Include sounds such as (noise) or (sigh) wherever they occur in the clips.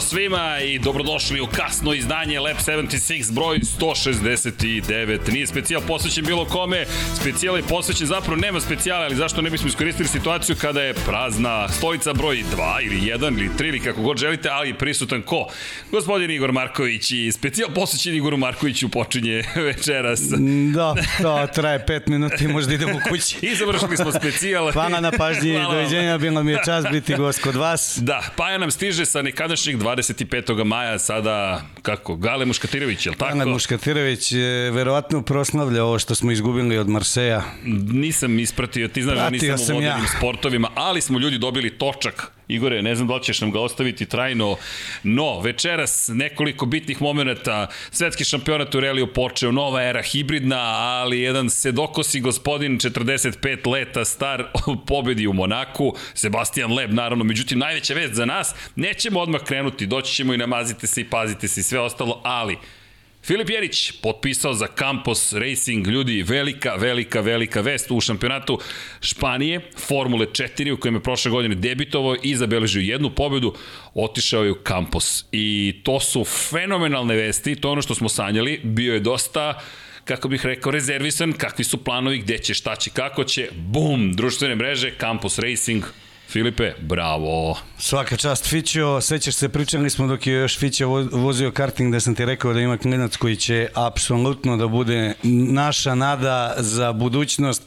Ćao svima i dobrodošli u kasno izdanje Lab 76 broj 169. Nije specijal posvećen bilo kome, specijal je posvećen zapravo nema specijala, ali zašto ne bismo iskoristili situaciju kada je prazna stolica broj 2 ili 1 ili 3 ili kako god želite, ali prisutan ko? Gospodin Igor Marković i specijal posvećen Igoru Markoviću počinje (laughs) večeras. Da, to traje 5 minuta i možda idemo u kući. (laughs) I završili smo specijal. Hvala na pažnji, doviđenja, bilo mi je čast biti gost kod vas. Da, Paja nam stiže sa nekadašnjeg 25. maja sada, kako, Gale Muškatirović, je li tako? Gale Muškatirović je verovatno proslavlja ovo što smo izgubili od Marseja. Nisam ispratio, ti znaš da nisam u vodenim ja. sportovima, ali smo ljudi dobili točak Igore, ne znam da li ćeš nam ga ostaviti trajno, no, večeras nekoliko bitnih momenta, svetski šampionat u reliju počeo, nova era, hibridna, ali jedan sedokosi gospodin, 45 leta, star, (laughs) pobedi u Monaku, Sebastian Leb, naravno, međutim, najveća vest za nas, nećemo odmah krenuti, doći ćemo i namazite se i pazite se i sve ostalo, ali Filip Jerić potpisao za Campos Racing, ljudi, velika, velika, velika vest u šampionatu Španije, Formule 4 u kojem je prošle godine debitovao i zabeležio jednu pobedu, otišao je u Campos. I to su fenomenalne vesti, to je ono što smo sanjali, bio je dosta kako bih rekao, rezervisan, kakvi su planovi, gde će, šta će, kako će, bum, društvene mreže, Campos Racing, Filipe, bravo. Svaka čast Fićo, sećaš se, pričali smo dok je još Fićo vozio karting da sam ti rekao da ima klinac koji će apsolutno da bude naša nada za budućnost.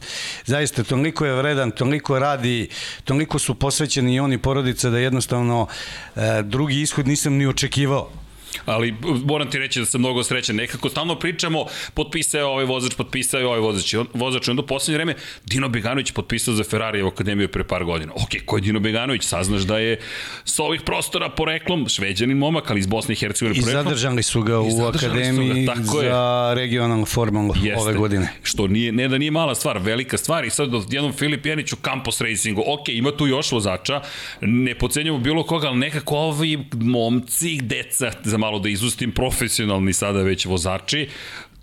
Zaista, toliko je vredan, toliko radi, toliko su posvećeni i oni porodica da jednostavno e, drugi ishod nisam ni očekivao ali moram ti reći da sam mnogo srećan. Nekako stalno pričamo, potpisao je ovaj vozač, potpisao je ovaj vozač. Vozač, onda u poslednje vreme Dino Beganović potpisao za Ferrari u akademiju pre par godina. Ok, ko je Dino Beganović? Saznaš da je sa ovih prostora poreklom šveđanin momak, ali iz Bosne i Hercegovine poreklom. I zadržali su ga u akademiji ga, za je. regionalnu formalu Jeste. ove godine. Što nije, ne da nije mala stvar, velika stvar. I sad jednom Filip Janić u Campos Racingu. Ok, ima tu još vozača, ne pocenjamo bilo koga, ali nekako ovi momci, deca, za malo da izustim, profesionalni sada već vozači,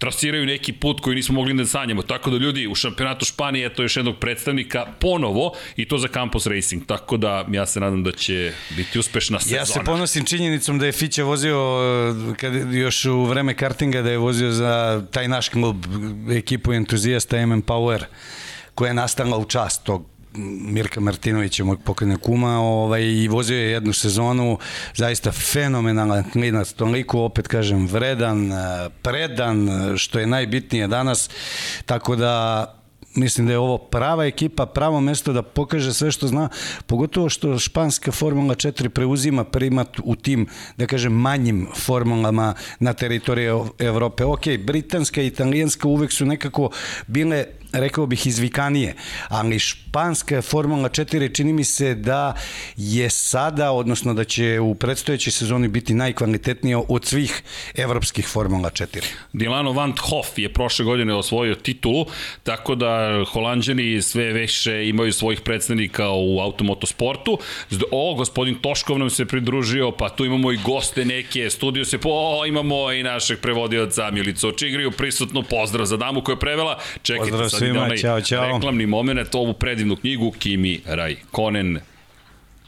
trasiraju neki put koji nismo mogli da sanjamo. Tako da ljudi u šampionatu Španije je to još jednog predstavnika ponovo i to za Campos Racing. Tako da ja se nadam da će biti uspešna sezona. Ja se ponosim činjenicom da je Fića vozio kad, još u vreme kartinga da je vozio za taj naš klub ekipu entuzijasta MM Power koja je nastala u čast tog Mirka Martinovića, moj pokojne kuma, ovaj, i vozio je jednu sezonu, zaista fenomenalan klinac, toliko, opet kažem, vredan, predan, što je najbitnije danas, tako da mislim da je ovo prava ekipa, pravo mesto da pokaže sve što zna, pogotovo što španska Formula 4 preuzima primat u tim, da kažem, manjim formulama na teritoriji Evrope. Ok, britanska i italijanska uvek su nekako bile rekao bih izvikanije, ali španska Formula 4 čini mi se da je sada, odnosno da će u predstojećoj sezoni biti najkvalitetnija od svih evropskih Formula 4. Dilano Van Hoff je prošle godine osvojio titulu, tako da holandjani sve veće imaju svojih predstavnika u automotosportu. O, gospodin Toškov nam se pridružio, pa tu imamo i goste neke, studio se, po, o, imamo i našeg prevodioca Milicu Očigriju, prisutnu pozdrav za damu koja je prevela. Čekajte, pozdrav svima, čao, čao. reklamni moment, ovu predivnu knjigu Kimi Rai Konen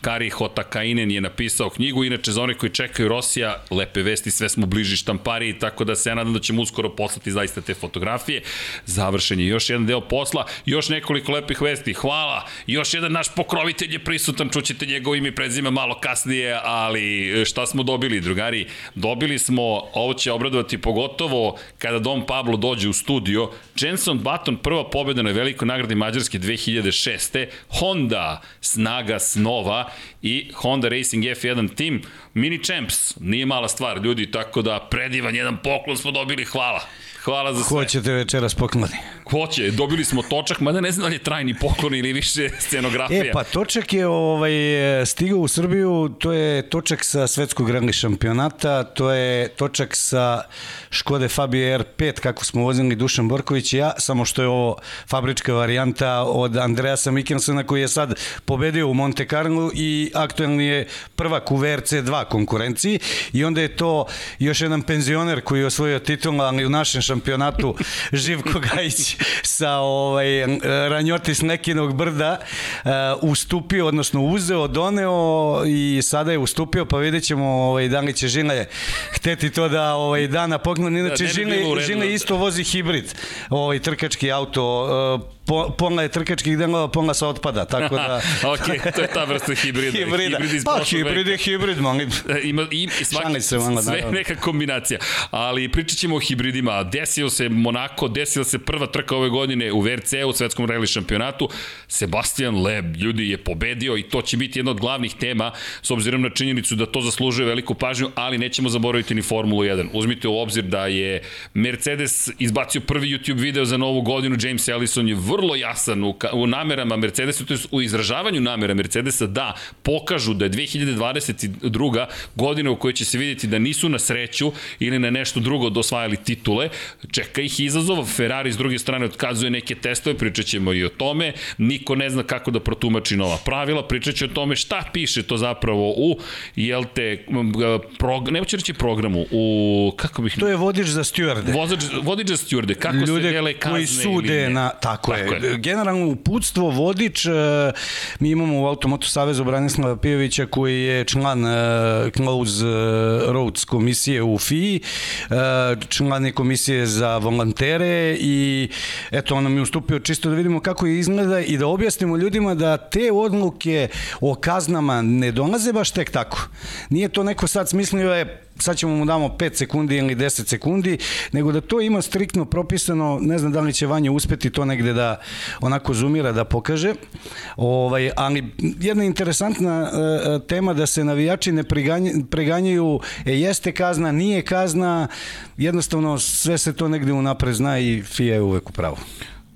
Kari Hotakainen je napisao knjigu, inače za one koji čekaju Rosija, lepe vesti, sve smo bliži štampari, tako da se ja nadam da ćemo uskoro poslati zaista te fotografije. Završen je još jedan deo posla, još nekoliko lepih vesti, hvala, još jedan naš pokrovitelj je prisutan, čućete njegov ime i prezime malo kasnije, ali šta smo dobili, drugari? Dobili smo, ovo će obradovati pogotovo kada Dom Pablo dođe u studio, Jenson Button, prva pobjeda na velikoj nagradi Mađarske 2006. Honda, snaga snova, i Honda Racing F1 tim. Mini Champs, nije mala stvar, ljudi, tako da predivan jedan poklon smo dobili, hvala. Hvala za sve. Ko ćete večeras pokloni? Hoće, dobili smo točak, mada ne znam da li je trajni poklon ili više (laughs) scenografija. E, pa točak je ovaj, stigao u Srbiju, to je točak sa svetskog rally šampionata, to je točak sa Škode Fabio R5, kako smo vozili Dušan Borković i ja, samo što je ovo fabrička varijanta od Andreasa Mikkelsena koji je sad pobedio u Monte Carlo i aktuelni je prvak u VRC2 konkurenciji i onda je to još jedan penzioner koji je osvojio titul, ali u našem šampionatu (laughs) Živko Gajić sa ovaj, Ranjotis Nekinog brda uh, ustupio, odnosno uzeo, doneo i sada je ustupio, pa vidjet ćemo ovaj, da li će Žile hteti to da ovaj, da na poklon. Inače, da, Žile, Žile isto vozi hibrid, ovaj, trkački auto, uh, po, pola je trkačkih delova, pola se otpada, tako da... (laughs) ok, to je ta vrsta hibrida. hibrida. Hibrid pa, hibrid je hibrid, molim. (laughs) E, ima, i, svaki, se, malo, sve naravno. neka kombinacija. Ali pričat ćemo o hibridima. Desio se Monako, desila se prva trka ove godine u VRC, u svetskom rally šampionatu. Sebastian Leb, ljudi, je pobedio i to će biti jedna od glavnih tema, s obzirom na činjenicu da to zaslužuje veliku pažnju, ali nećemo zaboraviti ni Formulu 1. Uzmite u obzir da je Mercedes izbacio prvi YouTube video za novu godinu, James Ellison je vrlo jasan u, u namerama Mercedesa, to je u izražavanju namera Mercedesa da pokažu da je 2022. godina u kojoj će se vidjeti da nisu na sreću ili na nešto drugo dosvajali titule. Čeka ih izazov, Ferrari s druge strane otkazuje neke testove, pričat ćemo i o tome, niko ne zna kako da protumači nova pravila, pričat će o tome šta piše to zapravo u, jel te, prog, ne hoće reći programu, u, kako bih... To je vodič za stjuarde. Vodič, vodič za stjuarde, kako Ljude se dele kazne koji sude na, tako, tako je, je. Generalno uputstvo, vodič, e, mi imamo u Automoto Savezu Branislava Pijovića koji je član e, Close Roads komisije u FI, e, član je komisije za volantere i eto on nam je ustupio čisto da vidimo kako je izgleda i da objasnimo ljudima da te odluke o kaznama ne dolaze baš tek tako. Nije to neko sad smislio je sad ćemo mu damo 5 sekundi ili 10 sekundi, nego da to ima striktno propisano, ne znam da li će Vanja uspeti to negde da onako zoomira da pokaže, ovaj, ali jedna interesantna uh, tema da se navijači ne preganjaju, e, jeste kazna, nije kazna, jednostavno sve se to negde unapred zna i FIA je uvek u pravu.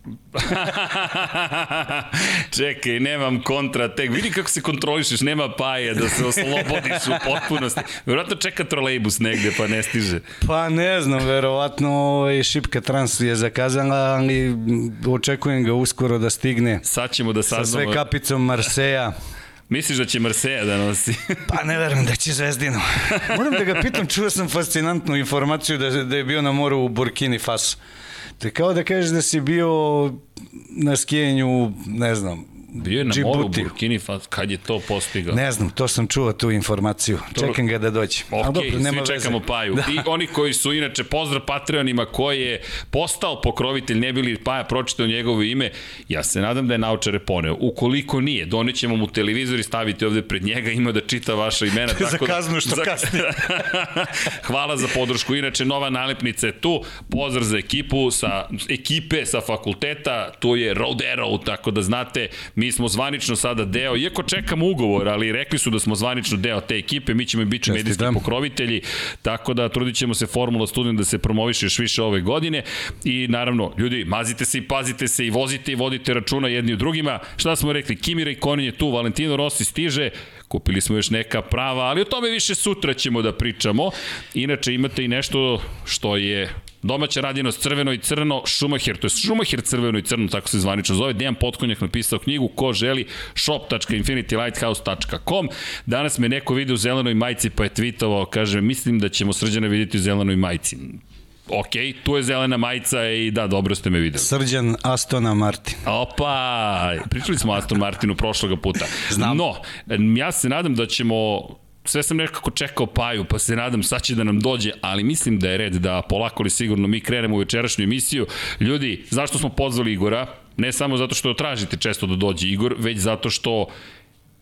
(laughs) Čekaj, nemam kontra tek. Vidi kako se kontrolišeš, nema paje da se oslobodiš u potpunosti. Verovatno čeka trolejbus negde pa ne stiže. Pa ne znam, verovatno ovaj, šipka trans je zakazala, ali očekujem ga uskoro da stigne. Sad ćemo da saznamo. Sa sve kapicom Marseja. Misliš da će Marseja da nosi? (laughs) pa ne verujem da će Zvezdinu. Moram da ga pitam, čuo sam fascinantnu informaciju da, da je bio na moru u Burkini Faso. To je kao da kažeš da si bio na skijenju, ne znam, Bio je na Djibouti. moru Burkini kad je to postigao? Ne znam, to sam čuo tu informaciju. To... Čekam ga da dođe. Ok, dobro, nema svi čekamo veze. Paju. Da. I oni koji su, inače, pozdrav Patreonima koji je postao pokrovitelj, ne bili Paja pročitao njegovo ime, ja se nadam da je naučare poneo. Ukoliko nije, donećemo mu televizor i staviti ovde pred njega, ima da čita vaša imena. (laughs) tako za da- kaznu što za... kasnije. (laughs) Hvala za podršku. Inače, nova nalepnica je tu. Pozdrav za ekipu, sa ekipe sa fakulteta, tu je Road Arrow, tako da znate, mi mi smo zvanično sada deo, iako čekamo ugovor, ali rekli su da smo zvanično deo te ekipe, mi ćemo biti Čestitam. medijski pokrovitelji, tako da trudit ćemo se Formula Student da se promoviše još više ove godine i naravno, ljudi, mazite se i pazite se i vozite i vodite računa jedni u drugima. Šta smo rekli? Kimi Raikkonen je tu, Valentino Rossi stiže, kupili smo još neka prava, ali o tome više sutra ćemo da pričamo. Inače imate i nešto što je Domaća radinost crveno i crno, Schumacher, to je Schumacher crveno i crno, tako se zvanično zove. Dejan Potkonjak napisao knjigu, ko želi, shop.infinitylighthouse.com. Danas me neko vidi u zelenoj majici pa je tweetovao, kaže, mislim da ćemo srđane vidjeti u zelenoj majici ok, tu je zelena majica i da, dobro ste me videli. Srđan Astona Martin. Opa, pričali smo Aston Martinu prošloga puta. Znam. No, ja se nadam da ćemo sve sam nekako čekao Paju, pa se nadam sad će da nam dođe, ali mislim da je red da polako li sigurno mi krenemo u večerašnju emisiju. Ljudi, zašto smo pozvali Igora? Ne samo zato što tražite često da dođe Igor, već zato što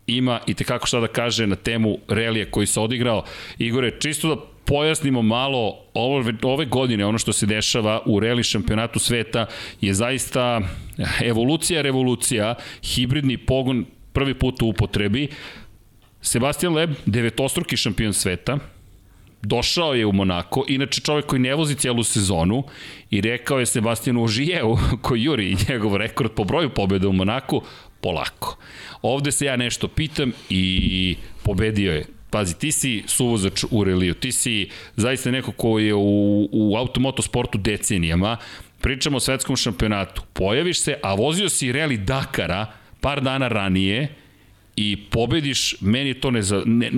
ima i tekako šta da kaže na temu relija koji se odigrao. Igore, čisto da pojasnimo malo ove, ove godine, ono što se dešava u reli šampionatu sveta je zaista evolucija, revolucija, hibridni pogon prvi put u upotrebi, Sebastian Leb, devetostruki šampion sveta, došao je u Monako, inače čovjek koji ne vozi cijelu sezonu i rekao je Sebastianu Ožijeu, koji juri njegov rekord po broju pobjeda u Monaku, polako. Ovde se ja nešto pitam i pobedio je Pazi, ti si suvozač u reliju, ti si zaista neko ko je u, u automotosportu decenijama, pričamo o svetskom šampionatu, pojaviš se, a vozio si reli Dakara par dana ranije i pobediš, meni je to ne, ne,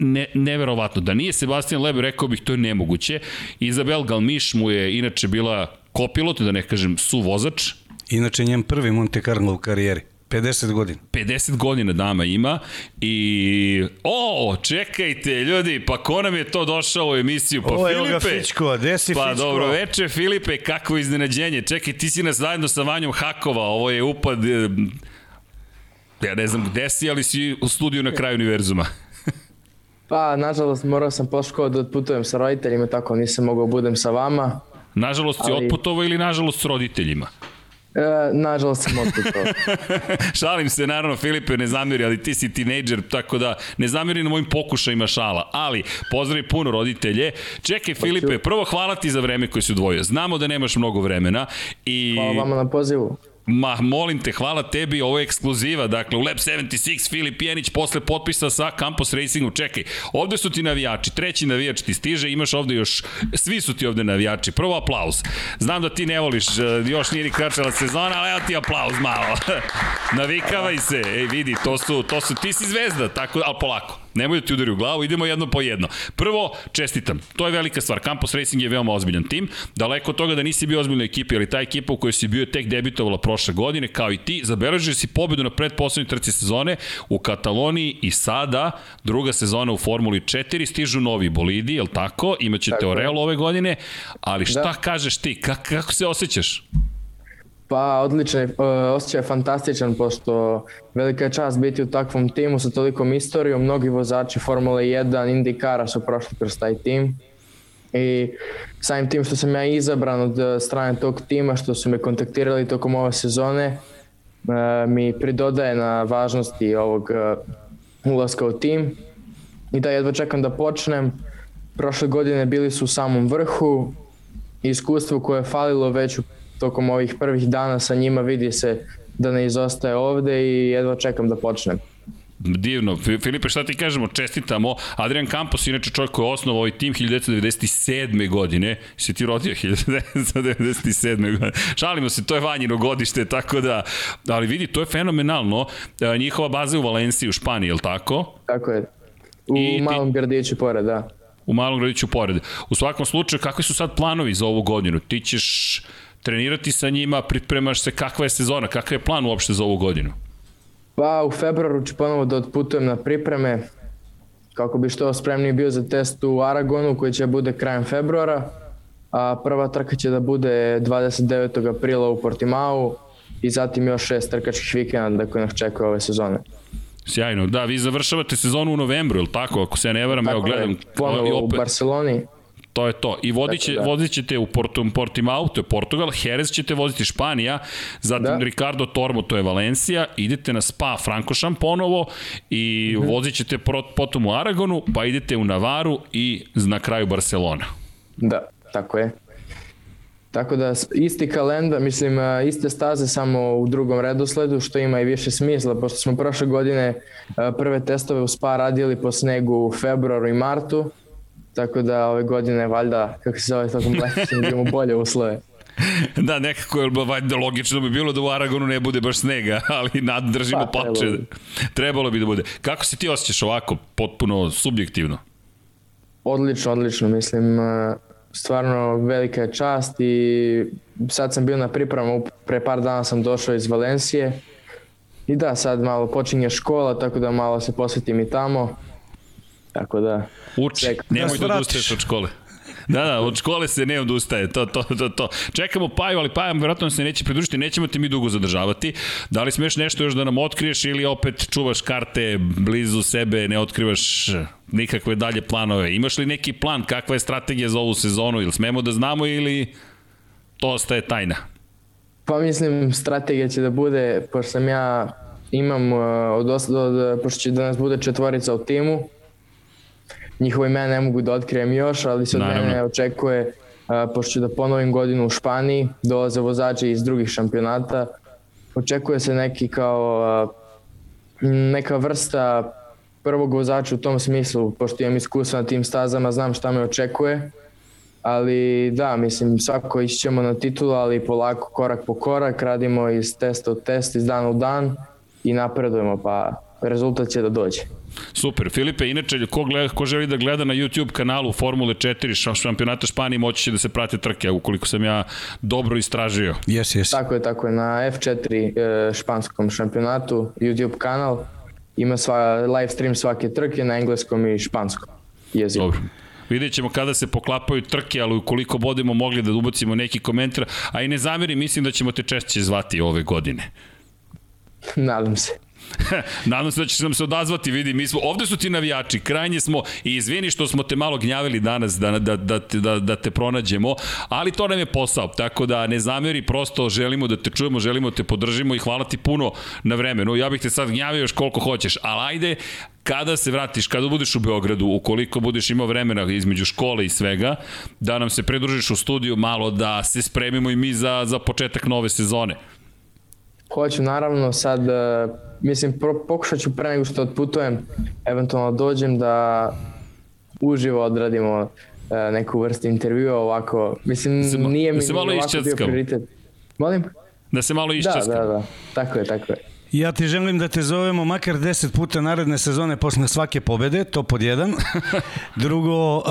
ne, neverovatno. Da nije Sebastian Leb, rekao bih, to je nemoguće. Izabel Galmiš mu je inače bila kopilot, da ne kažem su vozač. Inače njen prvi Monte Carlo u karijeri. 50 godina. 50 godina dama ima i... O, čekajte, ljudi, pa ko nam je to došao u emisiju? Pa o, Filipe. Evo ga Fičko, gde si pa, Fičko? Dobro veče, Filipe, kakvo iznenađenje. Čekaj, ti si nas zajedno sa Vanjom Hakova, ovo je upad... Ja ne znam gde si, ali si u studiju na kraju univerzuma. (laughs) pa, nažalost, morao sam poško da odputujem sa roditeljima, tako nisam mogao da budem sa vama. Nažalost ali... si otputovao ili nažalost s roditeljima? E, nažalost sam otputovao. (laughs) Šalim se, naravno, Filipe, ne zamiri, ali ti si tinejdžer, tako da ne zamiri na mojim pokušajima šala. Ali, pozdravi puno roditelje. Čekaj, Filipe, prvo hvala ti za vreme koje si udvojio. Znamo da nemaš mnogo vremena. I... Hvala vama na pozivu. Ma, molim te, hvala tebi, ovo je ekskluziva, dakle, u Lab 76, Filip Jenić posle potpisa sa Campus Racingom, čekaj, ovde su ti navijači, treći navijač ti stiže, imaš ovde još, svi su ti ovde navijači, prvo aplauz, znam da ti ne voliš, e, još nije ni kračala sezona, ali evo ti aplauz malo, (laughs) navikavaj se, ej vidi, to su, to su, ti si zvezda, tako, ali polako, Nemoj da ti udari u glavu, idemo jedno po jedno. Prvo, čestitam, to je velika stvar. Campus Racing je veoma ozbiljan tim. Daleko od toga da nisi bio ozbiljna ekipa, ali ta ekipa u kojoj si bio tek debitovala prošle godine, kao i ti, zabeležio si pobedu na predposlednjoj trci sezone u Kataloniji i sada druga sezona u Formuli 4, stižu novi bolidi, jel tako? Imaćete Orel ove godine, ali šta da. kažeš ti? Kako, kako se osjećaš? Pa odličan, e, osjećaj je fantastičan pošto velika je čast biti u takvom timu sa tolikom istorijom. Mnogi vozači Formule 1, Indikara su prošli kroz taj tim. I samim tim što sam ja izabran od strane tog tima, što su me kontaktirali tokom ove sezone, e, mi pridodaje na važnosti ovog e, ulaska u tim. I da jedva čekam da počnem. Prošle godine bili su u samom vrhu. Iskustvo koje je falilo već u tokom ovih prvih dana sa njima vidi se da ne izostaje ovde i jedva čekam da počnem. Divno. Filipe, šta ti kažemo? Čestitamo. Adrian Campos, inače čovjek koji je osnovao ovaj tim 1997. godine. Si ti rodio 1997. godine. Šalimo se, to je vanjino godište, tako da... Ali vidi, to je fenomenalno. E, njihova baza je u Valenciji, u Španiji, je li tako? Tako je. U I malom ti... gradiću pored, da. U malom gradiću pored. U svakom slučaju, kakvi su sad planovi za ovu godinu? Ti ćeš trenirati sa njima, pripremaš se, kakva je sezona, kakav je plan uopšte za ovu godinu? Pa u februaru ću ponovo da otputujem na pripreme kako bi što spremniji bio za test u Aragonu koji će bude krajem februara, a prva trka će da bude 29. aprila u Portimao i zatim još šest trkačkih vikenda koje nas čekaju ove sezone. Sjajno, da, vi završavate sezonu u novembru, ili tako, ako se ja ne varam, evo gledam. Ponovo opet... u Barceloni. To je to. I vodit, će, da. vodit ćete u Porto, Portimao, to je Portugal, Jerez ćete voziti Španija, zatim da. Ricardo Tormo, to je Valencija, idete na Spa Frankošan ponovo i mm -hmm. vozit ćete potom u Aragonu, pa idete u Navaru i na kraju Barcelona. Da, tako je. Tako da isti kalendar, mislim iste staze samo u drugom redosledu što ima i više smisla pošto smo prošle godine prve testove u Spa radili po snegu u februaru i martu Tako da ove godine valjda, kako se zove tokom leta, ćemo imamo bolje uslove. (laughs) da, nekako je valjda logično bi bilo da u Aragonu ne bude baš snega, (laughs) ali nad držimo pa, pače. Trebalo. trebalo bi da bude. Kako se ti osjećaš ovako, potpuno subjektivno? Odlično, odlično, mislim, e, stvarno velika je čast i sad sam bio na pripremu, pre par dana sam došao iz Valencije i da, sad malo počinje škola, tako da malo se posvetim i tamo Tako da... Uči, ček, nemoj da, da odustaješ od škole. Da, da, od škole se ne odustaje, to, to, to, to. Čekamo Paju, ali Paja verovatno se neće pridružiti, nećemo te mi dugo zadržavati. Da li smeš nešto još da nam otkriješ ili opet čuvaš karte blizu sebe, ne otkrivaš nikakve dalje planove? Imaš li neki plan, kakva je strategija za ovu sezonu, ili smemo da znamo ili to ostaje tajna? Pa mislim, strategija će da bude, pošto sam ja imam, uh, od, od, od, pošto će da nas bude četvorica u timu, njihove imena ne mogu da otkrijem još, ali se od Naravno. mene očekuje, pošto ću da ponovim godinu u Španiji, dolaze vozači iz drugih šampionata, očekuje se neki kao neka vrsta prvog vozača u tom smislu, pošto imam iskustva na tim stazama, znam šta me očekuje, ali da, mislim, svako išćemo na titulu, ali polako, korak po korak, radimo iz testa u test, iz dana u dan i napredujemo, pa rezultat će da dođe. Super. Filipe, inače, ko, gleda, ko želi da gleda na YouTube kanalu Formule 4 šampionata Španije, moći će da se prate trke, ukoliko sam ja dobro istražio. Jes, jes. Tako je, tako je. Na F4 e, španskom šampionatu, YouTube kanal, ima sva, live stream svake trke na engleskom i španskom jeziku. Dobro. Vidjet ćemo kada se poklapaju trke, ali ukoliko budemo mogli da ubacimo neki komentar, a i ne zameri, mislim da ćemo te češće zvati ove godine. (laughs) Nadam se. (laughs) Nadam se da će nam se odazvati, vidi, mi smo, ovde su ti navijači, krajnje smo i izvini što smo te malo gnjavili danas da, da, da, da, da te pronađemo, ali to nam je posao, tako da ne zameri, prosto želimo da te čujemo, želimo da te podržimo i hvala ti puno na vremenu. Ja bih te sad gnjavio još koliko hoćeš, ali ajde, kada se vratiš, kada budeš u Beogradu, ukoliko budeš imao vremena između škole i svega, da nam se pridružiš u studiju malo, da se spremimo i mi za, za početak nove sezone. Hoću, naravno, sad, uh, mislim, pokušat ću pre nego što odputujem, eventualno dođem da uživo odradimo uh, neku vrstu intervjua ovako. Mislim, da nije mi da se malo ovako bio prioritet. Molim? Da se malo iščaskam. Da, da, da. Tako je, tako je. Ja ti želim da te zovemo makar 10 puta naredne sezone posle svake pobede, to pod jedan. (laughs) Drugo, uh,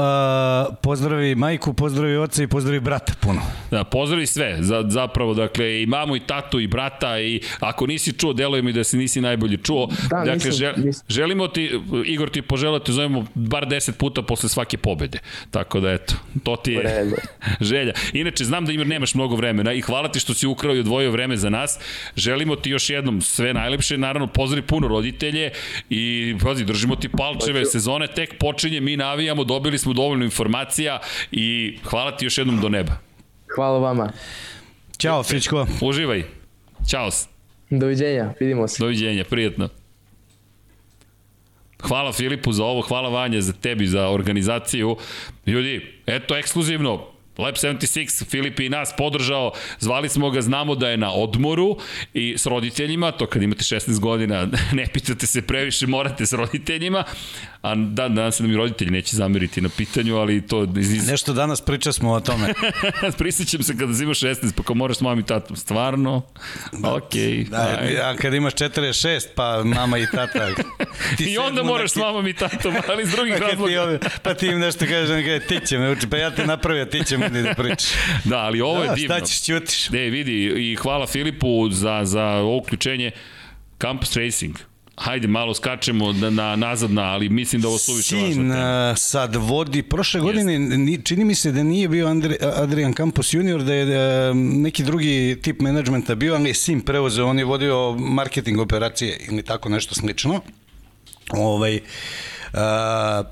pozdravi majku, pozdravi oca i pozdravi brata puno. Da, pozdravi sve, za, zapravo, dakle, i mamu, i tatu, i brata, i ako nisi čuo, deluje mi da se nisi najbolje čuo. Da, dakle, nisam, žel, nisam. želimo ti, Igor ti požela da te zovemo bar 10 puta posle svake pobede. Tako da, eto, to ti je (laughs) želja. Inače, znam da ima, nemaš mnogo vremena i hvala ti što si ukrao i odvojio vreme za nas. Želimo ti još jednom sve najlepše, naravno pozdravi puno roditelje i pazi, držimo ti palčeve, sezone tek počinje, mi navijamo, dobili smo dovoljno informacija i hvala ti još jednom do neba. Hvala vama. Ćao, Fričko. Uživaj. Ćao. Doviđenja, vidimo se. Doviđenja, prijetno. Hvala Filipu za ovo, hvala Vanja za tebi, za organizaciju. Ljudi, eto, ekskluzivno, Lab 76, Filip i nas podržao, zvali smo ga, znamo da je na odmoru i s roditeljima, to kad imate 16 godina, (laughs) ne pitate se previše, morate s roditeljima, a da, danas da mi roditelji neće zameriti na pitanju, ali to... Iz... Nešto danas priča smo o tome. (laughs) Prisjećam se kada imaš 16, pa kao moraš s mamom i tatom, stvarno, da. Okay, da, a kad imaš 46, pa mama i tata... (laughs) Ti I onda moraš neki... s mamom i tatom, ali iz drugih pa razloga. Ti, pa ti im nešto kaže, ti će me uči, pa ja te napravio, ti će meni da pričaš. (laughs) Da, ali ovo da, je divno. Šta ćeš, ćutiš. Ne, vidi, i hvala Filipu za, za ovo uključenje. Campus Racing, Hajde, malo skačemo na, na, nazad, na, ali mislim da ovo suviše važno. Sin sad vodi, prošle godine, ni, čini mi se da nije bio Andre, Adrian Campos junior, da je da, neki drugi tip menadžmenta bio, ali je sin preuzeo, on je vodio marketing operacije ili tako nešto slično. Ovaj, a,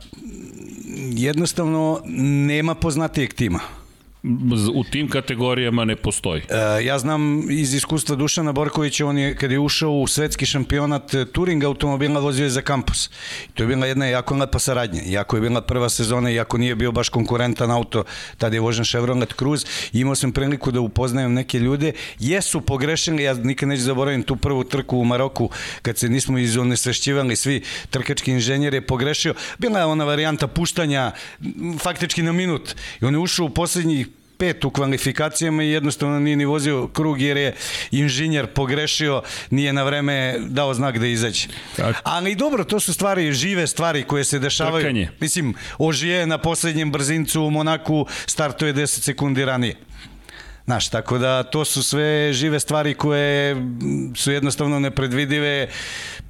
jednostavno nema poznatijeg tima u tim kategorijama ne postoji. E, ja znam iz iskustva Dušana Borkovića, on je, kad je ušao u svetski šampionat Turing automobila, vozio je za kampus. To je bila jedna jako lepa saradnja. Iako je bila prva sezona, iako nije bio baš konkurentan auto, tada je vožen Chevrolet Cruze, imao sam priliku da upoznajem neke ljude. Jesu pogrešili, ja nikad neću zaboravim tu prvu trku u Maroku, kad se nismo izonesvešćivali svi trkački inženjer je pogrešio. Bila je ona varijanta puštanja faktički na minut. I on je ušao u poslednjih pet u kvalifikacijama i jednostavno nije ni vozio krug jer je inženjer pogrešio, nije na vreme dao znak da izađe. Tako. Ali dobro, to su stvari, žive stvari koje se dešavaju. Trkanje. Mislim, Ožije na poslednjem brzincu u Monaku startuje 10 sekundi ranije. Znaš, tako da to su sve žive stvari koje su jednostavno nepredvidive,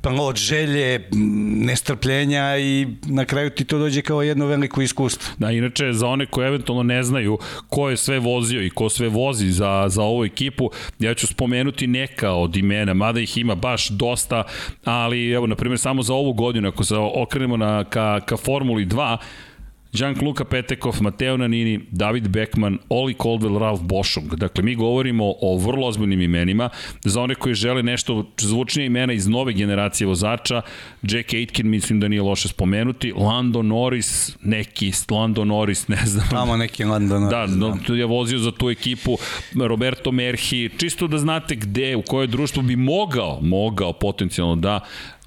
od želje, nestrpljenja i na kraju ti to dođe kao jedno veliko iskustvo. Da, inače, za one koje eventualno ne znaju ko je sve vozio i ko sve vozi za, za ovu ekipu, ja ću spomenuti neka od imena, mada ih ima baš dosta, ali evo, na primjer, samo za ovu godinu, ako se okrenemo na, ka, ka Formuli 2, Jean-Luca Petekov, Mateo Nanini, David Beckman, Oli Coldwell, Ralf Boschung. Dakle, mi govorimo o vrlo ozbiljnim imenima. Za one koji žele nešto zvučnije imena iz nove generacije vozača, Jack Aitken mislim da nije loše spomenuti, Lando Norris, neki Lando Norris, ne znam. Tamo neki Lando Norris. Da, no, da. je vozio za tu ekipu, Roberto Merhi, čisto da znate gde, u koje društvo bi mogao, mogao potencijalno da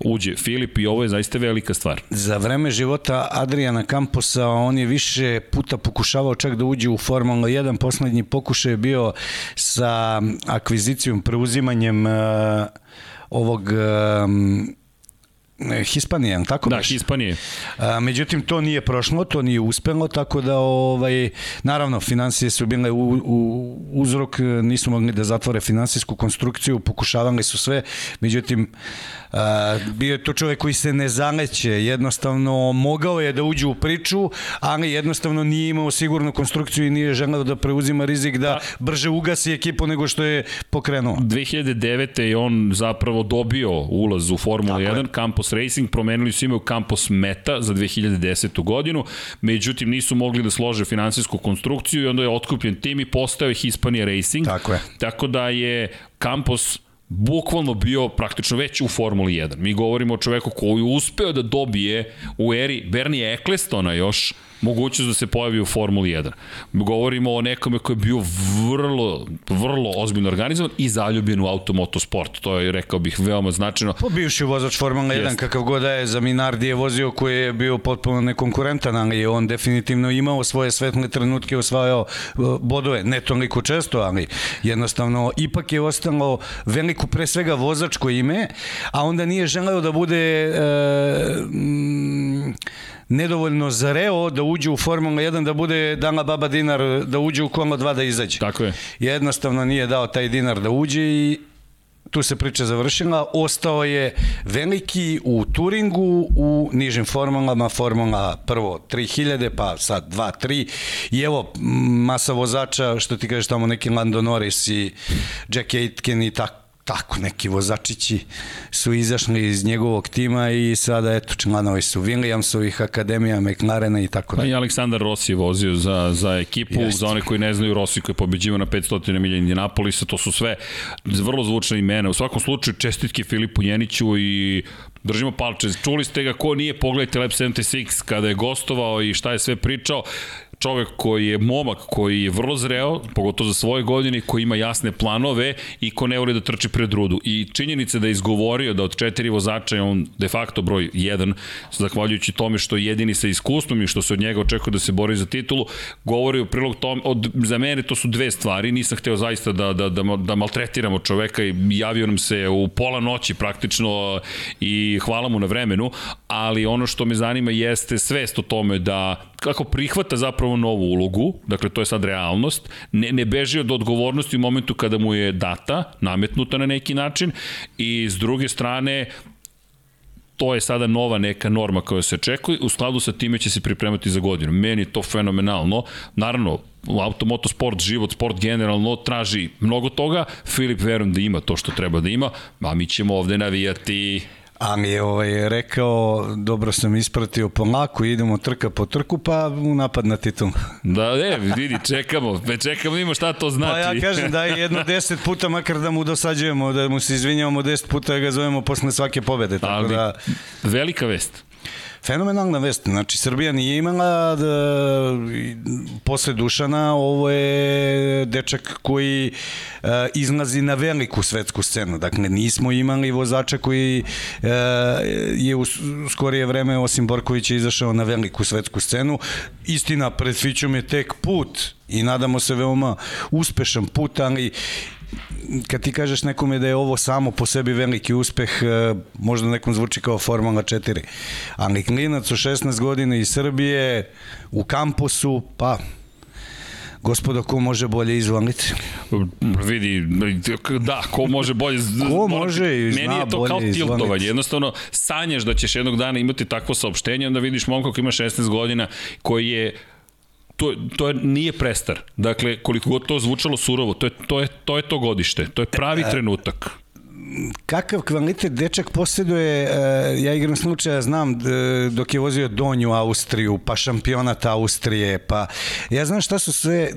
uđe Filip i ovo je zaista velika stvar. Za vreme života Adriana Camposa on je više puta pokušavao čak da uđe u Formula 1. Poslednji pokušaj je bio sa akvizicijom, preuzimanjem uh, ovog um, Hispanije, tako Da, baš? Hispanije. A, međutim, to nije prošlo, to nije uspelo, tako da, ovaj, naravno, financije su bile u, u, uzrok, nisu mogli da zatvore finansijsku konstrukciju, pokušavali su sve, međutim, a, bio je to čovek koji se ne zaleće, jednostavno mogao je da uđe u priču, ali jednostavno nije imao sigurnu konstrukciju i nije želeo da preuzima rizik da brže ugasi ekipu nego što je pokrenuo. 2009. je on zapravo dobio ulaz u Formula 1, Campos Racing, promenili su ime u Campos Meta za 2010. godinu, međutim nisu mogli da slože finansijsku konstrukciju i onda je otkupljen tim i postao je Hispania Racing. Tako je. Tako da je Campos bukvalno bio praktično već u Formuli 1. Mi govorimo o čoveku koji uspeo da dobije u eri Bernije Ecclestona još mogućnost da se pojavi u Formuli 1. Govorimo o nekome koji je bio vrlo, vrlo ozbiljno organizovan i zaljubljen u automotosport. To je, rekao bih, veoma značajno. Po pa bivši vozač Formula 1, Jest. kakav god da je, za Minardi je vozio koji je bio potpuno nekonkurentan, ali je on definitivno imao svoje svetlne trenutke, osvajao e, bodove, ne toliko često, ali jednostavno ipak je ostalo veliko pre svega vozačko ime, a onda nije želeo da bude e, nedovoljno zreo da uđe u Formula 1, da bude dana baba dinar, da uđe u kola 2 da izađe. Tako je. Jednostavno nije dao taj dinar da uđe i tu se priča završila, ostao je veliki u Turingu, u nižim formulama, formula prvo 3000, pa sad 2, 3, i evo masa vozača, što ti kažeš tamo neki Lando Norris i Jack Aitken i tako tako neki vozačići su izašli iz njegovog tima i sada eto članovi su Williamsovih akademija, McLarena i tako da. Pa i Aleksandar Rossi je vozio za, za ekipu, Jest. za one koji ne znaju Rossi koji je pobeđivo na 500 milija Indianapolisa, to su sve vrlo zvučne imena. U svakom slučaju čestitke Filipu Jeniću i držimo palče. Čuli ste ga ko nije, pogledajte Lab 76 kada je gostovao i šta je sve pričao čovek koji je momak, koji je vrlo zreo, pogotovo za svoje godine, koji ima jasne planove i ko ne voli da trči pred rudu. I činjenica da je izgovorio da od četiri vozača je on de facto broj 1, zahvaljujući tome što je jedini sa iskustvom i što se od njega očekuje da se bori za titulu, govori u prilog tome, od, za mene to su dve stvari, nisam hteo zaista da, da, da, da maltretiramo čoveka i javio nam se u pola noći praktično i hvala mu na vremenu, ali ono što me zanima jeste svest o tome da kako prihvata zapravo novu ulogu, dakle to je sad realnost, ne, ne beži od odgovornosti u momentu kada mu je data, nametnuta na neki način i s druge strane to je sada nova neka norma koja se očekuje, u skladu sa time će se pripremati za godinu. Meni je to fenomenalno. Naravno, automoto sport, život, sport generalno traži mnogo toga. Filip verujem da ima to što treba da ima, a mi ćemo ovde navijati A mi je ovaj, rekao, dobro sam ispratio polako, idemo trka po trku, pa u napad na titul. (laughs) Da, ne, vidi, čekamo, me čekamo, ima šta to znači. Pa ja (laughs) kažem da je jedno deset puta, makar da mu dosađujemo, da mu se izvinjavamo deset puta, da ga zovemo posle svake pobede. Tako Ali, da... velika vest fenomenalna vest. Znači, Srbija nije imala da, posle Dušana, ovo je dečak koji uh, izlazi na veliku svetsku scenu. Dakle, nismo imali vozača koji uh, je u skorije vreme, osim Borkovića, izašao na veliku svetsku scenu. Istina, pred Fićom je tek put i nadamo se veoma uspešan put, ali kad ti kažeš nekome da je ovo samo po sebi veliki uspeh, e, možda nekom zvuči kao Formula 4. Ali klinac u 16 godina iz Srbije, u kampusu, pa Gospodo, ko može bolje izvaliti? Vidi, da, ko može bolje... ko može i zna Meni je to kao tiltovanje. Jednostavno, sanjaš da ćeš jednog dana imati takvo saopštenje, onda vidiš momka koji ima 16 godina, koji je to, to je, nije prestar. Dakle, koliko god to zvučalo surovo, to je to, je, to, je to godište. To je pravi e, trenutak kakav kvalitet dečak posjeduje, e, ja igram slučaja, znam e, dok je vozio Donju Austriju, pa šampionat Austrije, pa ja znam šta su sve,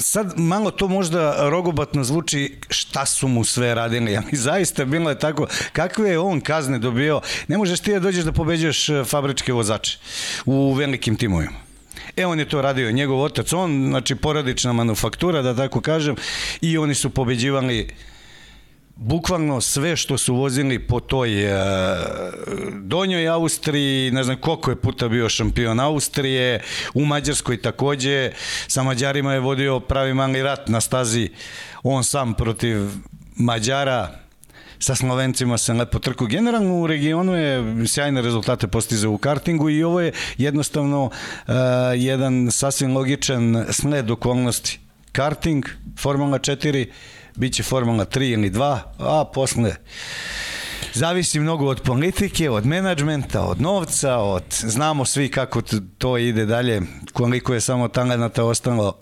sad malo to možda rogobatno zvuči šta su mu sve radili, (laughs) ali zaista bilo je tako, kakve je on kazne dobio, ne možeš ti da dođeš da pobeđaš fabričke vozače u velikim timovima. E, on je to radio, njegov otac, on, znači porodična manufaktura, da tako kažem, i oni su pobeđivali bukvalno sve što su vozili po toj e, donjoj Austriji, ne znam koliko je puta bio šampion Austrije, u Mađarskoj takođe, sa Mađarima je vodio pravi mali rat na stazi, on sam protiv Mađara, sa Slovencima se lepo trku. Generalno u regionu je sjajne rezultate postize u kartingu i ovo je jednostavno uh, jedan sasvim logičan sled okolnosti. Karting, Formula 4, bit će Formula 3 ili 2, a posle zavisi mnogo od politike, od menadžmenta, od novca, od znamo svi kako to ide dalje, koliko je samo talenata ostalo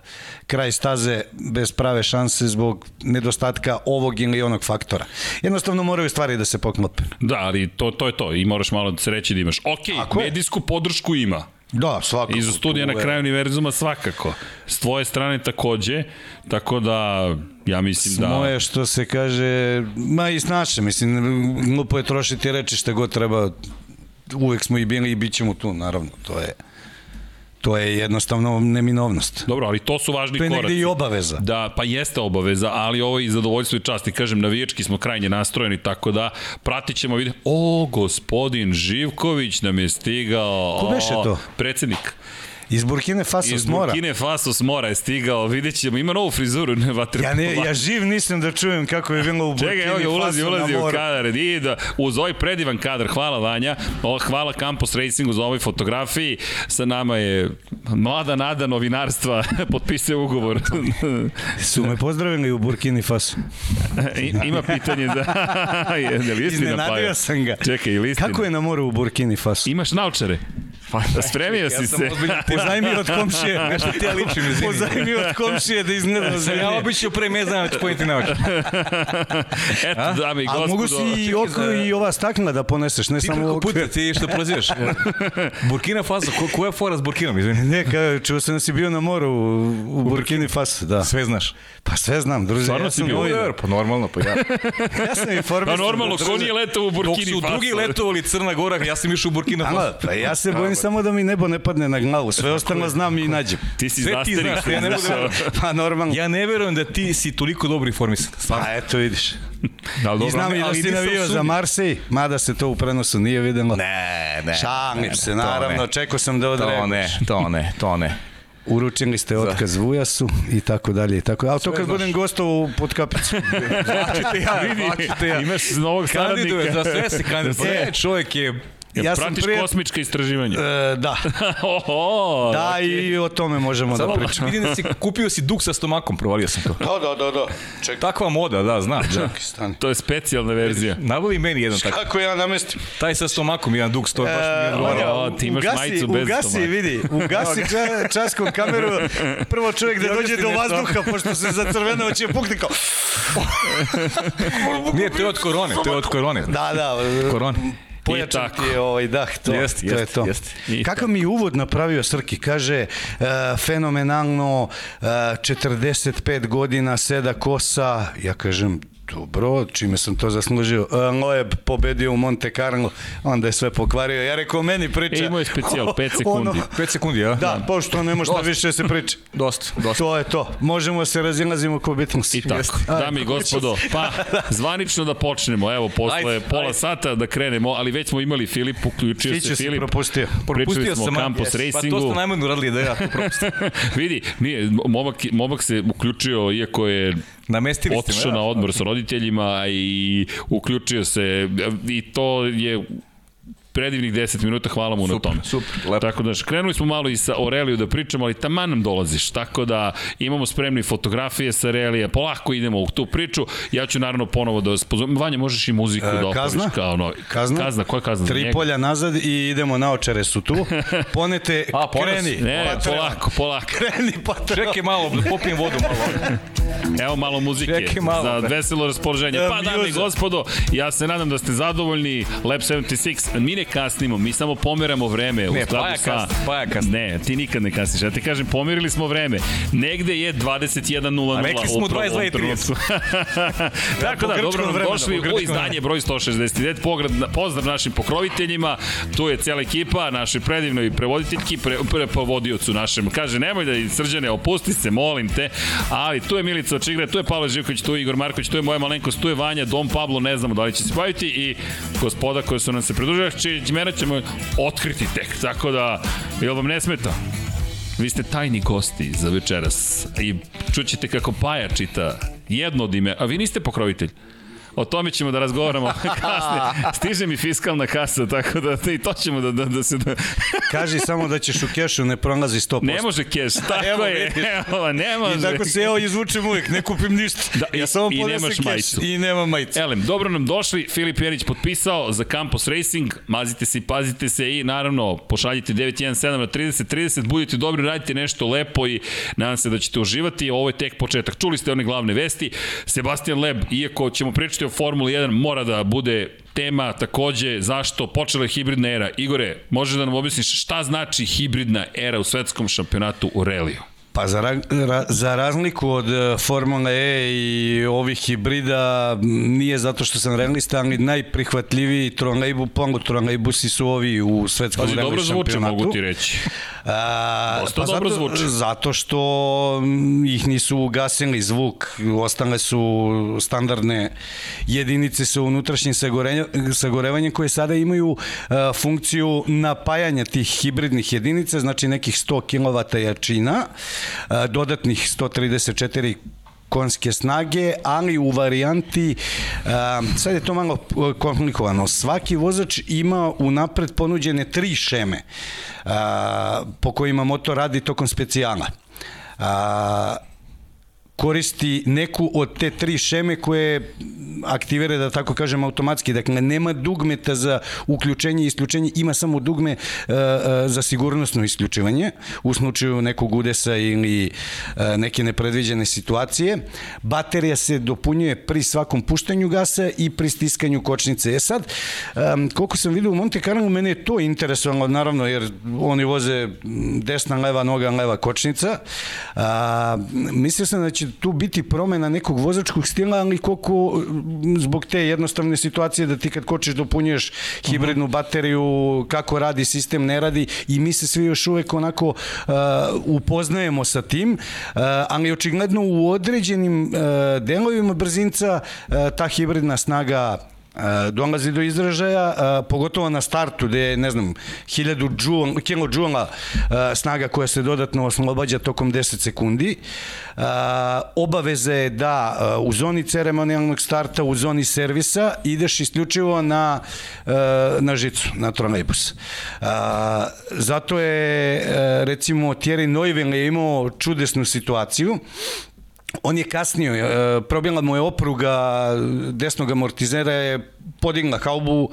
kraj staze bez prave šanse zbog nedostatka ovog ili onog faktora. Jednostavno moraju stvari da se poklope. Da, ali to, to je to i moraš malo da se reći da imaš. Ok, medijsku podršku ima. Da, svakako. I za studija na kraju univerzuma svakako. S tvoje strane takođe, tako da ja mislim da... Moje što se kaže, ma i s naše, mislim, glupo je trošiti reči šta god treba, uvek smo i bili i bit ćemo tu, naravno, to je... To je jednostavno neminovnost. Dobro, ali to su važni koraci. To je negde i obaveza. Da, pa jeste obaveza, ali ovo je i zadovoljstvo i čast. I kažem, navijački smo krajnje nastrojeni, tako da pratit ćemo vidjeti. O, gospodin Živković nam je stigao. Ko beše to? Predsednik. Iz Burkine Faso Iz smora. Burkine Faso smora je stigao, vidjet ćemo, ima novu frizuru, ne vatre. Ja, ne, ja živ nisam da čujem kako je bilo u Burkine Čekaj, evo ga, ulazi, ulazi u kadar, i da, uz ovaj predivan kadar, hvala Vanja, o, hvala Campus Racingu za ovoj fotografiji, sa nama je mlada nada novinarstva, (laughs) potpisuje ugovor. (laughs) Su me pozdravili u Burkini Faso. (laughs) I, ima pitanje da... je, je li istina, Iznenadio sam ga. Čekaj, ili istina? Kako je na moru u Burkini Faso? Imaš naučare? Pa, Spremio si se. Pozajmi (laughs) od komšije. Nešto ti ja ličim, izvini. Pozajmi od komšije da izgleda Sam ja obično pre mezana ću pojeti na oči. (laughs) Eto, dame i gospodo. A mogu si i oko i ova stakla da poneseš, ne Ti samo kako oko. puta, ti što prozivaš? (laughs) Burkina Faso, ko, koja je fora s Burkinom, izvini? Ne, kao, čuo sam da si bio na moru u, u Burkini Faso, da. Sve znaš. Pa sve znam, druže. Stvarno ja si sam bio? novinar. Dobro, pa normalno, pa ja. Ja sam informisan. Pa normalno, ko nije letao u Dok Burkini su Faso? drugi letovali Crna Gora, ja sam išao u Burkina Faso. Pa ja se bojim samo da mi nebo ne padne na glavu. Sve ostalo znam i nađem. Ti si Sve ti znaš, ja ne mogu da. Pa normalno. Ja ne verujem da ti si toliko dobro informisan. Pa eto vidiš. Da, I dobro. znam i da si navio za. Marsej, mada se to u prenosu nije videlo. Ne, ne. Šalim se, to naravno, čekao sam da To odreaguješ. ne, to ne, to ne. Uručili ste otkaz Vujasu i tako dalje i tako. Ali to kad budem gostao u podkapicu. (laughs) Zvaćete ja, Vidi, zvaćete ja. imaš novog Kandiduje, saradnika. za sve se kandiduje. E, čovjek je... Ja Ja sam pratiš prije- kosmička istraživanja. E, da, (laughs) Oho, da i o tome možemo da Samo pričamo. vidim da si kupio si duk sa stomakom, provalio sam to. Da, da, da, da. Čekaj, Takva moda, da, znam. Da. stani. To je specijalna verzija. Nabavi meni jedan tak. Kako ja namestim? Taj sa stomakom, jedan duk, sto je baš mi je E, odgovarao. O, ti imaš ugasi, majicu bez ugasi, stomaka. vidi, ugasi (laughs) ča, časkom kameru, prvo čovjek da dođe do vazduha, pošto se za crveno će pukti kao... Nije, to je od korone, to je od korone. Da, da, Korone. Pojačan ti je ovaj dah, to, Jeste, to je jeste, to. jeste. I Kako mi je uvod napravio Srki, kaže uh, fenomenalno, uh, 45 godina, seda kosa, ja kažem, dobro, čime sam to zaslužio. Uh, Loeb pobedio u Monte Carlo, onda je sve pokvario. Ja rekao, meni priča. E, imao je specijal, 5 (laughs) sekundi. Ono, 5 sekundi, ja? da, pošto ne može da više da se priča. (laughs) Dosta, dosta. To je to. Možemo se razilazimo ko Beatles. I tako, dame i gospodo, pa (laughs) zvanično da počnemo, evo, posle Ajde, pola ajde. sata da krenemo, ali već smo imali Filip, uključio Fiće se Filip, propustio. pričali smo o sam, Campus Pa to Racingu. ste najmanje uradili da ja to propustim. Vidi, nije, momak, momak se uključio, iako je Namestili ste me. otišao da. na odmor sa roditeljima i uključio se i to je predivnih 10 minuta, hvala mu na Super, tome. super, lepo. Tako da, krenuli smo malo i sa Aureliju da pričamo, ali taman nam dolaziš, tako da imamo spremni fotografije sa Aurelija, polako idemo u tu priču, ja ću naravno ponovo da vas pozovem, Vanja, možeš i muziku E, da opraviš kazna? kao novi. Kazna? Kazna, koja kazna? Tri njega? polja nazad i idemo na očare su tu. (laughs) Ponete, A, ponos. kreni. Ne, Pa treba. polako, polako. Kreni, pa. Čekaj malo, da popijem vodu malo. Evo malo muzike Čekaj malo, za bre. veselo raspoloženje. Pa, dame i gospodo, ja se nadam da ste zadovoljni. Lab 76, mi ne kasnimo, mi samo pomeramo vreme. Ne, Paja sa... kasni, Paja kasni. Ne, ti nikad ne kasniš. Ja ti kažem, pomerili smo vreme. Negde je 21.00. A rekli smo upravo u ovom 22:30. trenutku. (laughs) Tako da, dobro nam došli u izdanje broj 169. Pograd, pozdrav našim pokroviteljima. Tu je cijela ekipa, našoj predivnoj prevoditeljki, pre, pre, prevodiocu našem. Kaže, nemoj da srđane, opusti se, molim te. Ali tu je Milica Očigre, tu je Pavle Živković, tu je Igor Marković, tu je moja malenkost, tu je Vanja, Dom Pablo, ne znamo da li će se baviti i gospoda koja su nam se pridružila, mene ćemo otkriti tek. Tako da, jel vam ne smeta? Vi ste tajni gosti za večeras i čućete kako Paja čita jedno od ime, a vi niste pokrovitelj. O tome ćemo da razgovaramo (laughs) kasnije. Stiže mi fiskalna kasa, tako da i to ćemo da, da, da se... Da... (laughs) Kaži samo da ćeš u kešu ne prolazi 100%. Ne može keš, (laughs) tako evo, je. Evo, ne može. I tako se evo izvučem uvijek, ne kupim ništa. Da, ja samo I nemaš keš majicu. I nema majicu. Elem, dobro nam došli, Filip Jerić potpisao za Campus Racing, mazite se i pazite se i naravno pošaljite 917 na 30 30, budite dobri, radite nešto lepo i nadam se da ćete uživati. Ovo je tek početak. Čuli ste one glavne vesti. Sebastian Leb, iako ćemo pričati o Formuli 1, mora da bude tema takođe zašto počela je hibridna era. Igore, možeš da nam objasniš šta znači hibridna era u svetskom šampionatu u reliju? Pa za, ra, za razliku od e, Formula E i ovih hibrida nije zato što sam realista, ali najprihvatljiviji trolejbu, pongo trolejbusi su ovi u svetskom rally dobro zvuče, mogu ti reći. A, Dosta pa dobro zato, zvuče. Zato što ih nisu ugasili zvuk, ostale su standardne jedinice sa unutrašnjim sagorevanjem koje sada imaju a, funkciju napajanja tih hibridnih jedinica, znači nekih 100 kW jačina, dodatnih 134 konjske snage, ali u varijanti, sad je to malo komplikovano, svaki vozač ima unapred ponuđene tri šeme po kojima motor radi tokom specijala koristi neku od te tri šeme koje aktivira, da tako kažem, automatski. Dakle, nema dugmeta za uključenje i isključenje, ima samo dugme uh, za sigurnosno isključivanje u slučaju nekog udesa ili uh, neke nepredviđene situacije. Baterija se dopunjuje pri svakom puštanju gasa i pri stiskanju kočnice. E sad, um, koliko sam vidio u Monte Carlo, mene je to interesovalo, naravno, jer oni voze desna, leva noga, leva kočnica. Uh, mislio sam da će tu biti promena nekog vozačkog stila, ali koliko zbog te jednostavne situacije da ti kad kočiš dopunjuješ hibridnu bateriju, kako radi sistem, ne radi i mi se svi još uvek onako uh, upoznajemo sa tim, uh, ali očigledno u određenim uh, delovima brzinca uh, ta hibridna snaga dolazi do izražaja, pogotovo na startu gde je, ne znam, 1000 kJ snaga koja se dodatno oslobađa tokom 10 sekundi. Obaveza je da u zoni ceremonijalnog starta, u zoni servisa ideš isključivo na, na žicu, na trolejbus. Zato je, recimo, Thierry Neuville imao čudesnu situaciju On je kasnio, e, probila mu je opruga desnog amortizera je podigla haubu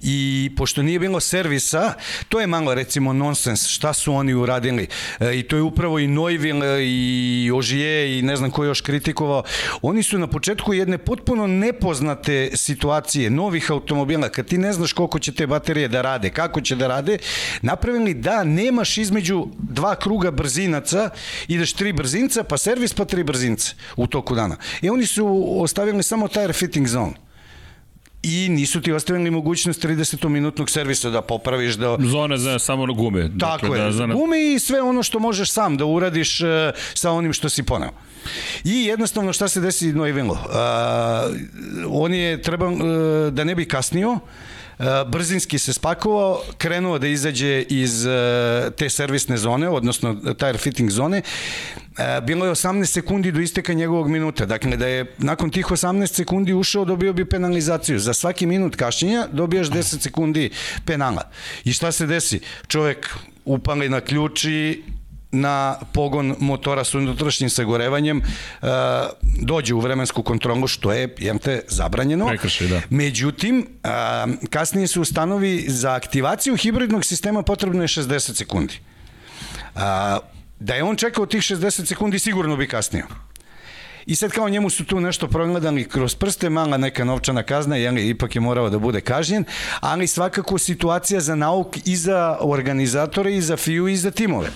i pošto nije bilo servisa, to je malo recimo nonsens šta su oni uradili. E, I to je upravo i Neuville i Ožije i ne znam ko još kritikovao. Oni su na početku jedne potpuno nepoznate situacije novih automobila, kad ti ne znaš koliko će te baterije da rade, kako će da rade, napravili da nemaš između dva kruga brzinaca, ideš tri brzinca, pa servis, pa tri brzinca u toku dana. I oni su ostavili samo tire fitting zone i nisu ti ostavili mogućnost 30-minutnog servisa da popraviš da zone za samo gume. Tako dakle, je. da, za... gume i sve ono što možeš sam da uradiš uh, sa onim što si poneo. I jednostavno šta se desi Noivelo uh, on je treba uh, da ne bi kasnio E, brzinski se spakovao, krenuo da izađe iz e, te servisne zone, odnosno tire fitting zone, e, bilo je 18 sekundi do isteka njegovog minuta. Dakle, da je nakon tih 18 sekundi ušao, dobio bi penalizaciju. Za svaki minut kašnjenja dobijaš 10 sekundi penala. I šta se desi? Čovek upali na ključi na pogon motora sa unutrašnjim sagorevanjem uh, dođe u vremensku kontrolu što je jemte zabranjeno. Prekrši, da. Međutim, uh, kasnije se ustanovi za aktivaciju hibridnog sistema potrebno je 60 sekundi. Uh, da je on čekao tih 60 sekundi sigurno bi kasnio. I sad kao njemu su tu nešto progledali kroz prste, mala neka novčana kazna, jel, ipak je morao da bude kažnjen, ali svakako situacija za nauk i za organizatore i za FIU i za timove.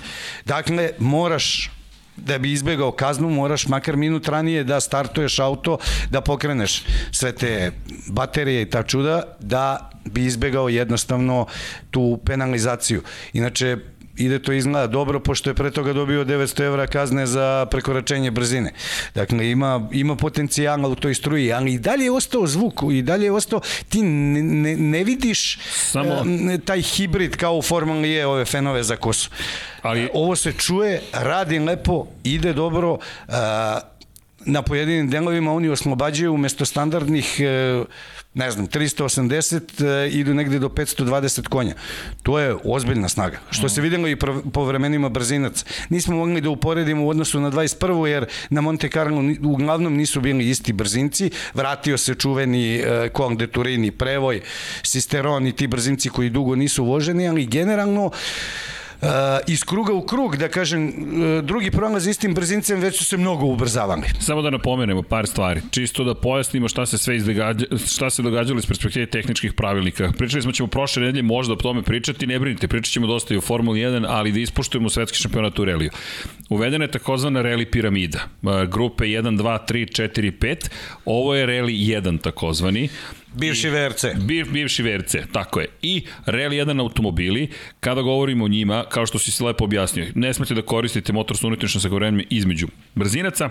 Dakle, moraš da bi izbegao kaznu moraš makar minut ranije da startuješ auto, da pokreneš sve te baterije i ta čuda, da bi izbegao jednostavno tu penalizaciju. Inače, ide to izgleda dobro, pošto je pre toga dobio 900 evra kazne za prekoračenje brzine. Dakle, ima, ima potencijala u toj struji, ali i dalje je ostao zvuk, i dalje je ostao, ti ne, ne, ne vidiš Samo... uh, taj hibrid kao u Formuli E, ove fenove za kosu. Ali... Uh, ovo se čuje, radi lepo, ide dobro, uh, na pojedinim delovima oni oslobađaju umesto standardnih e, ne znam, 380 e, idu negde do 520 konja. To je ozbiljna snaga. Što se videlo i po vremenima brzinac. Nismo mogli da uporedimo u odnosu na 21. jer na Monte Carlo uglavnom nisu bili isti brzinci. Vratio se čuveni Kong de Turini prevoj, Sisteron i ti brzinci koji dugo nisu voženi, ali generalno Uh, iz kruga u krug, da kažem, uh, drugi prolaz istim brzincem već su se mnogo ubrzavali. Samo da napomenemo par stvari, čisto da pojasnimo šta se sve izdogađa, šta se događalo iz perspektive tehničkih pravilnika. Pričali smo ćemo prošle nedelje možda o tome pričati, ne brinite, pričat ćemo dosta i o Formuli 1, ali da ispoštujemo svetski šampionat u reliju. Uvedena je takozvana reli piramida, uh, grupe 1, 2, 3, 4, 5. Ovo je reli 1 takozvani. Bivši VRC. Biv, bivši VRC, tako je. I Rally 1 automobili, kada govorimo o njima, kao što si se lepo objasnio, ne smete da koristite motor sa unutrašnjom sagovorenjem između brzinaca,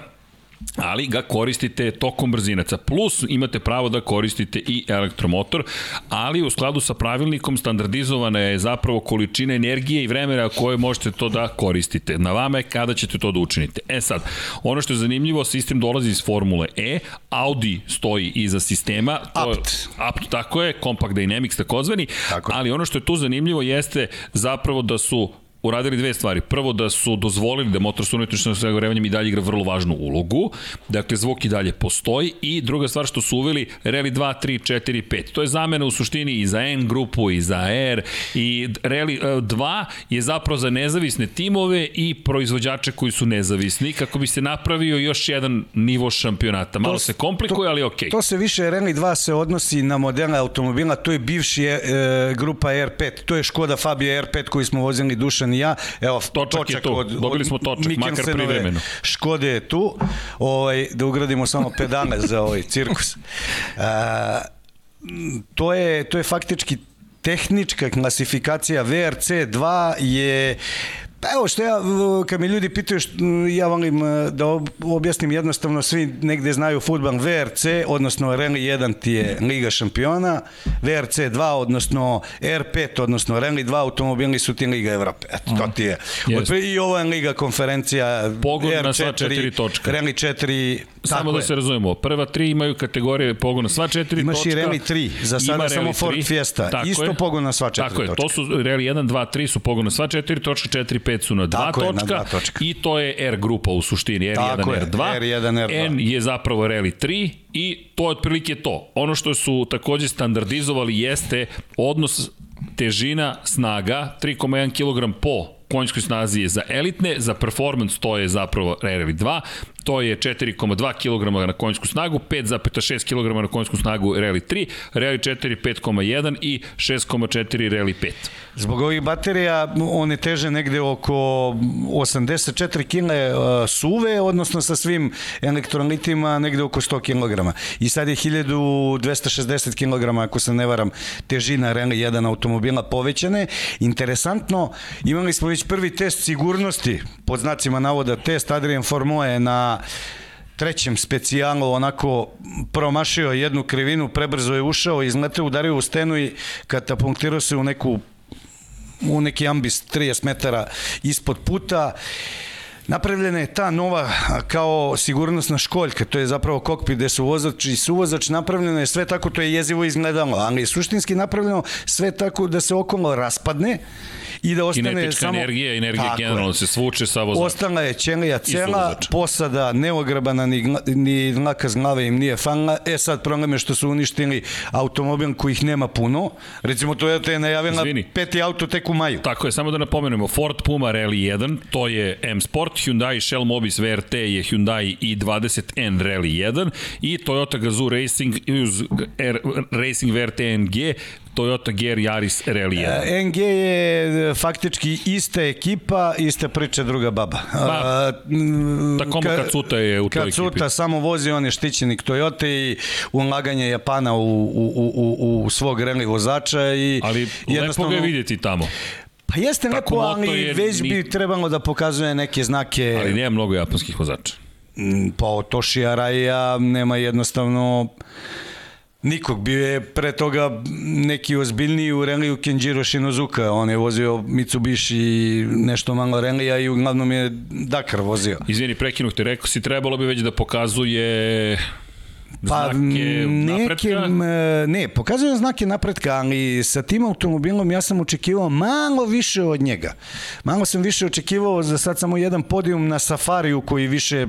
ali ga koristite tokom brzinaca. Plus imate pravo da koristite i elektromotor, ali u skladu sa pravilnikom standardizovana je zapravo količina energije i vremena koje možete to da koristite. Na vama je kada ćete to da učinite. E sad, ono što je zanimljivo, sistem dolazi iz Formule E, Audi stoji iza sistema. To Apt. Apt, tako je, Compact Dynamics takozvani, tako. ali ono što je tu zanimljivo jeste zapravo da su uradili dve stvari. Prvo da su dozvolili da motor sa unutrašnjim sagorevanjem i dalje igra vrlo važnu ulogu, dakle zvuk i dalje postoji i druga stvar što su uveli Rally 2, 3, 4, 5. To je zamena u suštini i za N grupu i za R i Rally 2 e, je zapravo za nezavisne timove i proizvođače koji su nezavisni kako bi se napravio još jedan nivo šampionata. Malo to, se komplikuje, to, ali okej. Okay. To se više Rally 2 se odnosi na moderne automobila, to je bivši e, grupa R5, to je Škoda Fabia R5 koji smo vozili Dušan i ja. Evo, točak, točak je tu. Od, Dobili smo točak, makar privremeno. Škode je tu. Ovaj, da ugradimo samo pedale za ovaj cirkus. A, to je, to je faktički tehnička klasifikacija VRC 2 je Pa evo što ja, kad mi ljudi pitaju, što, ja volim e, da objasnim jednostavno, svi negde znaju futbal VRC, odnosno Rally 1 ti je Liga šampiona, VRC 2, odnosno R5, odnosno Rally 2 automobili su ti Liga Evrope. Eto, to ti je. Yes. I ovo je Liga konferencija Pogled R4, na sva četiri točka. Rally 4, Samo da se razumemo, prva tri imaju kategorije pogona sva četiri Imaš točka. Imaš i Rally 3, za sada samo Ford 3. Fiesta, Tako isto je. pogon na sva četiri Tako je, to su Rally 1, 2, 3 su pogon na sva četiri točka, 4, 5 su na dva, točka, na dva točka i to je R grupa u suštini, R1, Tako R2. R1, R2. N je zapravo Rally 3 i to je otprilike to. Ono što su takođe standardizovali jeste odnos težina snaga 3,1 kg po konjskoj snazi je za elitne, za performance to je zapravo Rally 2, to je 4,2 kg na konjsku snagu, 5,6 kg na konjsku snagu Rally 3, Rally 4 5,1 i 6,4 Rally 5. Zbog ovih baterija one teže negde oko 84 kg suve, odnosno sa svim elektrolitima negde oko 100 kg. I sad je 1260 kg, ako se ne varam, težina Rally 1 automobila povećane. Interesantno, imali smo već prvi test sigurnosti, pod znacima navoda test Adrian Formoje na trećem specijalu onako promašio jednu krivinu, prebrzo je ušao, izleteo, udario u stenu i katapultirao se u neku u neki ambis 30 metara ispod puta. Napravljena je ta nova kao sigurnosna školjka, to je zapravo kokpit gde su vozač i suvozač, napravljeno je sve tako, to je jezivo izgledalo, ali je suštinski napravljeno sve tako da se okolo raspadne i da ostane Kinetička samo... energija, energija generalno se svuče sa vozačem. Ostala je ćelija cela, posada neograbana, ni, ni dlaka z glave im nije falila. E sad problem je što su uništili automobil kojih nema puno. Recimo Toyota je najavila Izvini. peti auto tek u maju. Tako je, samo da napomenemo, Ford Puma Rally 1, to je M Sport, Hyundai Shell Mobis VRT je Hyundai i20N Rally 1 i Toyota Gazoo Racing uz R, Racing VRT NG Toyota GR Yaris Rally 1. NG je e, faktički ista ekipa, ista priča druga baba. Ba, tako ka, Kacuta je u toj ekipi. Kacuta samo vozi, on je štićenik Toyota i ulaganje Japana u, u, u, u svog rally vozača. I Ali lepo ga je vidjeti tamo. Pa jeste neko, ali je, već bi trebalo da pokazuje neke znake. Ali nema mnogo japanskih vozača. Mm, pa Toshi Araya nema jednostavno Nikog. Bio je pre toga neki ozbiljniji u reliju Kenjiro Shinozuka. On je vozio Mitsubishi i nešto malo relija i uglavnom je Dakar vozio. Izvini, prekinu te, rekao si trebalo bi već da pokazuje Pa znake neke, napretka? m, ne, pokazuje znake napretka, ali sa tim automobilom ja sam očekivao malo više od njega. Malo sam više očekivao za sad samo jedan podijum na Safariju koji više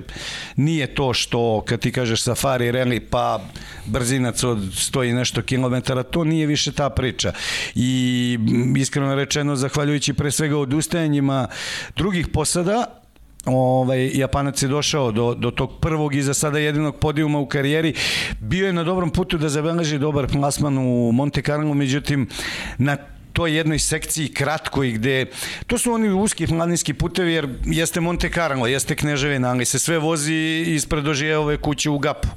nije to što kad ti kažeš Safari rally pa brzinac od 100 i nešto kilometara, to nije više ta priča. I iskreno rečeno, zahvaljujući pre svega odustajanjima drugih posada, ovaj, Japanac je došao do, do tog prvog i za sada jedinog podijuma u karijeri. Bio je na dobrom putu da zabeleži dobar plasman u Monte Carlo, međutim, na toj jednoj sekciji kratkoj gde to su oni uski planinski putevi jer jeste Monte Carlo, jeste Kneževina, ali se sve vozi ispred ožijeve kuće u Gapu,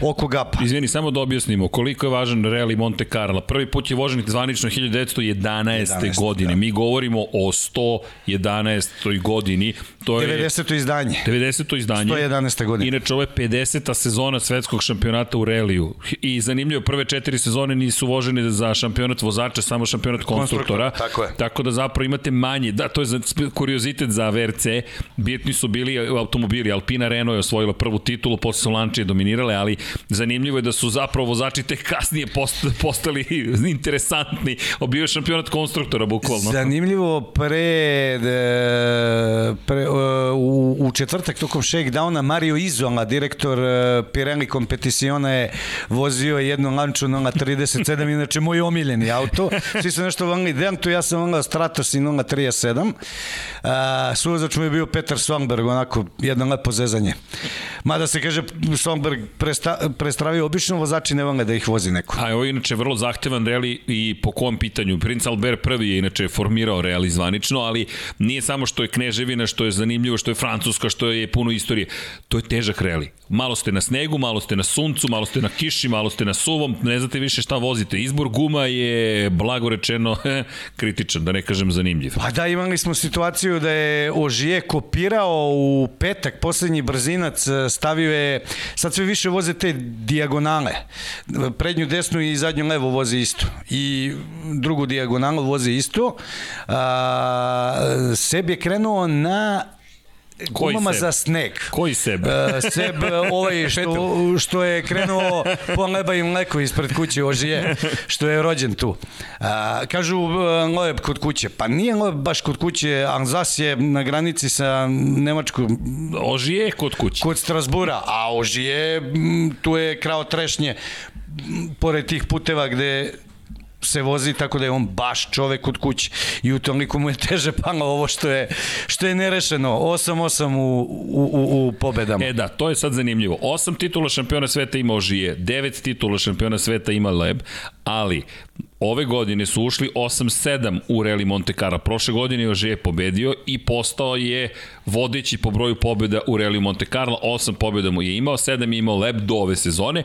oko Gapa. Izvini, samo da objasnimo koliko je važan rally Monte Carlo. Prvi put je vožen zvanično 1911. 11, godine. da. Mi govorimo o 111. godini. To je 90. izdanje. 90. izdanje. 111. godine. Inače, ovo je 50. sezona svetskog šampionata u reliju. I zanimljivo, prve četiri sezone nisu vožene za šampionat vozača, samo šampionat konstruktora. tako je. Tako da zapravo imate manje. Da, to je za, kuriozitet za VRC. Bitni su bili automobili. Alpina Renault je osvojila prvu titulu, posle su Lančije dominirale, ali zanimljivo je da su zapravo vozači tek kasnije post, postali (laughs) interesantni. Obio je šampionat konstruktora, bukvalno. Zanimljivo, pre, de, pre u, u četvrtak tokom shakedowna Mario Izola, direktor e, Pirelli Competitiona je vozio jednu lanču 037, inače moj omiljeni auto. Svi su nešto volili Dentu, ja sam volio Stratos i 037. A, suvozač mu je bio Petar Svanberg, onako jedno lepo zezanje. Mada se kaže, Svanberg presta, prestravio, obično vozači ne vole da ih vozi neko. A ovo je inače vrlo zahtevan reali i po kom pitanju. Prince Albert prvi je inače formirao reali zvanično, ali nije samo što je Kneževina, što je zanimljivo, što je Francuska, što je puno istorije. To je težak reali. Malo ste na snegu, malo ste na suncu, malo ste na kiši, malo ste na suvom, ne znate više šta vozite. Izbor guma je, blago rečeno, (laughs) kritičan, da ne kažem zanimljiv. Pa da, imali smo situaciju da je Ožije kopirao u petak, poslednji brzinac, stavio je, sad sve više voze te dijagonale, prednju desnu i zadnju levo voze isto. I drugu dijagonalu voze isto. A, sebi je krenuo na Koji gumama seb? za sneg. Koji sebe? Uh, seb, ovaj (laughs) što, što je krenuo po leba i mleko ispred kuće Ožije, što je rođen tu. Uh, kažu uh, Lojeb kod kuće. Pa nije Lojeb baš kod kuće, Alzas je na granici sa Nemačkom, Ožije kod kuće. kod Strasbura, a Ožije, m, tu je krao trešnje, pored tih puteva gde se vozi tako da je on baš čovek kod kuće i u toliko mu je teže palo ovo što je što je nerešeno 8-8 u, u, u, u pobedama. E da, to je sad zanimljivo. Osam titula šampiona sveta ima Ožije, devet titula šampiona sveta ima Leb, ali ove godine su ušli 8-7 u Rally Monte Carlo. Prošle godine je Ožije pobedio i postao je vodeći po broju pobjeda u Rally Monte Carlo. 8 pobjeda mu je imao, 7 je imao Leb do ove sezone.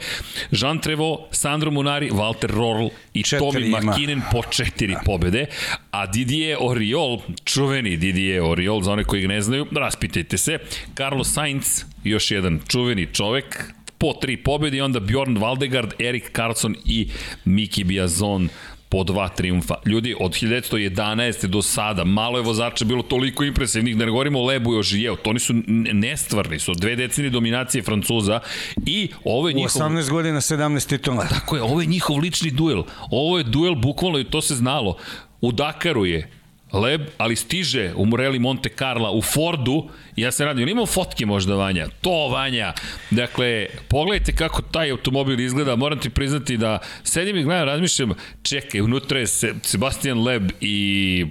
Jean Trevo, Sandro Munari, Walter Rorl i ima. McKinnon po četiri pobede, a Didier Oriol, čuveni Didier Oriol, za one koji ga ne znaju, raspitajte se, Carlos Sainz, još jedan čuveni čovek, po tri pobjede i onda Bjorn Valdegard, Erik Carlson i Miki Biazon po dva triumfa. Ljudi, od 1911. do sada, malo je vozača bilo toliko impresivnih, da ne govorimo o Lebu i o Žijeu, to oni su nestvarni, su dve decenije dominacije Francuza i ovo je U njihov... 18 godina 17 titula. Tako je, ovo je njihov lični duel. Ovo je duel bukvalno i to se znalo. U Dakaru je Leb, ali stiže u Morelli Monte Carla u Fordu, ja se radim, imamo fotke možda Vanja, to Vanja, dakle, pogledajte kako taj automobil izgleda, moram ti priznati da sedim i gledam, razmišljam, čekaj, unutra je Se- Sebastian Leb i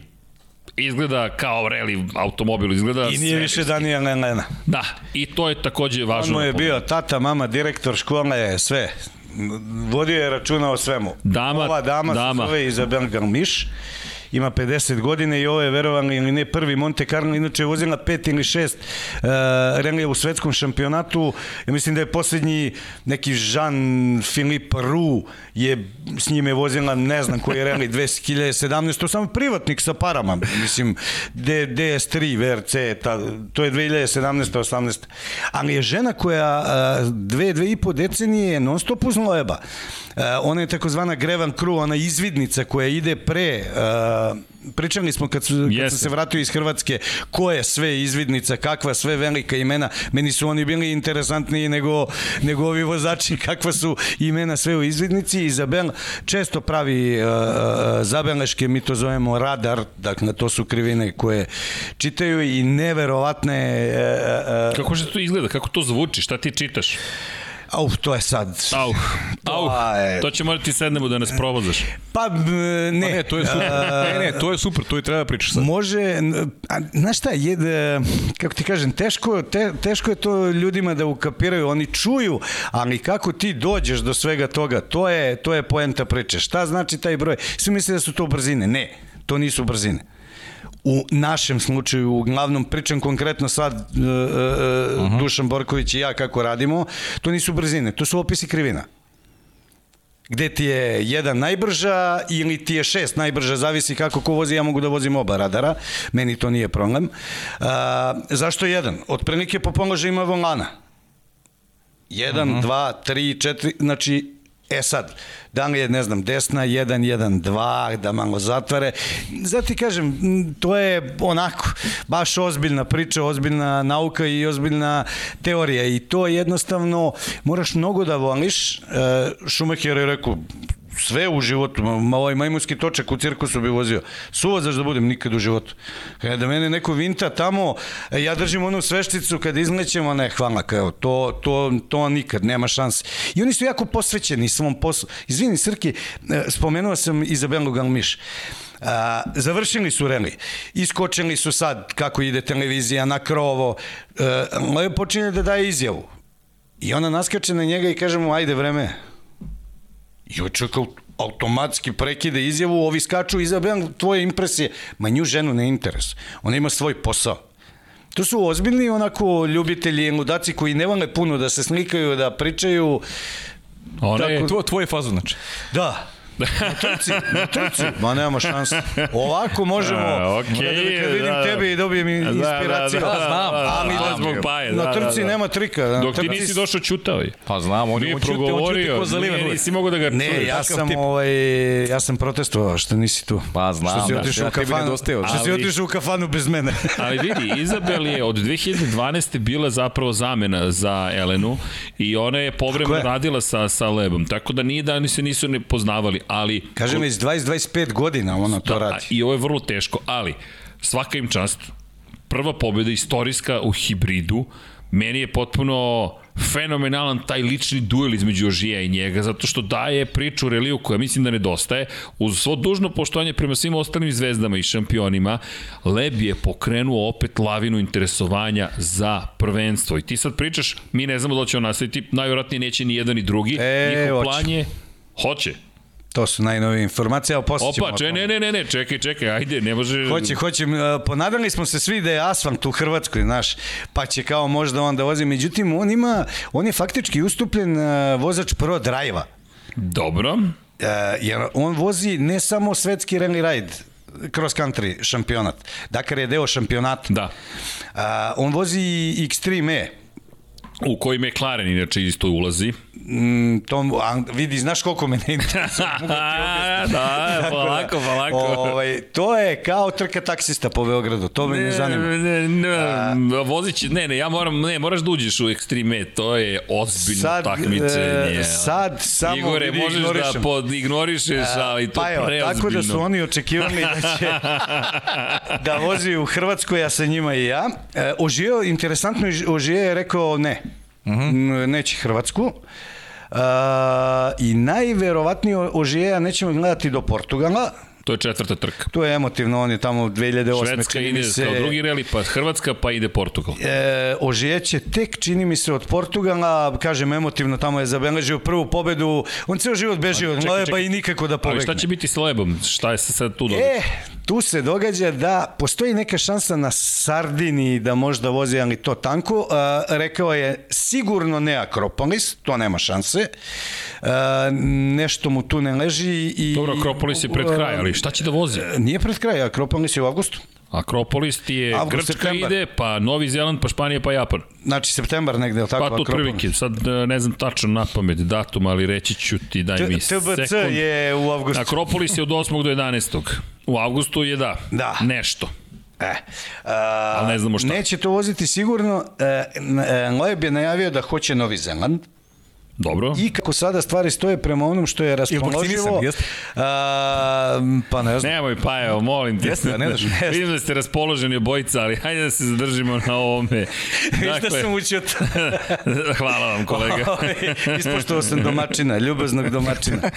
izgleda kao reli automobil, izgleda I nije sve- više Daniel Lena. Da, i to je takođe On važno. mu je bio tata, mama, direktor škole, sve. Vodio je računa o svemu. Dama- Ova dama, dama. se zove Izabel Galmiš ima 50 godine i ovo je verovano ili ne prvi Monte Carlo, inače je vozila pet ili šest uh, relija u svetskom šampionatu. Ja mislim da je poslednji neki Jean-Philippe Roux je s njime vozila, ne znam koji je reli, 2017, (laughs) to samo privatnik sa parama, mislim, D, DS3, VRC, ta, to je 2017. 18. Ali je žena koja uh, dve, dve i po decenije non stop uz Loeba. Uh, ona je takozvana Grevan Crew, ona izvidnica koja ide pre uh, pričali smo kad, su, kad sam se vratio iz Hrvatske ko je sve izvidnica, kakva sve velika imena, meni su oni bili interesantniji nego, nego ovi vozači (laughs) kakva su imena sve u izvidnici. Izabel često pravi uh, zabeleške, mi to zovemo radar dakle to su krivine koje čitaju i neverovatne uh, uh, kako se to izgleda, kako to zvuči, šta ti čitaš? Auf, to je sad. Auf, auf. To će morati sednemo da nas provozaš. Pa, ne. Pa ne, to je super. ne, ne, to je super, to i treba pričati sad. Može, a, znaš šta, je, kako ti kažem, teško, te, teško je to ljudima da ukapiraju, oni čuju, ali kako ti dođeš do svega toga, to je, to je poenta priče. Šta znači taj broj? Svi misle da su to brzine. Ne, to nisu brzine u našem slučaju, uglavnom pričam konkretno sad uh, uh, uh -huh. Dušan Borković i ja kako radimo, to nisu brzine, to su opisi krivina gde ti je jedan najbrža ili ti je šest najbrža, zavisi kako ko vozi, ja mogu da vozim oba radara, meni to nije problem. A, zašto jedan? Otprilike po položajima volana. Jedan, uh -huh. dva, tri, četiri, znači E sad, da li je, ne znam, desna 1, 1, 2, da malo zatvare. Zato kažem, to je onako, baš ozbiljna priča, ozbiljna nauka i ozbiljna teorija i to jednostavno moraš mnogo da voliš. Šumacher je rekao, sve u životu, ovaj majmunski točak u cirkusu bi vozio. Suvozač da budem nikad u životu. Kada da mene neko vinta tamo, e, ja držim onu svešticu kad izlećemo, ne, hvala, kao, to, to, to nikad, nema šanse. I oni su jako posvećeni svom poslu. Izvini, Srki, e, spomenuo sam Izabelu Galmiš. A, završili su reli. Iskočili su sad, kako ide televizija, na krovo. E, počinje da daje izjavu. I ona naskače na njega i kaže mu, ajde vreme, I čovjek automatski prekide izjavu, ovi skaču, izabijam tvoje impresije. Ma nju ženu ne interes. Ona ima svoj posao. To su ozbiljni onako ljubitelji ludaci koji ne vole puno da se slikaju, da pričaju. Ona je Tako... tvoje fazo, znači. Da, Na trci, na trci. Ma nema šanse. Ovako možemo. A, okay, kad vidim da, da. tebe i dobijem inspiraciju. Da, da, da, znam. Ali da, zbog paje. Na trci da, da. nema trika. Dok ti nisi došao čutao je. Pa znam, on je progovorio. Ne, nisi mogo da ga Ne, ja sam, ovaj, ja sam protestovao što nisi tu. Pa znam. Što si otišao da, u kafanu. Što si otišao u kafanu bez mene. (laughs) ali vidi, Izabel je od 2012. bila zapravo zamena za Elenu i ona je povremeno radila sa, sa Lebom. Tako da nije da oni se nisu ne poznavali, ali... Kažem, već 20-25 godina ona to da, radi. I ovo je vrlo teško, ali svaka im čast, prva pobjeda istorijska u hibridu, meni je potpuno fenomenalan taj lični duel između Ožija i njega, zato što daje priču reliju koja mislim da nedostaje. Uz svo dužno poštovanje prema svim ostalim zvezdama i šampionima, Leb je pokrenuo opet lavinu interesovanja za prvenstvo. I ti sad pričaš, mi ne znamo da će on nastaviti, najvjerojatnije neće ni jedan ni drugi. E, Njihov plan je, hoće, To su najnovije informacije, ali posle Opa, če, ne, ne, ne, ne, čekaj, čekaj, ajde, ne može... Hoće, hoće, ponadali smo se svi da je asfalt u Hrvatskoj, znaš, pa će kao možda on da vozi, međutim, on ima, on je faktički ustupljen vozač pro drajva. Dobro. Uh, jer on vozi ne samo svetski rally ride, cross country šampionat. Dakar je deo šampionata. Da. Uh, on vozi Extreme E. U koji McLaren inače isto ulazi. Mm, to, a, vidi, znaš koliko me ne interesuje. (laughs) da, polako, polako. Ovaj, to je kao trka taksista po Beogradu, to me ne, ne zanima. Ne, ne, a, vozići, ne, ne, ja moram, ne, moraš da uđeš u Extreme, to je ozbiljno sad, takmičenje. E, sad, samo Igore, vidi, možeš da ignorišem. da podignorišeš, ali to pa evo, preozbiljno. Tako da su oni očekivali da će (laughs) da vozi u Hrvatskoj, ja sa njima i ja. E, Ožio, interesantno, Ožio je rekao ne, mhm. -huh. neće Hrvatsku. Uh, И најверојатно ожеја нечеме гледати до Португала, To je četvrta trka. To je emotivno, on je tamo 2008. Švedska ide se, kao drugi reli, pa Hrvatska, pa ide Portugal. E, ožijeće tek, čini mi se, od Portugala, kažem emotivno, tamo je zabeležio prvu pobedu, on ceo život beži od Leba i nikako da pobegne. Ali šta će biti s Lebom? Šta je se sad tu događa? E, tu se događa da postoji neka šansa na Sardini da možda vozi, ali to tanko. Uh, rekao je sigurno ne Akropolis, to nema šanse. Uh, nešto mu tu ne leži. I, Dobro, Akropolis je pred kraj, ali šta će da vozi? Nije pred kraj, Akropolis je u avgustu. Akropolis ti je Avgust, Grčka septembar. ide, pa Novi Zeland, pa Španija, pa Japan. Znači, septembar negde, ili tako? Pa Akropolis. otprilike, sad e, ne znam tačno na pamet datum, ali reći ću ti, daj mi T- TBC sekund. je u avgustu. Akropolis je od 8. do 11. U avgustu je da, Da. nešto. E, a, Ali ne znamo šta. Neće to voziti sigurno. E, e, Loeb je najavio da hoće Novi Zeland. Dobro. I kako sada stvari stoje prema onom što je raspoloživo... jeste? A, pa ne znam. Nemoj pa evo, molim te. Jeste, ne daš? Vidim da ste raspoloženi obojica, ali hajde da se zadržimo na ovome. (laughs) Viš da sam učio to. (laughs) Hvala vam kolega. (laughs) Ispoštovao sam domaćina, ljubaznog domaćina.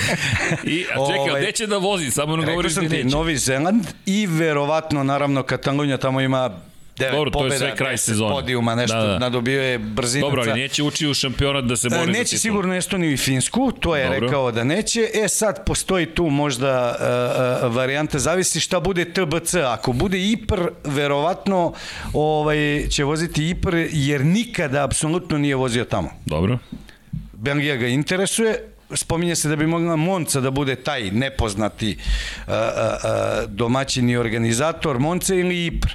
I, a čekaj, Ovaj, gde će da vozi? Samo Rekao govoriš ti, neće. Novi Zeland i verovatno, naravno, Katalunja tamo ima devet Dobro, to je pobjeda, sve kraj 10 sezone. podijuma, nešto, Da, da, nadobio je brzinaca. Dobro, ali neće ući u šampionat da se bori E, za Neće sigurno Estoniju i Finsku, to je. Dobro. rekao da neće. E sad postoji tu možda uh, uh, varijanta, zavisi šta bude TBC. Ako bude IPR, verovatno ovaj, će voziti IPR jer nikada apsolutno nije vozio tamo. Dobro. Belgija ga interesuje, spominje se da bi mogla Monca da bude taj nepoznati uh, uh, uh, domaćin i organizator Monca ili Ipr.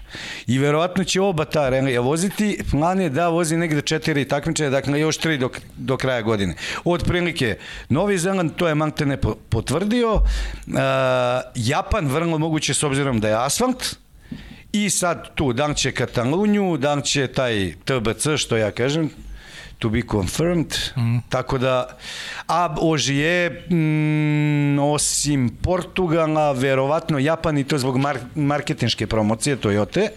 I verovatno će oba ta relija voziti. Plan je da vozi negde četiri takmičaja, dakle još tri do, do kraja godine. Od prilike Novi Zeland, to je Mantene po- potvrdio. Uh, Japan, vrlo moguće s obzirom da je asfalt. I sad tu, da li će Katalunju, da li će taj TBC, što ja kažem, to be confirmed, mm. tako da, a Ožije, mm, osim Portugala, verovatno Japan i to zbog mar marketinške promocije Toyota,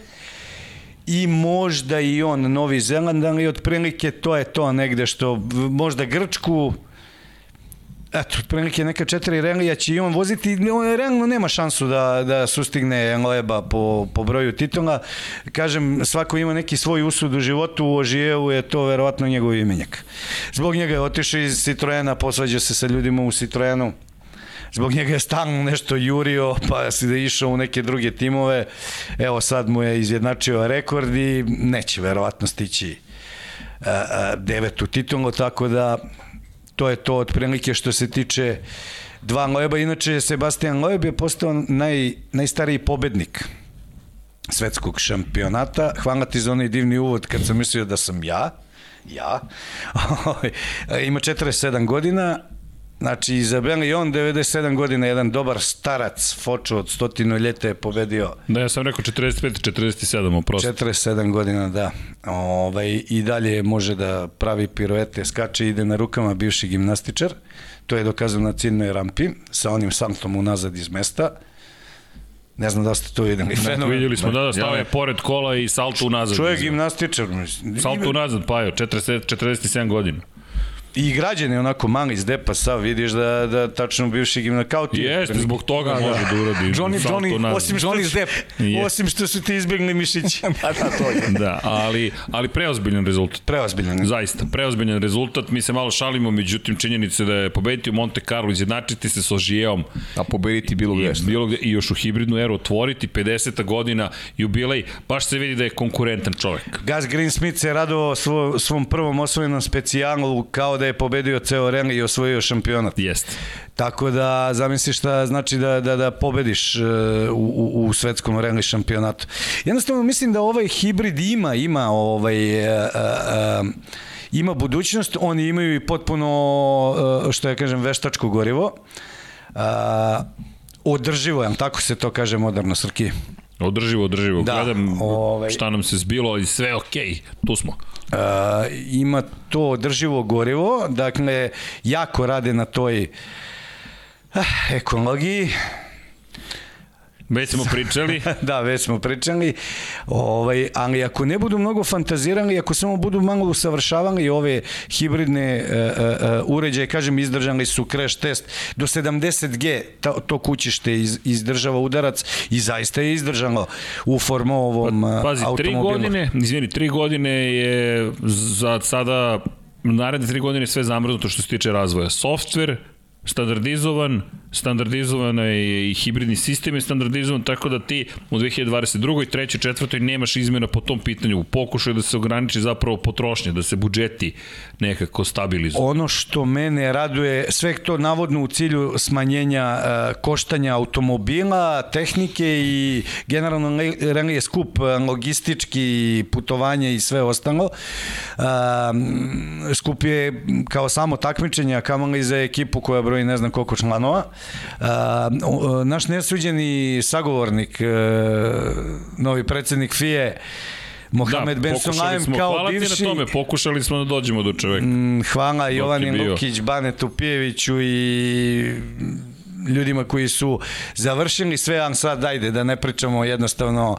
i možda i on Novi Zeland, ali otprilike to je to negde što, možda Grčku, Eto, otprilike neka četiri relija će i on voziti, on realno nema šansu da, da sustigne Leba po, po broju titula. Kažem, svako ima neki svoj usud u životu, u Ožijevu je to verovatno njegov imenjak. Zbog njega je otišao iz Citroena, posvađao se sa ljudima u Citroenu, zbog njega je stalno nešto jurio, pa si da je išao u neke druge timove. Evo sad mu je izjednačio rekord i neće verovatno stići a, a, devetu titulu, tako da to je to otprilike što se tiče dva Loeba. Inače, Sebastian Loeb je postao naj, najstariji pobednik svetskog šampionata. Hvala ti za onaj divni uvod kad sam mislio da sam ja. Ja. (laughs) Ima 47 godina. Znači, Izabel i on 97 godina, jedan dobar starac, fočo od stotinu ljeta je pobedio Da, ja sam rekao 45, 47, oprosti. 47 godina, da. Ovaj, I dalje može da pravi piruete, skače, ide na rukama bivši gimnastičar. To je dokazano na ciljnoj rampi, sa onim saltom unazad iz mesta. Ne znam da ste to videli. Fenomen. Vidjeli smo, da, da, stao je Ja. pored kola i salto unazad. Čovjek gimnastičar. Salto unazad, pa jo, 40, 47 godina. I građan je onako mali iz depa, sav vidiš da, da tačno bivši gimna, kao ti. Jeste, zbog toga može da uradi Johnny- Johnny-. Osim što, Johnny Depp. Je. osim što su ti izbjegli mišići. (laughs) Pa da, to je. Da, ali, ali preozbiljan rezultat. Preozbiljan. Zaista, preozbiljan rezultat. Mi se malo šalimo, međutim, činjenica da je pobediti u Monte Carlo, izjednačiti se sa Ožijeom A pobediti bilo gde bilo gde, i još u hibridnu eru otvoriti 50. godina jubilej, baš se vidi da je konkurentan čovek. Gus Greensmith se radovao svo, svom prvom osvojenom specijalu kao da je pobedio ceo rally i osvojio šampionat. Jeste. Tako da zamisliš šta znači da, da, da pobediš uh, u, u, u svetskom rally šampionatu. Jednostavno mislim da ovaj hibrid ima, ima ovaj, uh, uh, ima budućnost, oni imaju i potpuno, što ja kažem, veštačko gorivo. Uh, održivo, jel tako se to kaže moderno, Srki? Održivo, održivo. Da, Gledam ovaj- šta nam se zbilo i sve okej, tu smo. Uh, ima to održivo gorivo, dakle, jako rade na toj ah, ekologiji. Već smo pričali. (laughs) da, već smo pričali. Ovaj, ali ako ne budu mnogo fantazirali, ako samo budu malo usavršavali ove hibridne uh, uh, uređaje, kažem, izdržali su crash test do 70G, to, to kućište iz, izdržava udarac i zaista je izdržalo u formovom pa, Pazi, automobilu. tri godine, izvini, tri godine je za sada naredne tri godine sve zamrznuto što se tiče razvoja. Software, standardizovan, standardizovan je i hibridni sistem je standardizovan, tako da ti u 2022. i 3. 4. nemaš izmjena po tom pitanju. U pokušaju da se ograniči zapravo potrošnje, da se budžeti nekako stabilizuju. Ono što mene raduje, sve to navodno u cilju smanjenja uh, koštanja automobila, tehnike i generalno je skup logistički putovanje i sve ostalo. Uh, skup je kao samo takmičenje, a kamali za ekipu koja broji ne znam koliko članova. Naš nesuđeni sagovornik, uh, novi predsednik FIE, Mohamed da, Ben Sulaim kao hvala bivši... Hvala ti na tome, pokušali smo da dođemo do čoveka. Mm, hvala Jovanin Lukić, Banetu Pijeviću i ljudima koji su završili sve, a sad dajde da ne pričamo jednostavno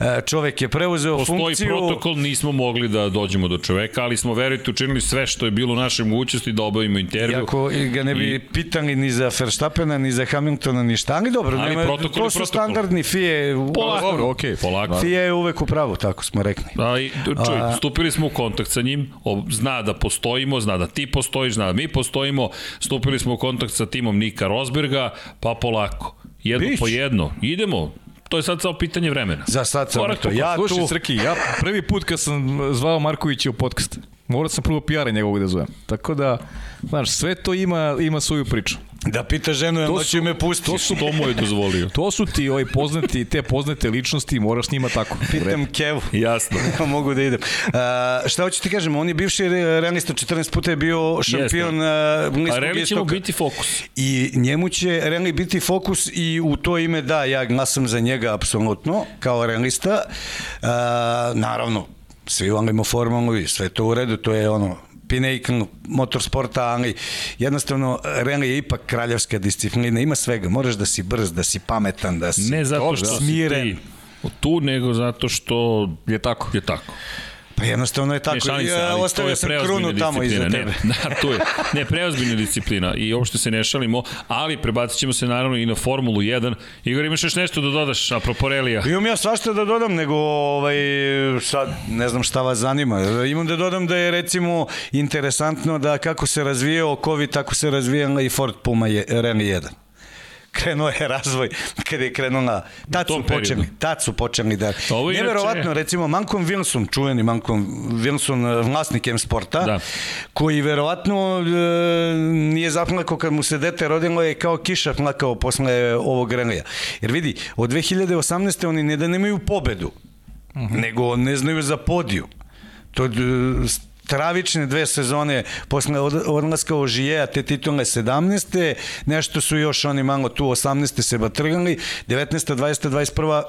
e, čovek je preuzeo Postoji funkciju. Postoji protokol, nismo mogli da dođemo do čoveka, ali smo verujte učinili sve što je bilo u našoj mogućnosti da obavimo intervju. Iako ga ne bi I... pitali ni za Verstappena, ni za Hamiltona, ni šta, ali dobro, ali nema, protokol to su protokol. standardni FIE. Polako, dobro, okay. polako. FIE je uvek u pravu, tako smo rekli. A, i, čuj, a... stupili smo u kontakt sa njim, zna da postojimo, zna da ti postojiš, zna da mi postojimo, stupili smo u kontakt sa timom Nika Rosberga, pa polako. Jedno Bić. po jedno. Idemo, to je sad samo pitanje vremena. Za sad sam to. Ja Slušaj, tu... Srki, ja prvi put kad sam zvao Markovića u podcast, morao sam prvo PR-a njegovog da zovem. Tako da, znaš, sve to ima, ima svoju priču. Da pita ženu, to će me pustiti. To su to mu je dozvolio. (laughs) To su ti ovaj poznati, te poznate ličnosti, moraš s njima tako. Pitam Kevu. Jasno. (laughs) Mogu da idem. Uh, šta hoću ti kažem, on je bivši realista, 14 puta je bio šampion uh, Bliskog A Reli će mu biti fokus. I njemu će Reli biti fokus i u to ime da, ja glasam za njega apsolutno, kao realista. Uh, naravno, svi volimo formalno i sve to u redu, to je ono pinnacle motorsporta, ali jednostavno rally je ipak kraljevska disciplina, ima svega, moraš da si brz, da si pametan, da si ne zato što smiren. Si ti tu, nego zato što je tako. Je tako. Pa jednostavno je tako. Ne, šalim se, ali ostavio sam krunu tamo iza tebe. Ne, (laughs) da, tu je. Ne, preozbiljna disciplina i uopšte se ne šalimo, ali prebacit ćemo se naravno i na Formulu 1. Igor, imaš još nešto da dodaš, apropo relija? Imam ja svašta da dodam, nego ovaj, sad ne znam šta vas zanima. Imam da dodam da je recimo interesantno da kako se razvijao COVID, tako se razvijala i Ford Puma je, Rally 1 krenuo je razvoj kada je krenula tad su počeli tad su počeli da Ovo neverovatno inače... recimo Malcolm Wilson čuveni Malcolm Wilson vlasnik M Sporta da. koji verovatno e, nije zaplakao kad mu se dete rodilo je kao kiša plakao posle ovog renlija jer vidi od 2018. oni ne da nemaju pobedu uh mhm. -huh. nego ne znaju za podiju to stravične dve sezone posle odlaska Ožijeja, te titulne 17. Nešto su još oni malo tu 18. se batrgali, 19. 20. 21.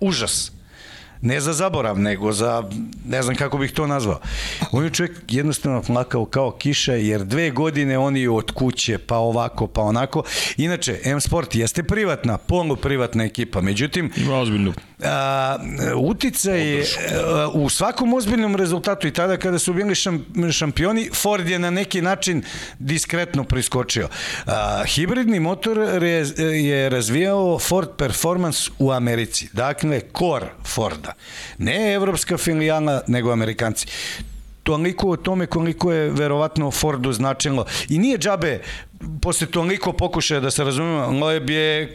užas ne za zaborav, nego za, ne znam kako bih to nazvao. On je čovjek jednostavno plakao kao kiša, jer dve godine oni od kuće, pa ovako, pa onako. Inače, M Sport jeste privatna, polu privatna ekipa, međutim... Ima ozbiljnu. A, uticaj a, u svakom ozbiljnom rezultatu i tada kada su bili šam, šampioni, Ford je na neki način diskretno priskočio. A, hibridni motor re, je razvijao Ford Performance u Americi. Dakle, core Forda. Ne evropska filijala, nego Amerikanci toliko o tome koliko je verovatno Fordu značilo. I nije džabe posle toliko pokušaja da se razumemo, Loeb je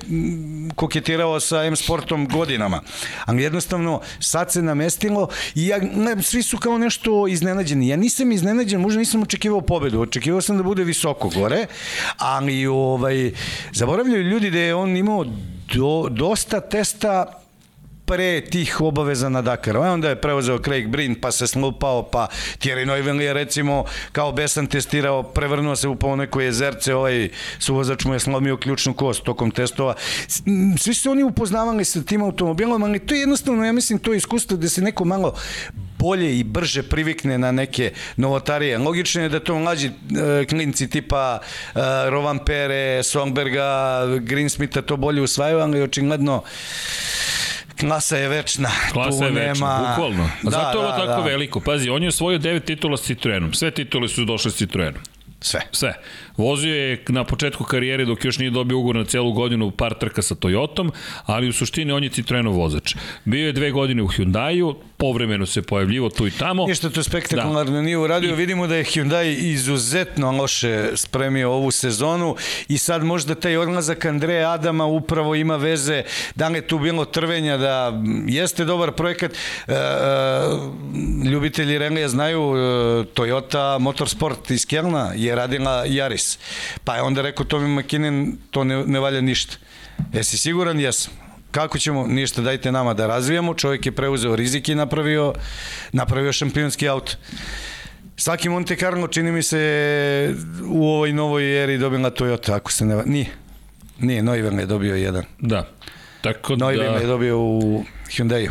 koketirao sa M Sportom godinama, ali jednostavno sad se namestilo i ja, ne, svi su kao nešto iznenađeni. Ja nisam iznenađen, možda nisam očekivao pobedu, očekivao sam da bude visoko gore, ali ovaj, zaboravljaju ljudi da je on imao do, dosta testa pre tih obaveza na Dakaru. E onda je preuzeo Craig Breen, pa se slupao, pa Thierry Neuville je recimo kao besan testirao, prevrnuo se upao neko jezerce, ovaj suvozač mu je slomio ključnu kost tokom testova. Svi su oni upoznavali sa tim automobilom, ali to je jednostavno, ja mislim, to je iskustvo da se neko malo bolje i brže privikne na neke novotarije. Logično je da to mlađi e, klinci tipa e, Rovan Pere, Songberga, Greensmitha to bolje usvajaju, ali očigledno klasa je večna. Klasa je večna, nema... bukvalno. A da, zato je ovo da, tako da. veliko. Pazi, on je osvojio devet titula s Citroenom. Sve titule su došle s Citroenom. Sve. Sve. Vozio je na početku karijere dok još nije dobio ugovor na celu godinu par trka sa Toyotom, ali u suštini on je Citroenov vozač. Bio je dve godine u Hyundaiu, povremeno se pojavljivo tu i tamo. Ništa to spektakularno da. nije uradio. I... Vidimo da je Hyundai izuzetno loše spremio ovu sezonu i sad možda taj odlazak Andreja Adama upravo ima veze. Da li je tu bilo trvenja da jeste dobar projekat. E, e, ljubitelji Renlija znaju e, Toyota Motorsport iz Kelna je radila Yaris. Pa je onda rekao Tommy McKinnon to ne, ne valja ništa. Jesi siguran? Jesam kako ćemo, ništa, dajte nama da razvijamo, čovjek je preuzeo rizik i napravio, napravio šampionski auto. Svaki Monte Carlo čini mi se u ovoj novoj eri dobila Toyota, ako se ne... Nije. Nije, Neuven je dobio jedan. Da. Tako da... Neuven je dobio u Hyundaiu.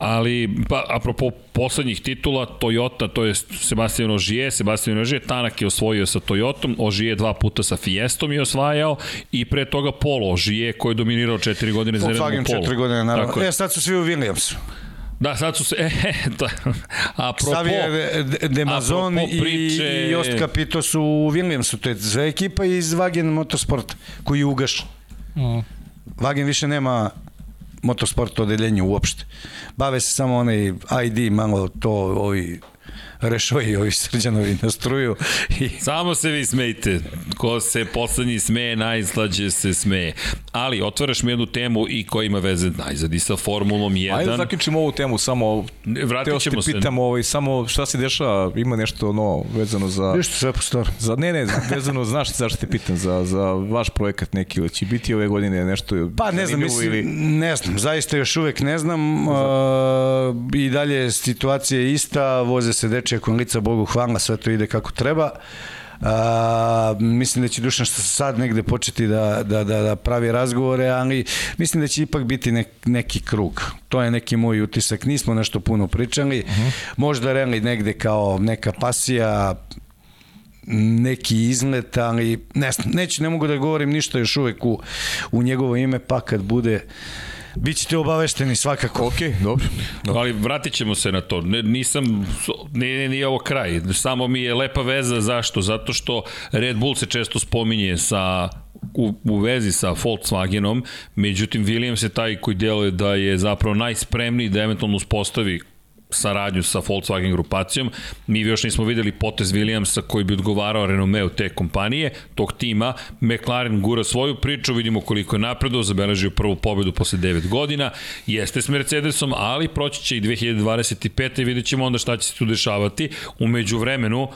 Ali, pa, apropo poslednjih titula, Toyota, to je Sebastian Ožije, Sebastian Ožije, Tanak je osvojio sa Toyotom, Ožije dva puta sa Fiestom je osvajao i pre toga Polo, Ožije koji je dominirao četiri godine za redom Polo. četiri godine, naravno. E, sad su svi u Williamsu. Da, sad su se, (laughs) e, da, apropo, Xavier Demazon priče... i Jost Capito su u Williamsu, to je sve ekipa iz Wagen Motorsport koji je ugašen. Mm. Wagen više nema motosport odeljenju uopšte. Bave se samo onaj ID, malo to ovi Rešoji ovi srđanovi na struju. I... Samo se vi smejte. Ko se poslednji smeje, najslađe se smeje. Ali, otvaraš mi jednu temu i koja ima veze najzad i sa Formulom 1. Ajde da zaključimo ovu temu, samo Vratit ćemo se. pitam ovaj, samo šta se dešava, ima nešto ono vezano za... Nešto sve po stvar. Za, ne, ne, vezano, znaš zašto te pitam, za, za vaš projekat neki, ili će biti ove godine nešto Pa ne znam, mislim, ili... ne znam, zaista još uvek ne znam. Uh, I dalje situacija je ista, voze se deče ako lica Bogu hvala, sve to ide kako treba. A, mislim da će Dušan što sad negde početi da, da, da, da pravi razgovore, ali mislim da će ipak biti nek, neki krug. To je neki moj utisak. Nismo nešto puno pričali. Uh. -huh. Možda Reli negde kao neka pasija, neki izlet, ali ne, neću, ne mogu da govorim ništa još uvek u, u njegovo ime, pa kad bude Bićete obavešteni svakako. Ok, dobro. dobro. Ali vratit ćemo se na to. Ne, nisam, ne, nije ovo kraj. Samo mi je lepa veza. Zašto? Zato što Red Bull se često spominje sa u, u vezi sa Volkswagenom, međutim Williams je taj koji deluje da je zapravo najspremniji da eventualno uspostavi saradnju sa Volkswagen grupacijom. Mi još nismo videli potez Williamsa koji bi odgovarao renomeu te kompanije, tog tima. McLaren gura svoju priču, vidimo koliko je napredao, zabeležio prvu pobedu posle 9 godina. Jeste s Mercedesom, ali proći će i 2025. i vidjet ćemo onda šta će se tu dešavati. Umeđu vremenu,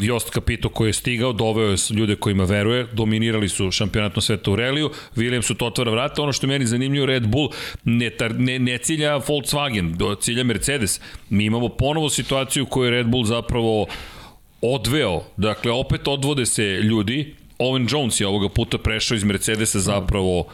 Jost Capito koji je stigao, doveo je ljude kojima veruje, dominirali su šampionatno sveta u reliju, Williams to otvara vrata, ono što meni zanimljivo, Red Bull ne, tar, ne, ne cilja Volkswagen, cilja Mercedes. Mi imamo ponovo situaciju koju je Red Bull zapravo odveo, dakle opet odvode se ljudi, Owen Jones je ovoga puta prešao iz Mercedesa zapravo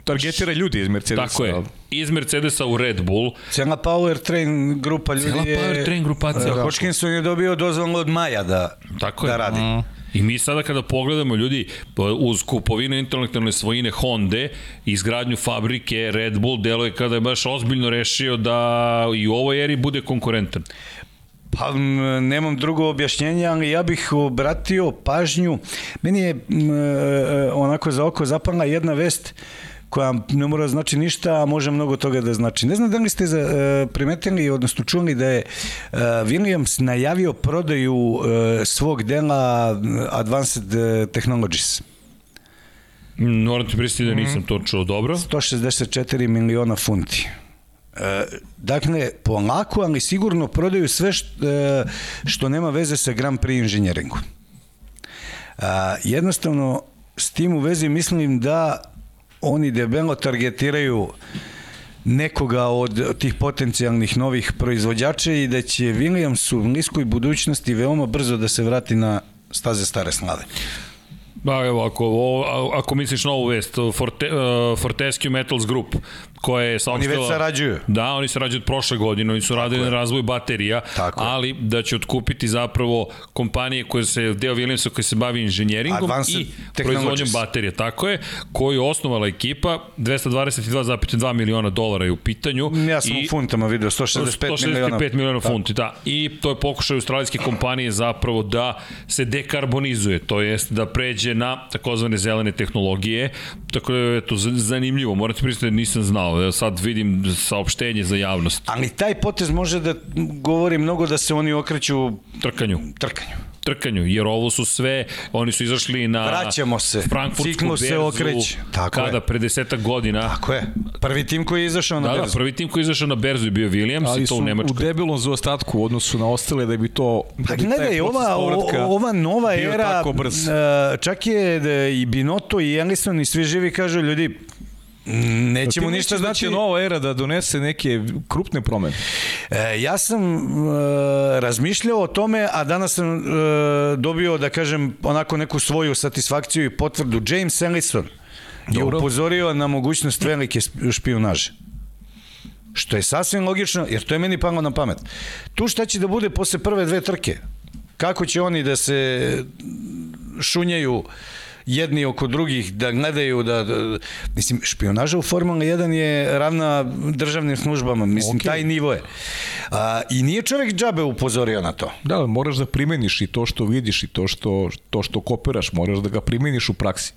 Targetira ljudi iz Mercedesa. Tako je. Iz Mercedesa u Red Bull. Cijela Powertrain grupa ljudi Cijela je... Powertrain grupacija. Da, Hodgkinson je dobio dozvolu od Maja da, Tako da je. radi. Mm. I mi sada kada pogledamo ljudi uz kupovinu intelektualne svojine Honda, izgradnju fabrike Red Bull deluje kada je baš ozbiljno rešio da i u ovoj eri bude konkurentan. Pa nemam drugo objašnjenje, ali ja bih obratio pažnju. Meni je onako za oko zapala jedna vest koja ne mora znači ništa, a može mnogo toga da znači. Ne znam da li ste za, e, primetili, odnosno čuli da je e, Williams najavio prodaju e, svog dela Advanced Technologies. Moram ti pristiti da nisam to čuo dobro. 164 miliona funti. E, dakle, polako, ali sigurno prodaju sve što, e, što nema veze sa Grand Prix inženjeringom. E, jednostavno, s tim u vezi mislim da oni debelo targetiraju nekoga od tih potencijalnih novih proizvođača i da će Williams u niskoj budućnosti veoma brzo da se vrati na staze stare slave. Da, evo, ako, o, ako misliš novu vest, Forte, uh, Fortescue Metals Group, koja je saopštila... Oni već sarađuju. Da, oni sarađuju od prošle godine, oni su Tako radili je. na razvoju baterija, Tako ali je. da će otkupiti zapravo kompanije koje se, deo Williamsa koji se bavi inženjeringom Advanced i proizvodnjom baterija. Tako je, koju je osnovala ekipa, 222,2 miliona dolara je u pitanju. Ja sam i, u funtama video, 165, 165 miliona. 165 miliona funti, da. I to je pokušaj australijske kompanije zapravo da se dekarbonizuje, to jest da pređe na takozvane zelene tehnologije. Tako da je to zanimljivo, morate pristati da nisam znao. Ja sad vidim saopštenje za javnost. Ali taj potez može da govori mnogo da se oni okreću trkanju. Trkanju trkanju, jer ovo su sve, oni su izašli na Vraćamo se, Frankfurtsku berzu, se okreće. Tako kada, je. pre desetak godina. Tako je, prvi tim koji je izašao na da, da berzu. Da, prvi tim koji je izašao na berzu je bio Williams Ali i to u Nemačkoj. Ali su u debelom zaostatku u odnosu na ostale da bi to... Da pa gledaj, ova, ova nova era, e, čak je da i Binoto i Ellison i svi živi kažu ljudi, Nećemo ništa znači... Da će nova era da donese neke krupne promene? E, ja sam e, razmišljao o tome, a danas sam e, dobio, da kažem, onako neku svoju satisfakciju i potvrdu. James Ellison je upozorio na mogućnost velike špionaže. Što je sasvim logično, jer to je meni palo na pamet. Tu šta će da bude posle prve dve trke? Kako će oni da se šunjaju uh, jedni oko drugih, da gledaju, da, da mislim, špionaža u Formula 1 je ravna državnim službama, mislim, okay. taj nivo je. A, I nije čovek džabe upozorio na to. Da, moraš da primeniš i to što vidiš i to što, to što kopiraš, moraš da ga primeniš u praksi.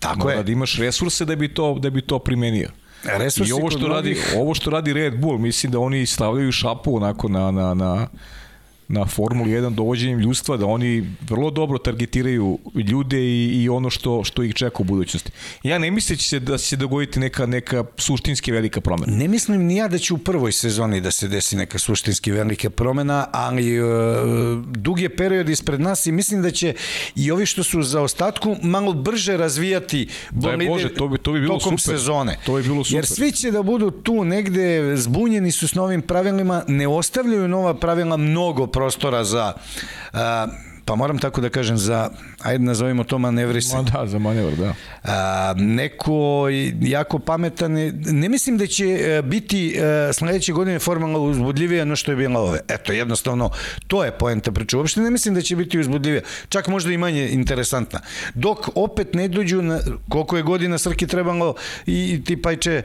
Tako Mora je. da imaš resurse da bi to, da bi to primenio. Resursi I ovo što, radi, ovo što radi Red Bull, mislim da oni stavljaju šapu onako na, na, na, na Formuli 1 dovođenjem ljudstva da oni vrlo dobro targetiraju ljude i, i ono što što ih čeka u budućnosti. Ja ne mislim da će se se dogoditi neka neka suštinski velika promena. Ne mislim ni ja da će u prvoj sezoni da se desi neka suštinski velika promena, ali uh, dug je period ispred nas i mislim da će i ovi što su za ostatku malo brže razvijati bolide da Bože, to bi, to bi bilo tokom super. sezone. To bi bilo super. Jer svi će da budu tu negde zbunjeni su s novim pravilima, ne ostavljaju nova pravila mnogo prostora za pa moram tako da kažem, za, ajde nazovimo to manevrisanje. Ma da, za manevr, da. A, neko jako pametan, ne mislim da će e, biti a, e, sledeće godine formalno uzbudljivije no što je bilo ove. Eto, jednostavno, to je poenta priče. Uopšte ne mislim da će biti uzbudljivija. Čak možda i manje interesantna. Dok opet ne dođu na, koliko je godina Srki trebalo i ti pajče e,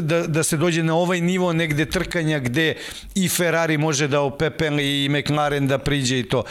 da, da se dođe na ovaj nivo negde trkanja gde i Ferrari može da opepeli i McLaren da priđe i to.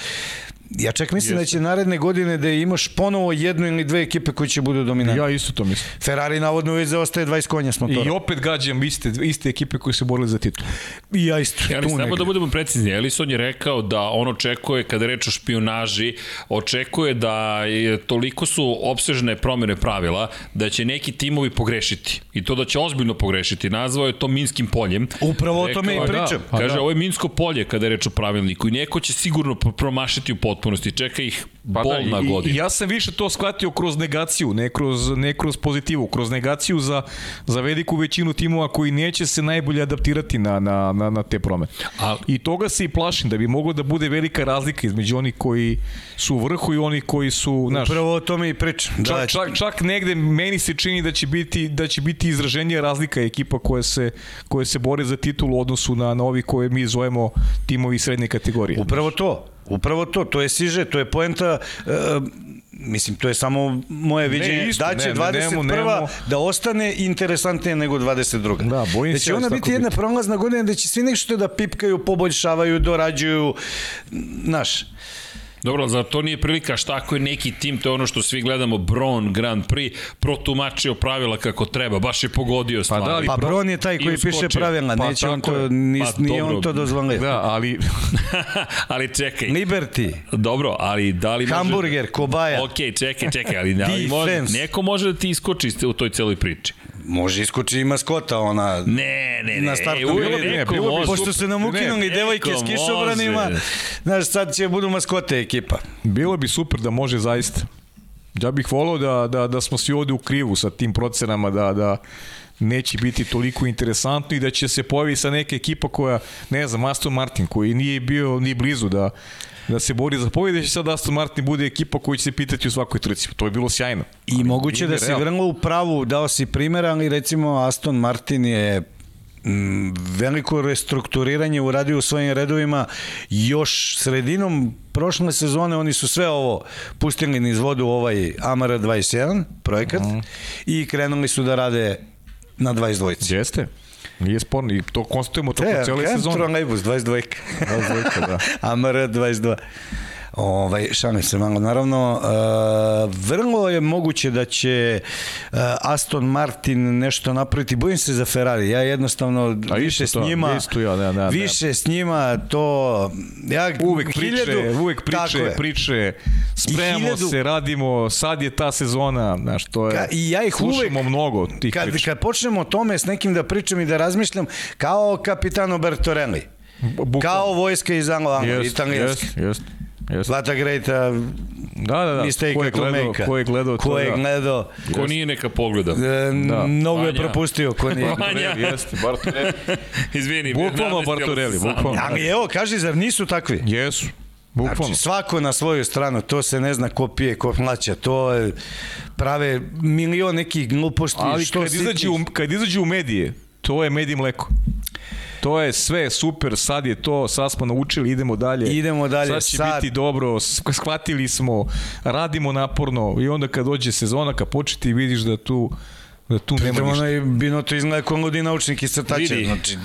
Ja čak mislim Jeste. da će naredne godine da imaš ponovo jednu ili dve ekipe koje će budu dominantne. Ja isto to mislim. Ferrari navodno već zaostaje 20 konja s motora. I opet gađam iste, iste ekipe koje se borili za titul. I ja isto. Ja, ali samo da budemo precizni, Elison je rekao da on očekuje, kada reč o špionaži, očekuje da je, toliko su obsežne promene pravila, da će neki timovi pogrešiti. I to da će ozbiljno pogrešiti. Nazvao je to Minskim poljem. Upravo rekao, o tome i pričam. Da, kaže, da. ovo je Minsko polje kada je reč o pravilniku i neko će sigurno promašiti u pot potpunosti, čeka ih pa bolna da, godina. I, ja sam više to shvatio kroz negaciju, ne kroz, ne kroz pozitivu, kroz negaciju za, za veliku većinu timova koji neće se najbolje adaptirati na, na, na, na te promene. A, I toga se i plašim, da bi moglo da bude velika razlika između onih koji su u vrhu i oni koji su... Znaš, Upravo o tome i pričam. Čak, da, čak, čak negde meni se čini da će biti, da će biti izraženija razlika ekipa koja se, koja se bore za titul u odnosu na, na ovi koje mi zovemo timovi srednje kategorije. Upravo to. Upravo to, to je siže, to je poenta, uh, mislim, to je samo moje viđenje, isto, da će ne, 21. Nemo, nemo. da ostane interesantnije nego 22. Da, bojim da će ona biti jedna prolazna godina da će svi nešto da pipkaju, poboljšavaju, dorađuju, znaš, Dobro, za to nije prilika šta ako je neki tim, to je ono što svi gledamo, Bron Grand Prix, protumačio pravila kako treba, baš je pogodio stvari. Pa, da, ali pa Bron je taj koji piše pravila, pa, neće on to, nis, pa, nije dobro. on to dozvolio. Da, ali... (laughs) ali čekaj. Liberty. Dobro, ali da li Hamburger, može... kobaja. Ok, čekaj, čekaj, ali, ali može, neko može da ti iskoči u toj celoj priči. Može iskoči i maskota, ona... Ne, ne, ne. Na startu. E, bilo bi, ne, bilo bi, pošto su nam ukinuli devojke s kišobranima, znaš, sad će budu maskote ekipa. Bilo bi super da može zaista. Ja bih volao da, da, da smo svi ovde u krivu sa tim procenama, da, da, neće biti toliko interesantno i da će se pojavi sa neka ekipa koja, ne znam, Aston Martin, koji nije bio ni blizu da da se bori za pobjede, će sad Aston Martin bude ekipa koja će se pitati u svakoj trci. To je bilo sjajno. I ali moguće da se vrlo u pravu, dao si primjer, ali recimo Aston Martin je veliko restrukturiranje uradio u svojim redovima još sredinom prošle sezone oni su sve ovo pustili niz vodu ovaj Amara 21 projekat. -huh. i krenuli su da rade na 22. Jeste. Nije sporno i to konstatujemo tokom cele sezone. Trolejbus, 22. 22, da. (laughs) Amar 22. Ovaj, šalim se malo. Naravno, uh, vrlo je moguće da će uh, Aston Martin nešto napraviti. Bojim se za Ferrari. Ja jednostavno A više to, s njima isto ja, da, da, više s njima to ja uvek priče, hiljadu, uvek priče, priče. Spremamo hiljadu, se, radimo, sad je ta sezona, znaš, to je. Ka, I ja ih uvek mnogo tih kad, priča. Kad počnemo o tome s nekim da pričam i da razmišljam kao kapitano Bertorelli. Bukval. Kao vojska iz Anglo-Anglo, italijanske. Jest, jest. Yes. What a great uh, da, da, da. mistake ko je gledao, ko je gledao ko je gledao. Ko nije neka pogleda. E, da. Mnogo Vanja. je propustio ko nije. (laughs) Vanja. Jeste, Bartorelli. (laughs) Izvini. Bukvalno Bartorelli, bukvalno. Ali evo, kaži, zar nisu takvi? Jesu. Bukvalno. Znači, svako na svoju stranu, to se ne zna ko pije, ko mlaća, to je prave milion nekih gluposti. Ali što kad, izađe u, kad izađe u medije, to je medij mleko. To je sve super, sad je to, sad smo naučili, idemo dalje. Idemo dalje. Sad će sad... biti dobro, shvatili smo, radimo naporno i onda kad dođe sezona, kad početi vidiš da tu da tu nema ništa. Onaj Binoto izgleda kao ludi naučnik i crtača. Vidi, znači,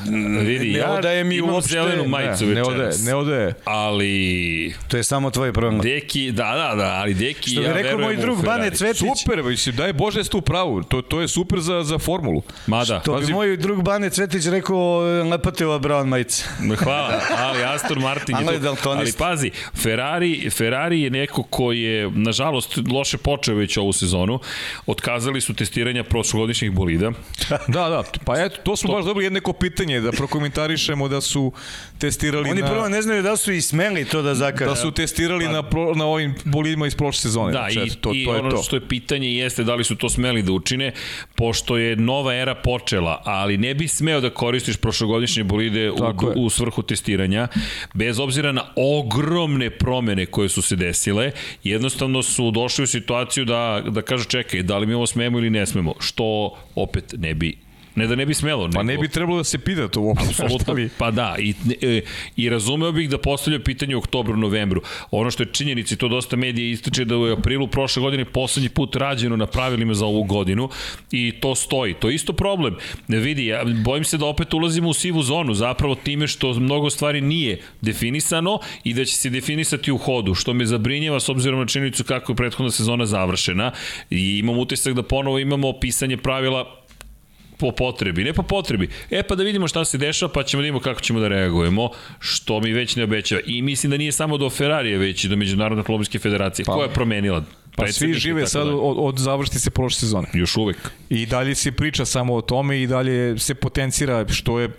vidi, ne ja odaje mi imam uopšte, zelenu majicu ne, večeras. Ne odaje, ne odaje. Ali... To je samo tvoj problem. Deki, da, da, da, ali Deki, Što ja verujem rekao moj drug Bane Cvetić. Super, mislim, daj Bože ste u pravu. To, to je super za, za formulu. Mada. Što bi moj drug Bane Cvetić rekao, lepate ova Brown majica. (laughs) Hvala, ali Aston Martin je to. Ali pazi, Ferrari, Ferrari je neko ko je, nažalost, loše počeo već ovu sezonu. Otkazali su testiranja prošlogodišnjih bolida. da, da, pa eto, to smo to... baš dobili jedneko pitanje, da prokomentarišemo da su testirali Oni na... Oni prvo ne znaju da su i smeli to da zakažu. Da su testirali pa... na, pro, na ovim bolidima iz prošle sezone. Da, znači, i, to, i to je ono to. što je pitanje jeste da li su to smeli da učine, pošto je nova era počela, ali ne bi smeo da koristiš prošlogodišnje bolide u, u svrhu testiranja, bez obzira na ogromne promene koje su se desile, jednostavno su došli u situaciju da, da kažu čekaj, da li mi ovo smemo ili ne smemo, što opet ne bi Ne da ne bi smelo. Nego... Pa ne bi trebalo da se pita to uopšte. Apsolutno, pa da. I, e, I razumeo bih da postavljaju pitanje u oktobru, novembru. Ono što je činjenici, to dosta medija ističe da u aprilu prošle godine poslednji put rađeno na pravilima za ovu godinu i to stoji. To je isto problem. Vidi, ja bojim se da opet ulazimo u sivu zonu, zapravo time što mnogo stvari nije definisano i da će se definisati u hodu, što me zabrinjeva s obzirom na činjenicu kako je prethodna sezona završena i imam utisak da ponovo imamo pisanje pravila po potrebi, ne po potrebi. E pa da vidimo šta se dešava, pa ćemo da vidimo kako ćemo da reagujemo, što mi već ne obećava. I mislim da nije samo do Ferrarije, već i do Međunarodne automobilske federacije. Pa, Ko je promenila Pa svi žive sad od, od završiti se prošle sezone. Još uvek. I dalje se priča samo o tome i dalje se potencira što je,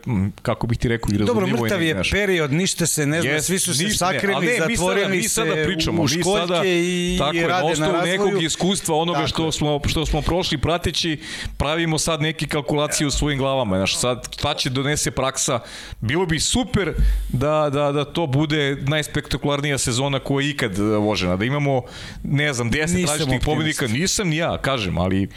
kako bih ti rekao, i razumljivo. Dobro, mrtav je naš. period, ništa se ne zna, yes, svi su se sakrili, ne, zatvorili mi sada, mi sada pričamo, u školjke sada, i, tako i rade na razvoju. nekog iskustva onoga što smo, što smo prošli prateći, pravimo sad neke kalkulacije u svojim glavama. Znaš, sad šta će donese praksa. Bilo bi super da, da, da to bude najspektakularnija sezona koja je ikad vožena. Da imamo, ne znam, 10 10 različitih pobednika, nisam ni ja, kažem, ali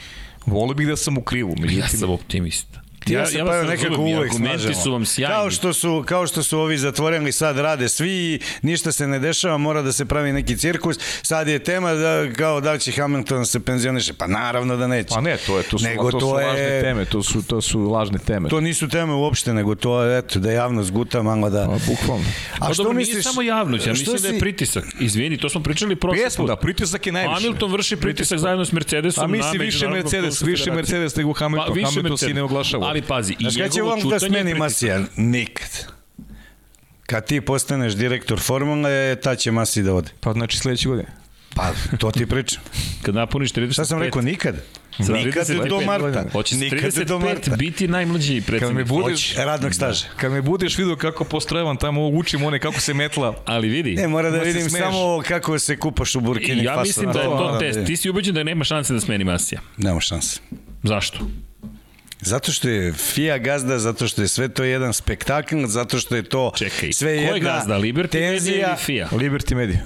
volio bih da sam u krivu. Međutim, ja sam optimista. Ja, se ja pa nekako uvek Argumenti su vam sjajni. Kao što su, kao što su ovi zatvoreni sad rade svi, ništa se ne dešava, mora da se pravi neki cirkus. Sad je tema da kao da li će Hamilton se penzioniše. Pa naravno da neće. Pa ne, to je to su, nego to, to su je, lažne teme, to su to su lažne teme. To nisu teme uopšte, nego to je eto da javnost guta malo da. Pa bukvalno. A pa, što dobro, misliš? Nije samo javnost, ja mislim si... da je pritisak. Izvini, to smo pričali prošli put. da, pritisak je najviše. Hamilton vrši pritisak, pritisak zajedno s Mercedesom. A misli više Mercedes, više Mercedes nego Hamilton. Pa, Hamilton se ne oglašava. Ali pazi, i će vam da smeni Masija? Nikad. Kad ti postaneš direktor formule, ta će Masi da ode. Pa znači sledeće godine. Pa, to ti pričam. (laughs) Kad napuniš 35... Šta sam rekao, nikad? Za nikad do marta. Hoće nikad do marta. biti najmlađi predsednik. Kad me budeš, radnog staža. Da. Kad me budeš vidio kako postrojavam tamo, učim one kako se metla. Ali vidi. Ne, mora da vidim samo kako se kupaš u Burkini Ja mislim da je to test. Ti si ubeđen da nema šanse da smeni Masija. Nema šanse. Zašto? Zato što je FIA gazda, zato što je sve to jedan spektakl, zato što je to Čekaj, sve jedna ko je gazda, Liberty tenzija, Media ili FIA? Liberty Media.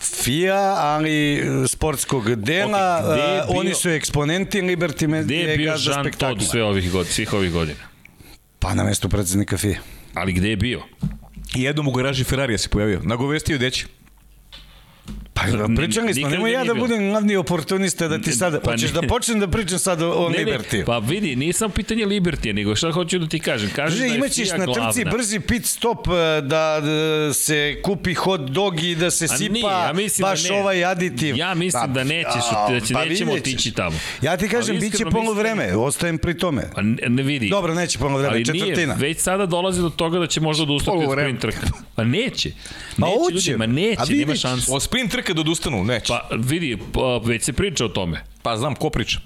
FIA, ali e, sportskog dela, gde okay, bio- oni su eksponenti Liberty Gde Media je je bio gazda Jean Todt spektakla. sve ovih god, svih ovih godina? Pa na mestu predsednika FIA. Ali gde je bio? I jednom u garaži Ferrarija se pojavio. Nagovestio deći. Pa pričali smo, nemoj ja nije da budem glavni oportunista da ti sada, Pa hoćeš ne. da počnem da pričam sad o, o Ne, ne, Liberty. pa vidi, nisam pitanje Libertija, nego šta hoću da ti kažem. Kažeš Drži, da je imaćeš na glavna. trci brzi pit stop e, da, da se kupi hot dog i da se A sipa nije, ja mislim baš da ne. ovaj aditiv. Ja mislim da nećeš, a, da će, pa nećemo otići tamo. Ja ti kažem, bit će polo da vreme, ostajem pri tome. Pa ne, ne vidi. Dobro, neće polo vreme, Ali četvrtina. nije, već sada dolazi do toga da će možda odustati od Poluvreme. sprint trka. Pa neće. Ma neće, ljudi, ma neće, nema šanse. O sprint trka da odustanu, neće. Pa, vidi, pa, već se priča o tome. pa znam, ko priča?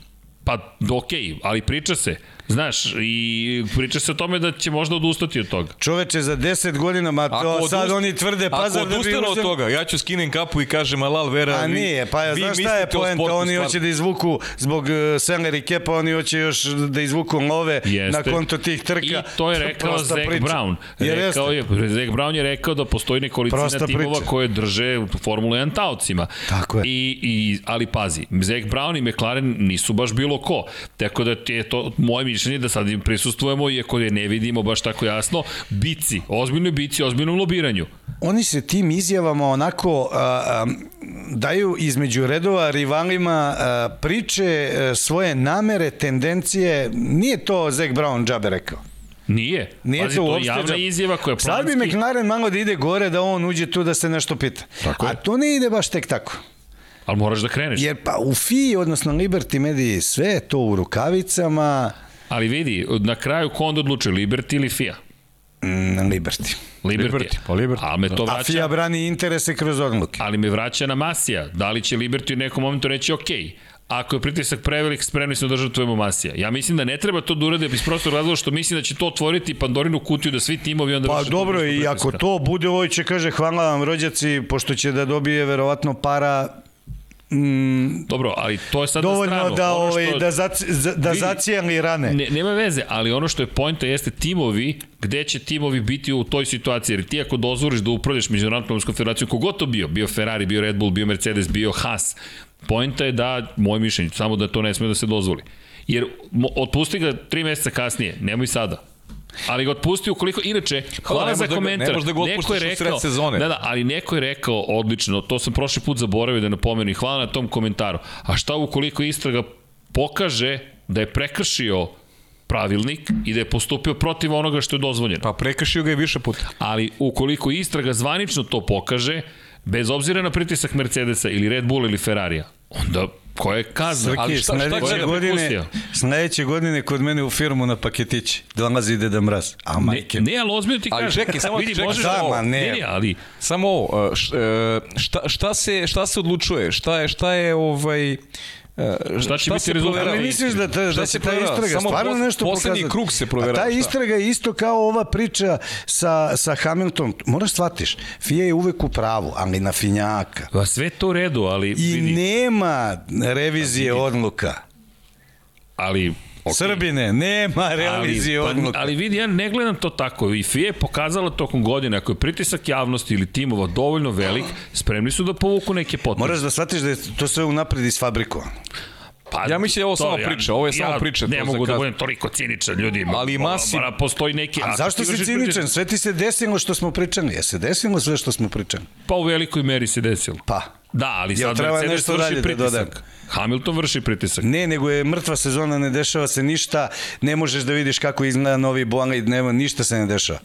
Pa okej, ali priča se. Znaš, i priča se o tome da će možda odustati od toga. Čoveče, za 10 godina, ma to sad odust- oni tvrde pazar Ako da bi odustanu od toga, ja ću skinem kapu i kažem Alal Vera, A vi, nije, pa ja, vi znaš šta je mislite o poenta, sportu oni stvarno. hoće da izvuku zbog uh, Seller i Kepa, oni hoće još da izvuku love Jeste. na konto tih trka. I to je rekao Zach priča. Brown. Rekao jeste. je, Zach Brown je rekao da postoji nekolicina Prosta timova priča. koje drže Formulu 1 taocima. Tako je. I, i, ali pazi, Zach Brown i McLaren nisu baš bilo ko. Tako da ti je to moje mišljenje da sad im prisustvujemo, iako je ne vidimo baš tako jasno, bici, ozbiljnoj bici, ozbiljnom lobiranju. Oni se tim izjavama onako a, a, daju između redova rivalima a, priče a, svoje namere, tendencije. Nije to Zach Brown džabe rekao. Nije. Nije Pazi, to to javna izjava koja je Sad bi planski. McLaren malo da ide gore, da on uđe tu da se nešto pita. Tako je. A to ne ide baš tek tako. Ali moraš da kreneš. Jer pa u FI, odnosno Liberty Media, sve je to u rukavicama Ali vidi, na kraju ko onda odlučuje, Liberty ili FIA? mm, Liberty. Liberty. Liberty, pa Liberty. Ali me to A vraća... FIA brani interese kroz odluke. ali me vraća na Masija. Da li će Liberty u nekom momentu reći, ok, ako je pritisak prevelik, spremni smo da žrtvujemo Masija. Ja mislim da ne treba to da urade iz prostog razloga što mislim da će to otvoriti Pandorinu kutiju da svi timovi onda Pa dobro, i ako to bude, ovo će kaže hvala vam rođaci, pošto će da dobije verovatno para mm, Dobro, ali to je sad na dovoljno stranu. da, Ono ovaj, što- da, zac, za- da Vidi, zacijeli rane. Ne, nema veze, ali ono što je pojenta jeste timovi, gde će timovi biti u toj situaciji, jer ti ako dozvoriš da upravljaš Međunarodnom automobilskom federacijom, kogod to bio, bio Ferrari, bio Red Bull, bio Mercedes, bio Haas, pojenta je da, moje mišljenje, samo da to ne sme da se dozvoli. Jer otpusti ga tri meseca kasnije, nemoj sada. Ali ga otpusti ukoliko, inače, hvala ne za možeš da ga- komentar. ne da ga Neko je u sred rekao, sezone. Da, da, ali neko je rekao odlično, to sam prošli put zaboravio da napomenu i hvala na tom komentaru. A šta ukoliko istraga pokaže da je prekršio pravilnik i da je postupio protiv onoga što je dozvoljeno. Pa prekršio ga je više puta. Ali ukoliko istraga zvanično to pokaže, bez obzira na pritisak Mercedesa ili Red Bull ili Ferrarija, onda koja je kazna? Srki, Ali šta- šta sledeće, gleda godine, sledeće godine kod mene u firmu na paketići dolazi Deda Mraz. A Ne, majke, ne, ali ozbiljno ti Ali kažem. čekaj, samo Vidi, čekaj, možeš da, ovo- ne. ne, ne, ali Samo ovo, e, šta, šta, se, šta se odlučuje? Šta je, šta je ovaj... e, Šta će biti rezultat? Ali misliš da, ta, da se ta istraga Samo stvarno pos- nešto poslednji pokazati? krug se proverava. ta istraga je isto kao ova priča sa, sa Hamiltonom. Moraš shvatiš, FIA je uvek u pravu, ali na finjaka. pa sve to u redu, ali I vidi, nema revizije odluka. ali okay. Srbine, nema revizije ali, odluka. pa, ali vidi, ja ne gledam to tako. I FIA je pokazala tokom godine, ako je pritisak javnosti ili timova dovoljno velik, spremni su da povuku neke poteze. Moraš da shvatiš da je to sve unapred isfabrikovano. Pa, Ja mislim da je ovo to samo priča, ovo je samo ja priča, Ne mogu da budem toliko ciničan, ljudi. Ali masi- Mora, postoji neki... A zašto si ciničan? Sve ti se desilo što smo pričali. Je se desilo sve što smo pričali? Pa u velikoj meri se desilo. Pa. Da, ali sad treba Mercedes nešto vrši dalje da pritisak. dodam? Hamilton vrši pritisak. Ne, nego je mrtva sezona, ne dešava se ništa, ne možeš da vidiš kako izgleda novi bolid, nema, ništa se ne dešava.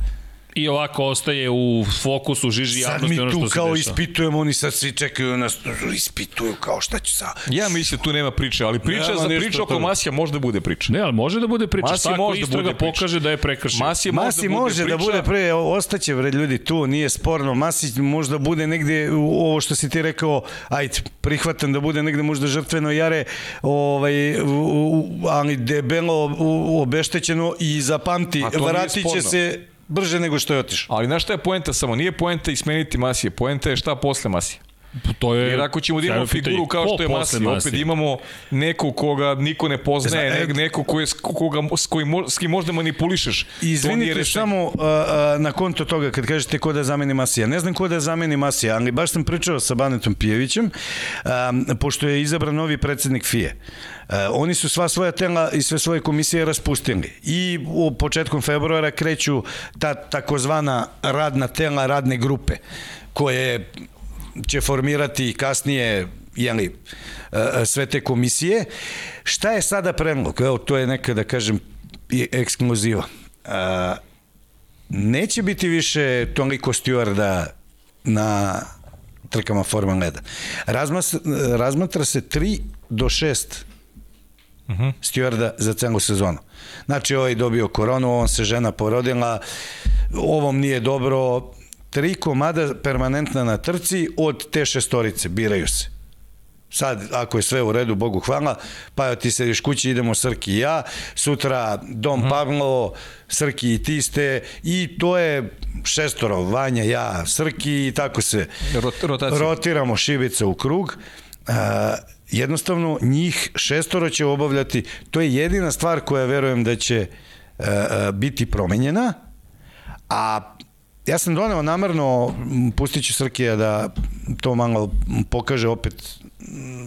I ovako ostaje u fokusu žiži Sad javnosti mi ono tu što se kao dešava. ispitujemo, oni sad svi čekaju nas, ispituju kao šta će sa... Ja mislim da tu nema priče, ali priča Nema za priča oko. Masija možda bude priča. Ne, ali može da bude priča. Masi Šta ako može da istraga bude priča. pokaže da je prekršio? Masi, Masi može bude da bude pre, ostaće bre ljudi tu, nije sporno. Masi možda bude negde u ovo što si ti rekao, ajde, prihvatam da bude negde možda žrtveno jare, ovaj, u, u, ali debelo u- obeštećeno i zapamti, A to nije vratit će sporno. se brže nego što je otišao. Ali znaš šta je poenta samo? Nije poenta ismeniti Masije, poenta je šta posle Masije. To je Jer ako ćemo da imamo figuru kao što je Masi, opet imamo neko koga niko ne poznaje, Zna, ne, neko ko je, koga, s, kojim, s kim možda manipulišeš. Izvinite samo uh, na konto toga kad kažete ko da zameni Masija. Ne znam ko da zameni Masija, ali baš sam pričao sa Banetom Pijevićem, um, pošto je izabran novi predsednik FIE. Uh, oni su sva svoja tela i sve svoje komisije raspustili i u početkom februara kreću ta takozvana radna tela, radne grupe koje će formirati kasnije jeli, e, e, sve te komisije. Šta je sada predlog? Evo, to je neka, da kažem, ekskluziva. E, neće biti više toliko stjuarda na trkama Formula 1. Razmatra, razmatra se 3 do 6 uh -huh. stjuarda za celu sezonu. Znači, ovaj dobio koronu, ovom se žena porodila, ovom nije dobro, tri komada permanentna na trci od te šestorice, biraju se. Sad, ako je sve u redu, Bogu hvala, pa ti sediš kući, idemo Srki i ja, sutra Dom uh mhm. -huh. Pavlo, Srki i ti ste, i to je šestoro, Vanja, ja, Srki i tako se Rot, rotiramo šibica u krug. Uh, jednostavno, njih šestoro će obavljati, to je jedina stvar koja verujem da će uh, biti promenjena, a Ja sam doneo namerno, pustit ću Srkija da to malo pokaže opet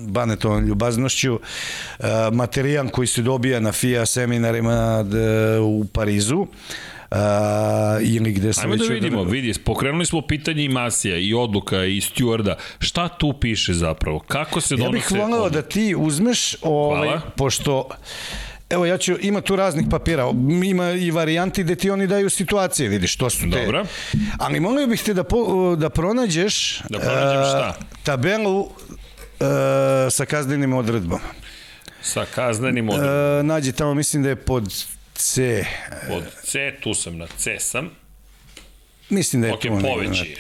Banetovom ljubaznošću, e, materijal koji se dobija na FIA seminarima u Parizu, uh, ili gde se Ajmo da vidimo, od... vidi, pokrenuli smo pitanje i Masija i odluka i Stewarda. Šta tu piše zapravo? Kako se donose... Ja bih volao da ti uzmeš, ovaj, Hvala. pošto Evo ja ću, ima tu raznih papira, ima i varijanti gde ti oni daju situacije, vidiš, to su te. Dobro. Ali molio bih te da, po, da pronađeš da pronađem uh, šta? tabelu uh, sa kaznenim odredbama. Sa kaznenim odredbama. Uh, nađi tamo, mislim da je pod C. Pod C, tu sam na C sam. Mislim da je okay, tu. Ok, poveći.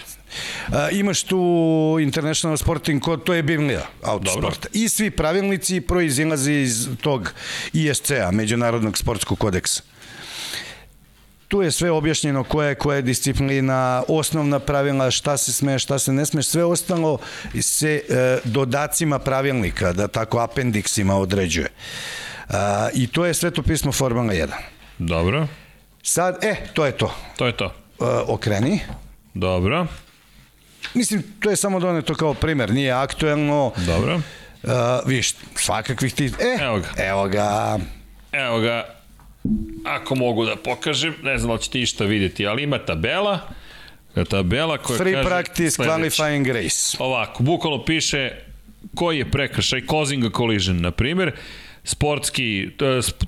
A, imaš tu International Sporting Code, to je Biblija autosporta. I svi pravilnici proizilaze iz tog ISC-a, Međunarodnog sportskog kodeksa. Tu je sve objašnjeno koja je koja je disciplina, osnovna pravila, šta se sme, šta se ne sme, sve ostalo se e, dodacima pravilnika, da tako apendiksima određuje. A, I to je sveto pismo Formula 1. Dobro. Sad, e, to je to. To je to. E, okreni. Dobro. Mislim, to je samo doneto kao primer, nije aktuelno. Dobro. Uh, viš, svakakvih ti... E, evo ga. Evo ga. Evo ga. Ako mogu da pokažem, ne znam da ćete išta vidjeti, ali ima tabela. Tabela koja Free kaže... practice, sledeći. qualifying race. Ovako, bukvalno piše koji je prekršaj, causing a collision, na primjer sportski,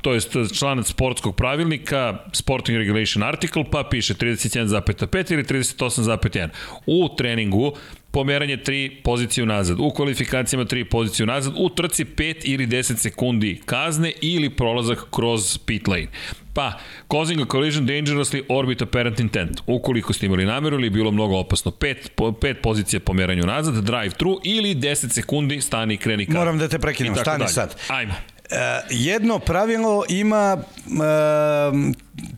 to je član sportskog pravilnika, Sporting Regulation Article, pa piše 31,5 ili 38,1. U treningu pomeranje 3 poziciju nazad, u kvalifikacijama 3 poziciju nazad, u trci 5 ili 10 sekundi kazne ili prolazak kroz pit lane. Pa, causing a collision dangerously orbit apparent intent. Ukoliko ste imali nameru ili bilo mnogo opasno, 5 5 pozicija pomeranju nazad, drive through ili 10 sekundi stani i kreni kazne. Moram da te prekinem, stani dalje. sad. Ajmo. Uh, jedno pravilo ima uh,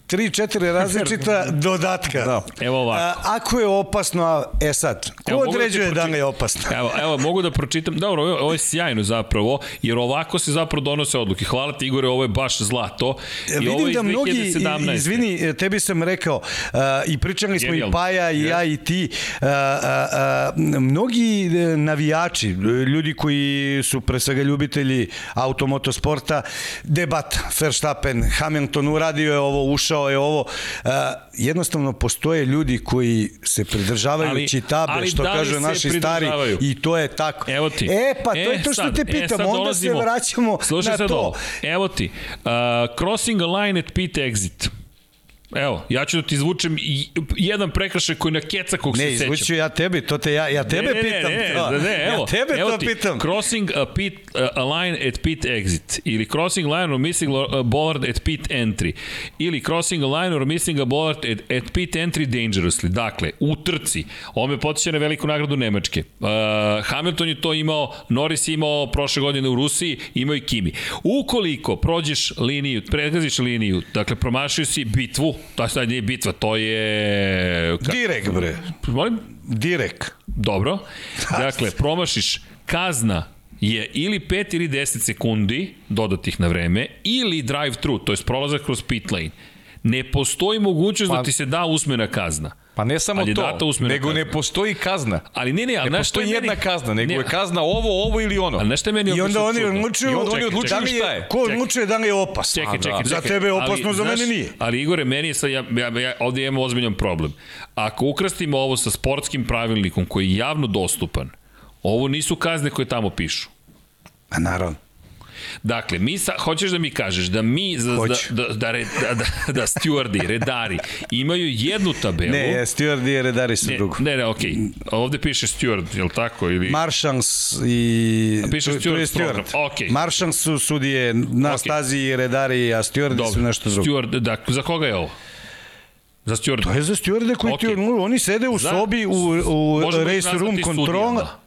tri, četiri (laughs) različita dodatka. Da. Evo ovako. A, ako je opasno, e sad, ko evo, da određuje da li je opasno? Evo, evo, mogu da pročitam, dobro, ovo je sjajno zapravo, jer ovako se zapravo donose odluke. Hvala ti Igore, ovo je baš zlato. I Vidim ovo je da mnogi, 2017. izvini, tebi sam rekao, uh, i pričali smo Genial. i Paja i ja i ti, uh, uh, uh, mnogi navijači, ljudi koji su pre svega ljubitelji automotosporta, debat Verstappen, Hamilton uradio je ovo, ušao je ovo. Uh, jednostavno postoje ljudi koji se pridržavaju ali, čitabe, ali što da kažu naši stari i to je tako. Evo ti. E, pa to e, je to što sad, te pitam, e, onda dolazimo. se vraćamo Slušaj na to. Ovo. Evo ti, uh, crossing a line at pit exit. Evo, ja ću da ti izvučem jedan prekršaj koji na kecakog se sećam. Ne, izvuću ja tebi, to te ja, ja tebe ne, ne, pitam. Ne, ne, ne, ne, evo, ja tebe evo to ti, pitam. Crossing a, pit, a line at pit exit ili crossing line or missing a bollard at pit entry ili crossing a line or missing a bollard at, at pit entry dangerously. Dakle, u trci, ovo me potiče na veliku nagradu Nemačke. Uh, Hamilton je to imao, Norris je imao prošle godine u Rusiji, imao i Kimi. Ukoliko prođeš liniju, pregaziš liniju, dakle promašio si bitvu, to sad nije bitva to je... Direk, bre. Molim? Direk. Dobro. (laughs) Dakle, promašiš kazna je ili 5 ili 10 sekundi dodatih na vreme ili drive through, to je prolazak kroz pit lane. Ne postoji mogućnost da pa, da ti se da usmena kazna. Pa ne samo to, nego kazna. ne postoji kazna. Ali ne, ne, ali ne postoji jedna meni... kazna, nego ne. je kazna ovo, ovo ili ono. Ali nešto je meni I onda oni odlučuju, I onda oni odlučuju šta je. Ko odlučuje da li je opasno? Čekaj, čekaj, čekaj. Za tebe je opasno, ali, za mene nije. Ali Igore, meni je sad, ja, ja, ja, ovdje imamo ozbiljan problem. Ako ukrastimo ovo sa sportskim pravilnikom koji je javno dostupan, ovo nisu kazne koje tamo pišu. A naravno. Dakle, mi sa, hoćeš da mi kažeš da mi, da, da, da, da, da, da stewardji, redari, imaju jednu tabelu. Ne, stewardji i redari su ne, drugo. Ne, ne, okej. Okay. Ovde piše steward, je li tako? Ili... Marshals i... A piše steward, steward. program. Okay. Marshals su sudije na okay. stazi i redari, a stewardji Dobre. su nešto drugo. Steward, da, za koga je ovo? Za steward. To je za stewardje koji okay. ti, oni sede u za, sobi u, u race room kontrola.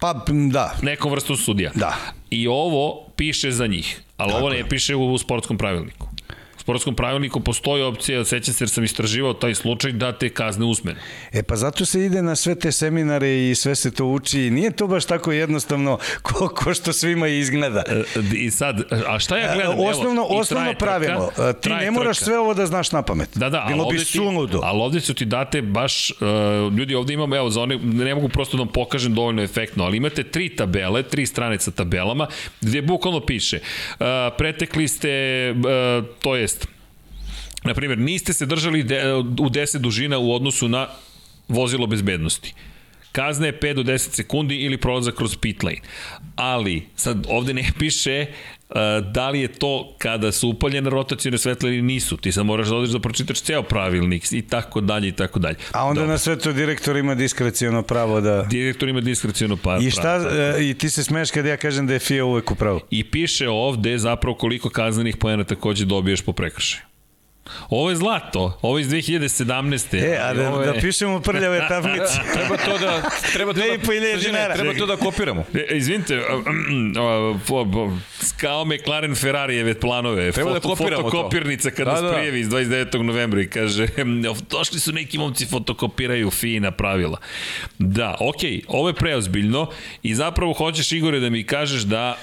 Pa, da. Nekom vrstu sudija. Da. I ovo piše za njih, ali Tako ovo ne piše u sportskom pravilniku sportskom pravilniku postoji opcija, sećam se jer sam istraživao taj slučaj, da te kazne usmene. E pa zato se ide na sve te seminare i sve se to uči. Nije to baš tako jednostavno ko, ko što svima izgleda. E, I sad, a šta ja gledam? Osnovno, Evo, osnovno pravilo, trka, ti ne moraš trka. sve ovo da znaš na pamet. Da, da, Bilo bi suludo. Ali ovde su ti date baš, uh, ljudi ovde imamo, evo, za one, ne mogu prosto da vam pokažem dovoljno efektno, ali imate tri tabele, tri strane sa tabelama, gde bukvalno piše, uh, pretekli ste, uh, to jest, Na primjer, niste se držali de, u 10 dužina u odnosu na vozilo bezbednosti. Kazna je 5 do 10 sekundi ili prolazak kroz pit lane. Ali, sad ovde ne piše uh, da li je to kada su upaljene rotacijone svetle ili nisu. Ti sad moraš da odeš da pročitaš ceo pravilnik i tako dalje i tako dalje. A onda Dobre. na sve to direktor ima diskrecijono pravo da... Direktor ima diskrecijono pravo. I šta, uh, i ti se smeš kad ja kažem da je FIA uvek u pravu. I piše ovde zapravo koliko kaznenih pojena takođe dobiješ po prekršaju. Ovo je zlato, ovo je iz 2017. E, a da, je... da pišemo prljave tablice. (laughs) treba to da treba to da, treba to da kopiramo. E, izvinite, skao McLaren Ferrarijeve planove. Treba da foto, da kopiramo fotokopirnica kada da, da. prijevi iz 29. novembra i kaže došli su neki momci fotokopiraju fina pravila. Da, okej, okay, ovo je preozbiljno i zapravo hoćeš Igore da mi kažeš da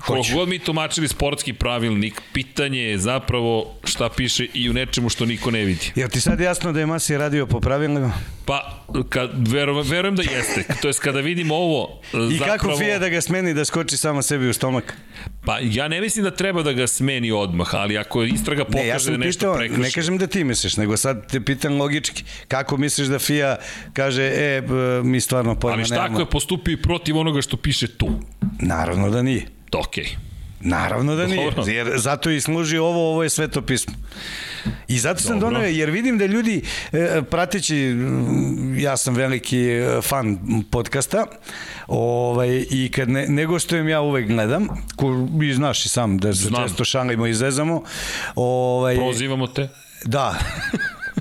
Koliko god mi tumačili sportski pravilnik, pitanje je zapravo šta piše i u nečemu što niko ne vidi. Jel ti sad jasno da je Masi radio po pravilniku? Pa, kad, verujem, verujem da jeste. To je kada vidimo ovo... I zapravo... kako Fija da ga smeni da skoči samo sebi u stomak? Pa, ja ne mislim da treba da ga smeni odmah, ali ako istraga pokaže ne, ja da nešto pitao, prekrši... Ne kažem da ti misliš, nego sad te pitam logički. Kako misliš da Fija kaže, e, mi stvarno pojma nemamo? Ali šta ako je postupio protiv onoga što piše tu? Naravno da nije okej. Okay. Naravno da nije, jer zato i služi ovo, ovo je sveto pismo. I zato sam donio, jer vidim da ljudi, e, prateći, ja sam veliki e, fan podcasta, ovaj, i kad ne, ne gostujem, ja uvek gledam, ko, i znaš i sam da se Znam. često šalimo i zezamo. Ovaj, Prozivamo te. Da,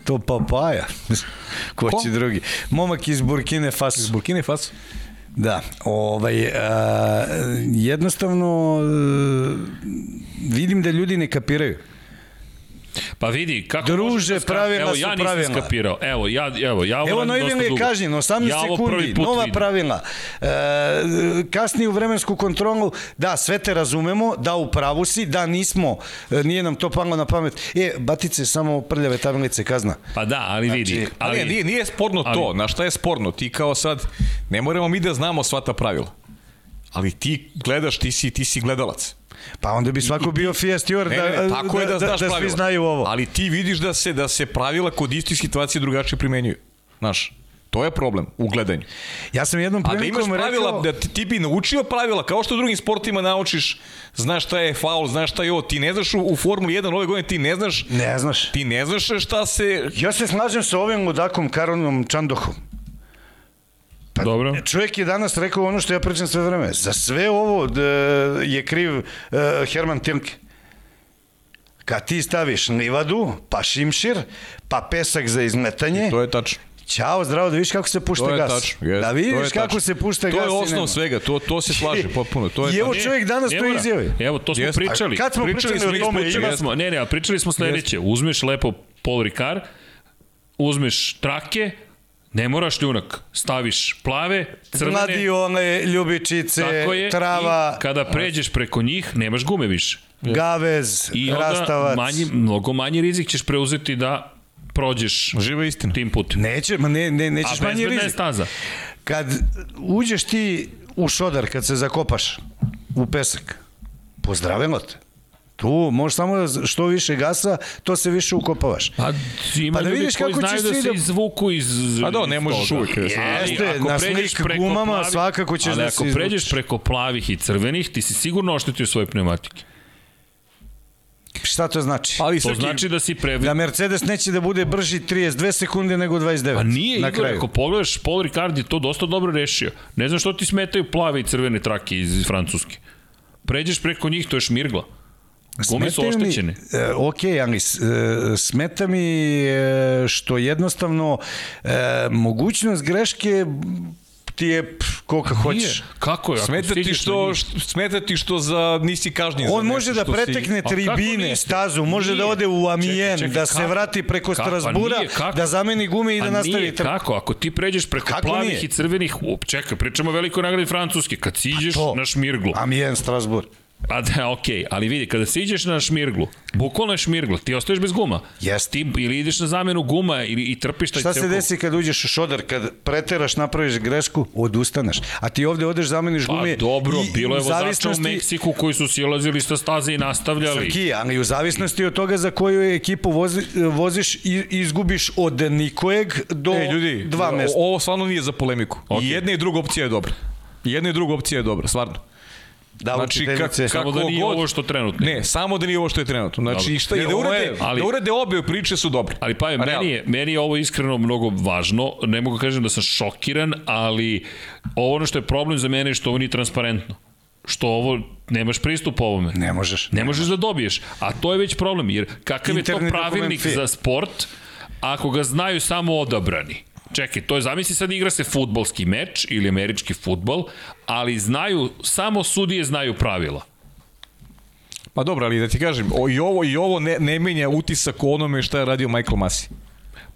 to papaja. Ko, Ko će drugi? Momak iz Burkine Faso. Iz Burkine Faso? Da, ovaj, a, jednostavno vidim da ljudi ne kapiraju. Pa vidi, kako Druže, da pravila evo, ja su pravila. Evo, ja nisam skapirao. Evo, ja, evo, ja Evo, Noivin je kažnjen, 18 ja sekundi, nova vidim. pravila. E, kasnije u vremensku kontrolu, da, sve te razumemo, da, u pravu si, da, nismo, e, nije nam to palo na pamet. E, batice, samo prljave tablice, kazna. Pa da, ali vidi. Znači, ali, ali nije, nije sporno ali, to, na šta je sporno? Ti kao sad, ne moramo mi da znamo sva ta pravila. Ali ti gledaš, ti si, ti si gledalac. Pa onda bi svako bio FIA steward da, ne, tako da, je da, da, da svi znaju ovo. Ali ti vidiš da se da se pravila kod istih situacija drugačije primenjuju. Znaš, To je problem u gledanju. Ja sam jednom prilikom rekao... A da imaš pravila, rekao... da ti, ti bi naučio pravila, kao što u drugim sportima naučiš, znaš šta je faul, znaš šta je ovo, ti ne znaš u, u Formuli 1 ove godine, ti ne znaš... Ne znaš. Ti ne znaš šta se... Ja se slažem sa ovim ludakom Karonom Čandohom. Pa, Dobro. Čovjek je danas rekao ono što ja pričam sve vreme. Za sve ovo da je kriv uh, Herman Tilke. Kad ti staviš livadu, pa šimšir, pa pesak za izmetanje. I to je tačno. Ćao, zdravo, da vidiš kako se pušta gas. Tačno, jest, da vidiš kako tačno. se pušta gas. To je osnov svega, to, to se slaže (laughs) potpuno. To je I evo čovjek danas to izjavi. Evo, to smo jest. pričali. A kad smo pričali, pričali o tome? Pričali smo, ne, ne, pričali smo sledeće. Uzmeš lepo Paul Ricard, uzmeš trake, Ne moraš ljunak. Staviš plave, crvene... Gladiole, ljubičice, tako je, trava... I kada pređeš preko njih, nemaš gume više. Gavez, I rastavac. Manji, mnogo manji rizik ćeš preuzeti da prođeš Živa istina. tim putem. Neće, ma ne, ne, nećeš manji rizik. A je staza. Kad uđeš ti u šodar, kad se zakopaš u pesak, pozdravimo te. Tu možeš samo što više gasa, to se više ukopavaš. Pa ima pa da vidiš kako znaju da se izvuku iz Pa da, ne možeš uvijek. Jeste, na slik gumama plavi, svakako ćeš da se Ali ako pređeš preko plavih i crvenih, ti si sigurno oštetio svoje pneumatike. Šta to znači? Ali to znači da si pre... Da Mercedes neće da bude brži 32 sekunde nego 29. Pa nije, na Igor, kraju. ako pogledaš, Paul Ricard je to dosta dobro rešio. Ne znam što ti smetaju plave i crvene trake iz Francuske. Pređeš preko njih, to je šmirgla. Gume su oštećene. Mi, e, ok, ali e, smeta mi e, što jednostavno mogućnost greške ti je koliko hoćeš. Kako je? Smeta ti što, što, smeta ti što za nisi kažnjen On može da pretekne si... tribine, stazu, može nije. da ode u Amijen, čekaj, čekaj, da se kako? vrati preko kako? Pa Strasbura, nije, da zameni gume i da nastavi nije, kako? Ako ti pređeš preko kako plavih nije? i crvenih, čekaj, pričamo o velikoj nagradi Francuske, kad siđeš na Šmirglu. Amijen, Strasbur. Pa da, okej, okay. ali vidi, kada se iđeš na šmirglu, bukvalno je šmirgla, ti ostaješ bez guma. Yes. Ti ili ideš na zamenu guma ili, i trpiš taj Šta se desi kad uđeš u šodar, kad preteraš, napraviš grešku, odustaneš. A ti ovde odeš, zameniš pa, gume. Pa dobro, i, bilo je zavisnosti... vozača u Meksiku koji su silazili sa staze i nastavljali. Srki, ali u zavisnosti od toga za koju ekipu vozi, voziš i izgubiš od nikojeg do e, ljudi, dva mesta. Ovo stvarno nije za polemiku. Okay. I jedna i druga opcija je dobra. I jedna i druga opcija je dobra, stvarno. Da, znači, kako, samo da nije god, ovo što trenutno. Ne, samo da nije ovo što je trenutno. Znači, Dobro. šta, ne, i da urede, ali, da urede obe priče su dobre. Ali pa je, meni je, meni je ovo iskreno mnogo važno. Ne mogu da kažem da sam šokiran, ali ono što je problem za mene je što ovo nije transparentno što ovo nemaš pristup ovome. Ne možeš. Ne, ne možeš da dobiješ. A to je već problem, jer kakav Internet je to pravilnik za sport ako ga znaju samo odabrani? Čekaj, to je, zamisli sad igra se futbolski meč ili američki futbol, ali znaju, samo sudije znaju pravila. Pa dobro, ali da ti kažem, o, i ovo, i ovo ne, ne menja utisak o onome šta je radio Michael Masi.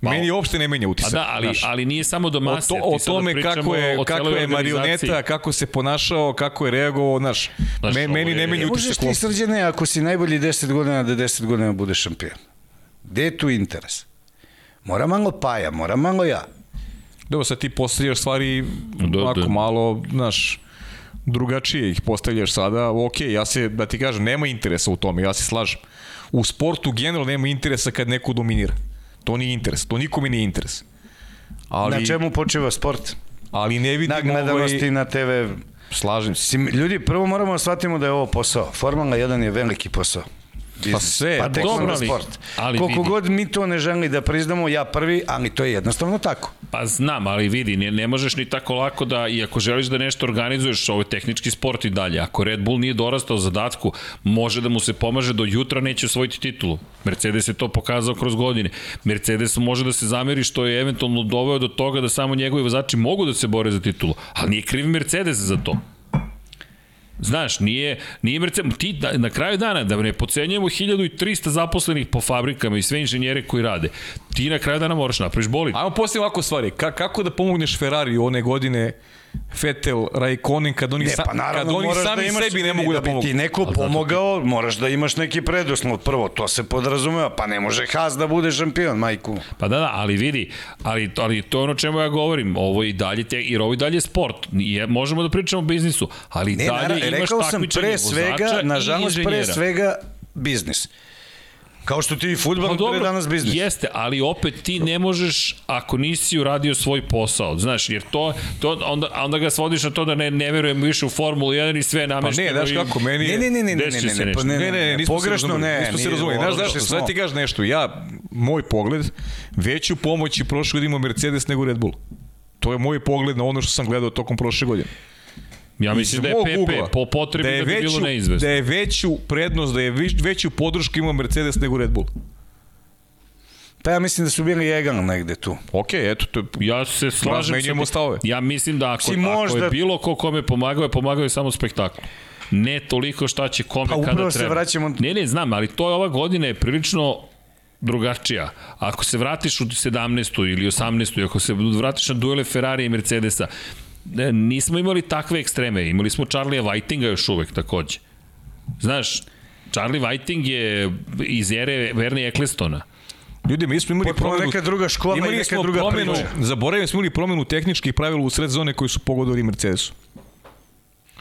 Pa, Meni uopšte ne menja utisak. Pa da, ali, ali nije samo do Masi. O, to, o tome kako je, kako je marioneta, kako se ponašao, kako je reagovao, znaš, znaš me, meni ne menja utisak. Možeš ti srđene ako si najbolji 10 godina da 10 godina budeš šampion. Gde je tu interes? Mora malo Paja, mora malo ja. Dobro, sad ti postavljaš stvari da, ovako da. malo, znaš, drugačije ih postavljaš sada, ok, ja se, da ti kažem, nema interesa u tome, ja se slažem. U sportu generalno nema interesa kad neko dominira. To nije interes, to nikome nije interes. Ali, na čemu počiva sport? Ali ne vidim na gledanosti ovaj... na TV. Slažem se. Ljudi, prvo moramo da shvatimo da je ovo posao. Formula 1 je veliki posao biznis. Pa sve, pa dobro, ali, sport. Ali Koliko vidi. god mi to ne želi da priznamo, ja prvi, ali to je jednostavno tako. Pa znam, ali vidi, ne, ne možeš ni tako lako da, i ako želiš da nešto organizuješ, ovo je tehnički sport i dalje. Ako Red Bull nije dorastao zadatku, može da mu se pomaže do jutra neće osvojiti titulu. Mercedes je to pokazao kroz godine. Mercedes može da se zameri što je eventualno doveo do toga da samo njegovi vozači mogu da se bore za titulu, ali nije kriv Mercedes za to. Znaš, nije, nije Mercedes, ti da, na kraju dana, da ne pocenjujemo 1300 zaposlenih po fabrikama i sve inženjere koji rade, ti na kraju dana moraš napraviš bolid. Ajmo postaviti ovako stvari, Ka, kako da pomogneš Ferrari one godine Fetel, Raikkonen, kad oni, ne, pa naravno, kad oni sami da imaš, sebi ne mogu da, da pomogu. ti neko pomogao, moraš da imaš neki preduslov. Prvo, to se podrazumeva, pa ne može Haas da bude šampion, majku. Pa da, da, ali vidi, ali, ali to je ono čemu ja govorim, ovo i dalje, te, jer ovo i dalje sport. Je, možemo da pričamo o biznisu, ali ne, dalje naravno, imaš takmičenje vozača nažalost, pre svega biznis. Kao što ti futbol pa, pre danas biznis. Jeste, ali opet ti ne možeš ako nisi uradio svoj posao. Znaš, jer to, to onda, onda ga svodiš na to da ne, ne verujem više u Formulu 1 i sve namešteno. Pa ne, znaš kako, meni je... Ne, ne, ne, ne, ne, ne, ne, pa ne, ne, ne, ne, nismo pogrešno ne, nismo se razumeli. Znaš zašto, sad ti kažeš nešto, ja, moj pogled, veću pomoć i prošle godine Mercedes nego Red Bull. To je moj pogled na ono što sam gledao tokom prošle godine. Ja mislim da je PP Google, po potrebi da, je da bi veću, bilo neizvesno. Da je veću prednost, da je veću podršku ima Mercedes nego Red Bull. Pa ja mislim da su bili egal negde tu. Ok, eto, to, ja se slažem. stavove. Ja mislim da ako, možda... ako je bilo ko kome pomagao, je pomagao je samo spektakl. Ne toliko šta će kome pa, kada treba. Pa upravo se vraćamo... Ne, ne, znam, ali to je ova godina je prilično drugačija. Ako se vratiš u 17. ili 18. ako se vratiš na duele Ferrari i Mercedesa, nismo imali takve ekstreme. Imali smo Charlie'a Whitinga još uvek takođe. Znaš, Charlie Whiting je iz ere Vernie Ecclestona. Ljudi, mi smo imali Potpuno promenu... neka druga škola i neka druga promenu, priča. Zaboravim smo imali promenu tehničkih pravila u sred zone koji su pogodili Mercedesu.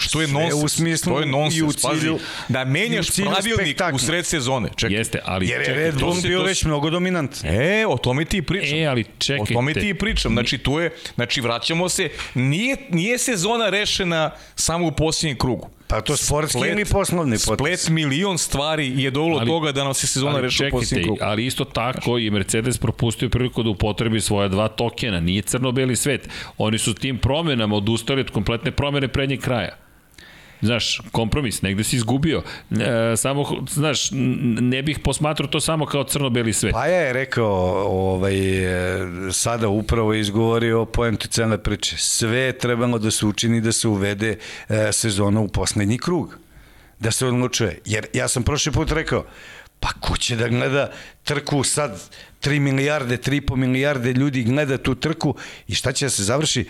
Što je nonsens. u smislu to je nonsens, i u cilju- pazi. Da menjaš u cilju pravilnik spektakla. u sred sezone. Čekaj. Jeste, ali Jer je čekaj, Red Bull bio to već mnogo dominant. E, o tome ti pričam. E, ali O čekajte. tome ti pričam. Znači, tu je, znači, vraćamo se, nije, nije sezona rešena samo u posljednjem krugu. Pa to sportski ili poslovni potez? Splet milion stvari je Ali- toga da nam se sezona reša u posljednjem krugu. ali isto tako i Mercedes propustio priliku da upotrebi svoja dva tokena. Nije crno-beli svet. Oni su tim promenama odustali od kompletne promene prednjeg kraja. Znaš, kompromis, negde si izgubio. E, samo, znaš, ne bih posmatrao to samo kao crno-beli svet. Pa je rekao, ovaj, e, sada upravo izgovorio poentu cele priče. Sve je trebalo da se učini da se uvede e, sezona u poslednji krug. Da se odlučuje. Jer ja sam prošli put rekao, pa ko će da gleda trku sad 3 milijarde, 3,5 milijarde ljudi gleda tu trku i šta će da se završi?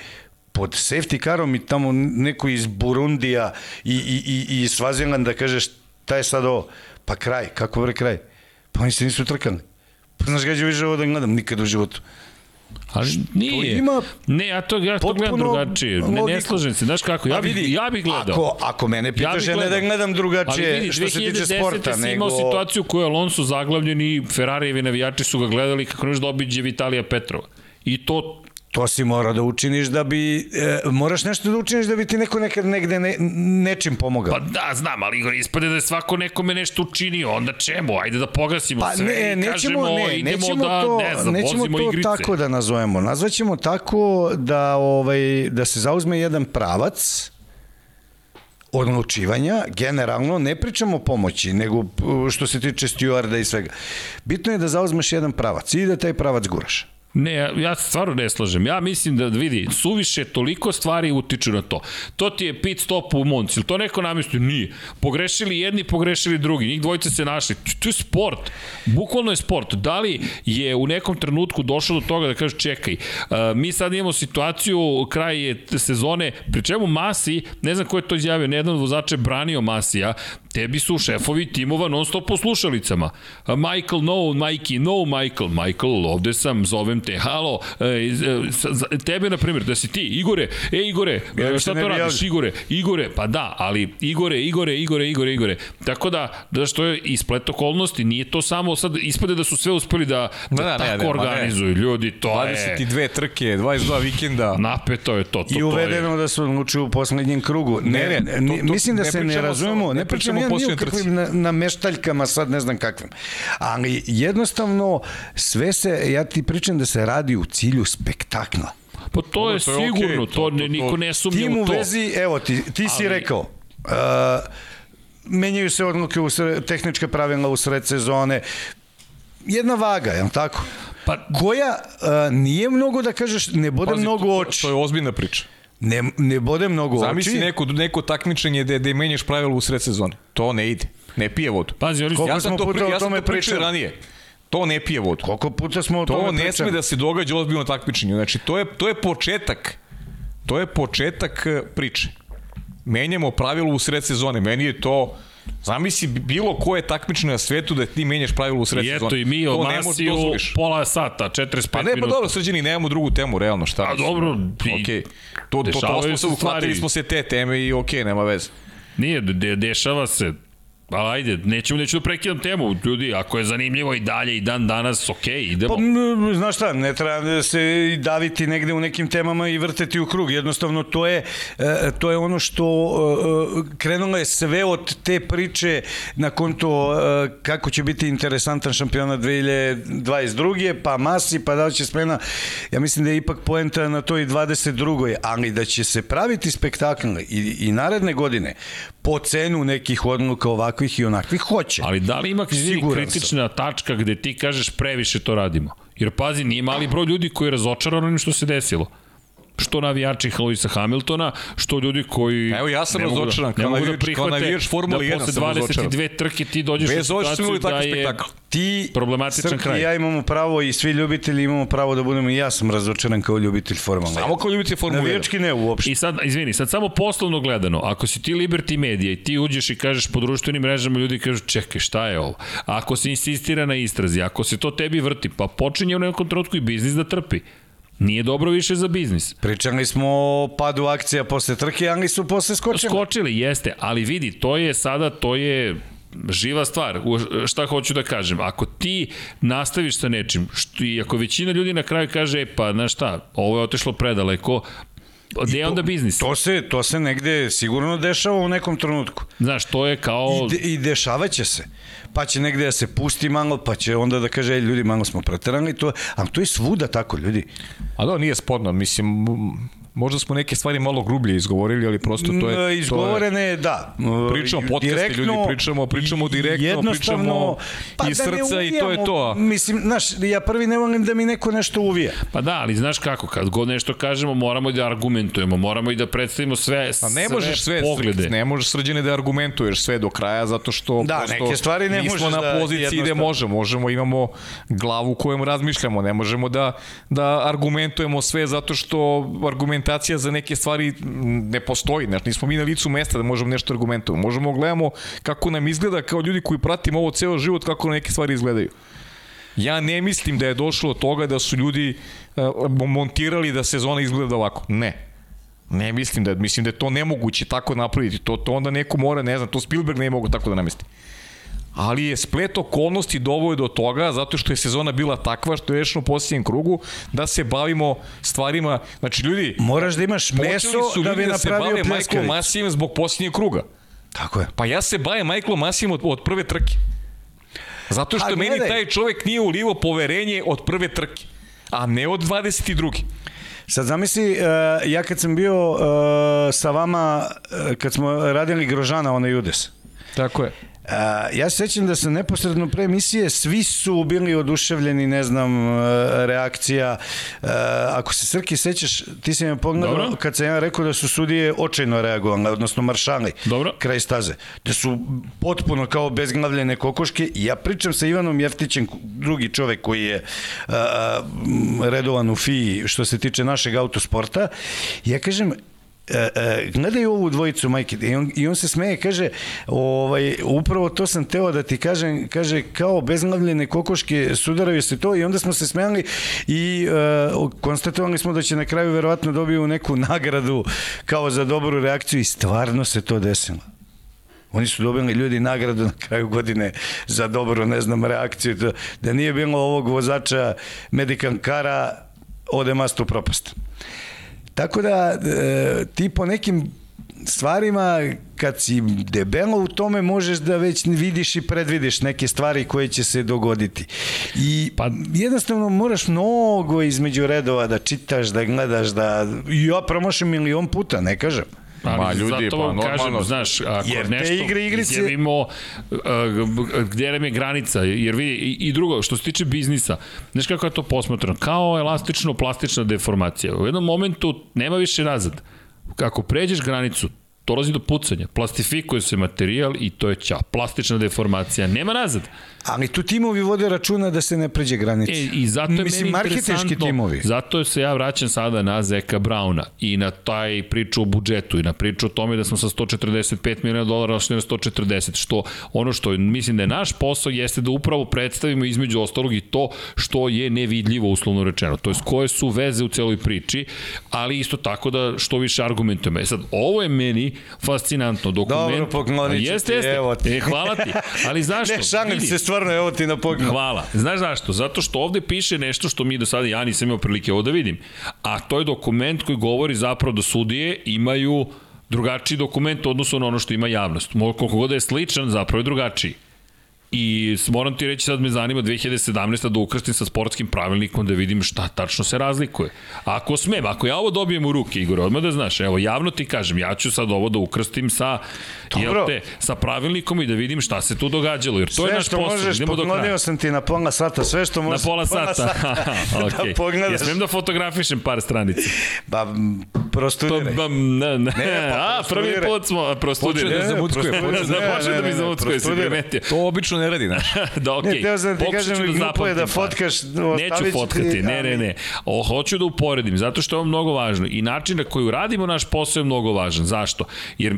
Pod safety carom i tamo neko iz Burundija i, i, i, i Svazilanda kaže šta je sad ovo? Pa kraj, kako vre kraj? Pa oni se nisu trkali. Pa znaš gađe više ovo da gledam nikad u životu. Ali nije. ima ne, ja to, ja to gledam drugačije. Ne, ne slažem se. Znaš kako, ja bih, vidi, ja bih gledao. Ako, ako mene pitaš, ja, ne da gledam drugačije Ali vidi, što se tiče 2010. sporta, si nego... imao situaciju koju je Alonso zaglavljen i Ferrarijevi navijači su ga gledali kako nešto da obiđe Vitalija Petrova. I to To si mora da učiniš da bi, e, moraš nešto da učiniš da bi ti neko nekad negde ne, nečim pomogao. Pa da, znam, ali Igor, ispade da je svako nekome nešto učinio, onda čemu? Ajde da pogasimo Pa sve ne, i nećemo, kažemo, ne, idemo nećemo da, to, ne znam, nećemo to igrice. tako da nazovemo. Nazvaćemo tako da, ovaj, da se zauzme jedan pravac odlučivanja, generalno ne pričamo o pomoći, nego uh, što se tiče stjuarda i svega. Bitno je da zauzmeš jedan pravac i da taj pravac guraš. Ne, ja, se stvarno ne slažem. Ja mislim da, vidi, suviše toliko stvari utiču na to. To ti je pit stop u Monci. To neko namestio? Nije. Pogrešili jedni, pogrešili drugi. Njih dvojice se našli. To je sport. Bukvalno je sport. Da li je u nekom trenutku došlo do toga da kaže čekaj, uh, mi sad imamo situaciju, kraj sezone, pri čemu Masi, ne znam ko je to izjavio, jedan od vozača je branio Masija, tebi su šefovi timova non stop po slušalicama. Michael, no, Mikey, no, Michael. Michael, ovde sam, zovem te, halo, e, e, tebe, na primjer, da si ti, Igore, e, Igore, Ja e, šta ne to radiš, javio. Igore, Igore, pa da, ali Igore, Igore, Igore, Igore, Igore. Tako da, da što je isplet okolnosti, nije to samo sad, ispade da su sve uspeli da, da, Da, da, ne, tako ne, ma ne. organizuju. Ljudi, to je... 22 trke, 22 vikenda. Napeto je to. to I uvedeno da se odlučuju u poslednjem krugu. Ne, Ne, ne, ne, to- to- mislim da ne se ne pričamo razumemo, samo- ne ne pričam pričamo ja posljednjoj kakvim na, na meštaljkama, sad ne znam kakvim. Ali jednostavno sve se, ja ti pričam da se radi u cilju spektakla. Pa to je to je sigurno, okej, to, to- to- niko ne sumnja Tim u u to. vezi, evo ti, ti si Ali- rekao, uh, menjaju se odluke, u sred, tehnička pravila u sred sezone, jedna vaga, je li tako? Pa, Koja uh, nije mnogo da kažeš, ne bode Pazi, mnogo to, oči. to, to je ozbiljna priča. Ne, ne bode mnogo Zamisli oči. neko, neko takmičenje gde, gde menjaš pravila u sred sezone. To ne ide. Ne pije vodu. pazi. Koliko ja sam smo to, pri, o ja sam tome to pričao pričali? ranije. To ne pije vodu. Koliko puta smo o To tome ne pričali? sme da se događa ozbiljno takmičenje. Znači, to je, to je početak. To je početak e, priče. Menjamo pravilo u sred sezone. Meni je to... Zamisli bilo koje takmičenje na svetu da ti menjaš pravilo u sred I sezone. eto i mi od To ne možeš Masi da pola sata, 45 Pa ne, pa minuta. dobro, srđani, nemamo drugu temu, realno, šta? A dobro, i- Okej. To, to, to, dešavaju smo se uhvatili smo se te teme i okej, nema veze. Nije, de, dešava se. Ali ajde, nećemo, neću da prekidam temu. Ljudi, ako je zanimljivo i dalje i dan danas, okej, idemo. Pa, znaš šta, ne treba se daviti negde u nekim temama i vrteti u krug. Jednostavno, to je, e, to je ono što e, krenulo je sve od te priče na konto e, kako će biti interesantan šampionat 2022. Pa Masi, pa da li će spremna. Ja mislim da je ipak poenta na toj 22. Ali da će se praviti spektakl i, i naredne godine po cenu nekih odluka ovakvih i onakvih, hoće. Ali da li ima Siguran sam. kritična tačka gde ti kažeš previše to radimo? Jer pazi, nije mali broj ljudi koji je razočaran onim što se desilo. Što navijači Luisa Hamiltona, što ljudi koji Evo ja sam razočaran, da, kao navijač, kao navijač Formula 1 sam razočaran. Da posle 22 trke ti dođeš Bez u situaciju da je spektakl. ti, problematičan Srki, kraj. ja imamo pravo i svi ljubitelji imamo pravo da budemo i ja sam razočaran kao ljubitelj Formula 1. Samo kao ljubitelj Formula 1. Navijački ne uopšte. I sad, izvini, sad samo poslovno gledano, ako si ti Liberty Media i ti uđeš i kažeš po društvenim mrežama, ljudi kažu čekaj, šta je ovo? Ako se insistira na istrazi, ako se to tebi vrti, pa počinje u nekom trenutku i biznis da trpi. Nije dobro više za biznis. Pričali smo o padu akcija posle trke, ali su posle skočili. Skočili, jeste, ali vidi, to je sada, to je živa stvar. Šta hoću da kažem? Ako ti nastaviš sa nečim, što, i ako većina ljudi na kraju kaže, e, pa, znaš šta, ovo je otešlo predaleko, Gde je onda biznis? To se, to se negde sigurno dešava u nekom trenutku. Znaš, to je kao... I, de, i dešavaće se. Pa će negde da se pusti malo, pa će onda da kaže, ljudi, malo smo preterani, to, ali to je svuda tako, ljudi. A da, nije spodno, mislim, Možda smo neke stvari malo grublje izgovorili, ali prosto to je... Izgovorene, je, da. Pričamo podcasti, ljudi, pričamo, pričamo direktno, pričamo pa iz da srca i to je to. Mislim, znaš, ja prvi ne volim da mi neko nešto uvija. Pa da, ali znaš kako, kad god nešto kažemo, moramo i da argumentujemo, moramo i da predstavimo sve, pa ne možeš sve, poglede. Ne možeš srđene da argumentuješ sve do kraja, zato što da, prosto, neke stvari ne možeš na da poziciji gde možemo, možemo, imamo glavu kojom razmišljamo, ne možemo da, da argumentujemo sve zato što argumentacija za neke stvari ne postoji, znači nismo mi na licu mesta da možemo nešto argumentovati. Možemo gledamo kako nam izgleda kao ljudi koji pratimo ovo ceo život, kako neke stvari izgledaju. Ja ne mislim da je došlo od toga da su ljudi uh, montirali da sezona izgleda ovako. Ne. Ne mislim da, mislim da je to nemoguće tako napraviti. To, to onda neko mora, ne znam, to Spielberg ne mogu tako da namesti ali je splet okolnosti dovoje do toga, zato što je sezona bila takva što je rešeno u posljednjem krugu, da se bavimo stvarima, znači ljudi... Moraš da imaš meso da bi da napravio da Michael Masijem zbog posljednjeg kruga. Tako je. Pa ja se bavim Michael Masijem od, od prve trke. Zato što meni taj čovek nije ulivo poverenje od prve trke, a ne od 22. Sad zamisli, uh, ja kad sam bio uh, sa vama, uh, kad smo radili Grožana, onaj Judes. Tako je. Ja se sećam da sam neposredno pre emisije, svi su bili oduševljeni, ne znam, uh, reakcija. Uh, ako se Srki sećaš, ti si me pogledao Dobro. kad sam ja rekao da su sudije očajno reagovali, odnosno maršali Dobro. kraj staze. Da su potpuno kao bezglavljene kokoške ja pričam sa Ivanom Jeftićem, drugi čovek koji je uh, redovan u FI što se tiče našeg autosporta. Ja kažem, e, e, gledaj ovu dvojicu majke i on, i on se smeje, kaže ovaj, upravo to sam teo da ti kažem kaže kao bezglavljene kokoške sudaraju se to i onda smo se smejali i e, konstatovali smo da će na kraju verovatno dobiju neku nagradu kao za dobru reakciju i stvarno se to desilo Oni su dobili ljudi nagradu na kraju godine za dobru, ne znam, reakciju. Da nije bilo ovog vozača Medican Kara, ode mastu propast. Tako da e, ti po nekim stvarima kad si debelo u tome možeš da već vidiš i predvidiš neke stvari koje će se dogoditi. I pa jednostavno moraš mnogo između redova da čitaš, da gledaš, da ja promošim milion puta, ne kažem. Ali Ma, ljudi, zato vam pa, kažem, znaš, ako jer nešto igre, igrice... izjavimo uh, gde nam je granica, jer vidi, i, i drugo, što se tiče biznisa, znaš kako je to posmatrano, kao elastično-plastična deformacija. U jednom momentu nema više nazad. Kako pređeš granicu, dolazi do pucanja, plastifikuje se materijal i to je ćao. Plastična deformacija, nema nazad. Ali tu timovi vode računa da se ne pređe granica. E, I zato je Mislim, meni interesantno, timovi. zato se ja vraćam sada na Zeka Brauna i na taj priču o budžetu i na priču o tome da smo sa 145 miliona dolara ošli na 140, što ono što mislim da je naš posao jeste da upravo predstavimo između ostalog i to što je nevidljivo uslovno rečeno, to je koje su veze u celoj priči, ali isto tako da što više argumentujemo. E sad, ovo je meni fascinantno dokument. Dobro, pokloniću jeste, jeste. evo ti. E, hvala ti. Ali (laughs) zašto? ne, šalim se stvarno, evo ti na pogled. Hvala. Znaš zašto? Zato što ovde piše nešto što mi do sada, ja nisam imao prilike ovo da vidim. A to je dokument koji govori zapravo da sudije imaju drugačiji dokument odnosno na ono što ima javnost. Koliko god da je sličan, zapravo je drugačiji. I moram ti reći sad me zanima 2017. da ukrstim sa sportskim pravilnikom da vidim šta tačno se razlikuje. Ako smem, ako ja ovo dobijem u ruke, Igor, odmah da znaš, evo javno ti kažem, ja ću sad ovo da ukrstim sa, jel te, sa pravilnikom i da vidim šta se tu događalo, jer to sve je naš posao. Sve što možeš, pogledio sam ti na pola sata, sve što možeš. Na pola sata, sata. okay. (laughs) da pogledaš. Ja smem da fotografišem par stranica. (laughs) Ba, prostudiraj. Pa, ba, ne, ne. ne pa, A, prvi put smo prostudirali. Počne da zamuckuje. Počne da mi zamuckuje, si primetio. To obično ne radi, znaš. (laughs) da, okej. Okay. Ne, teo sam ti kažem, da glupo je da fotkaš. Neću fotkati, ne, ne, ne. O, hoću da uporedim, zato što je ovo mnogo važno. I način na koji uradimo naš posao je mnogo važan. Zašto? Jer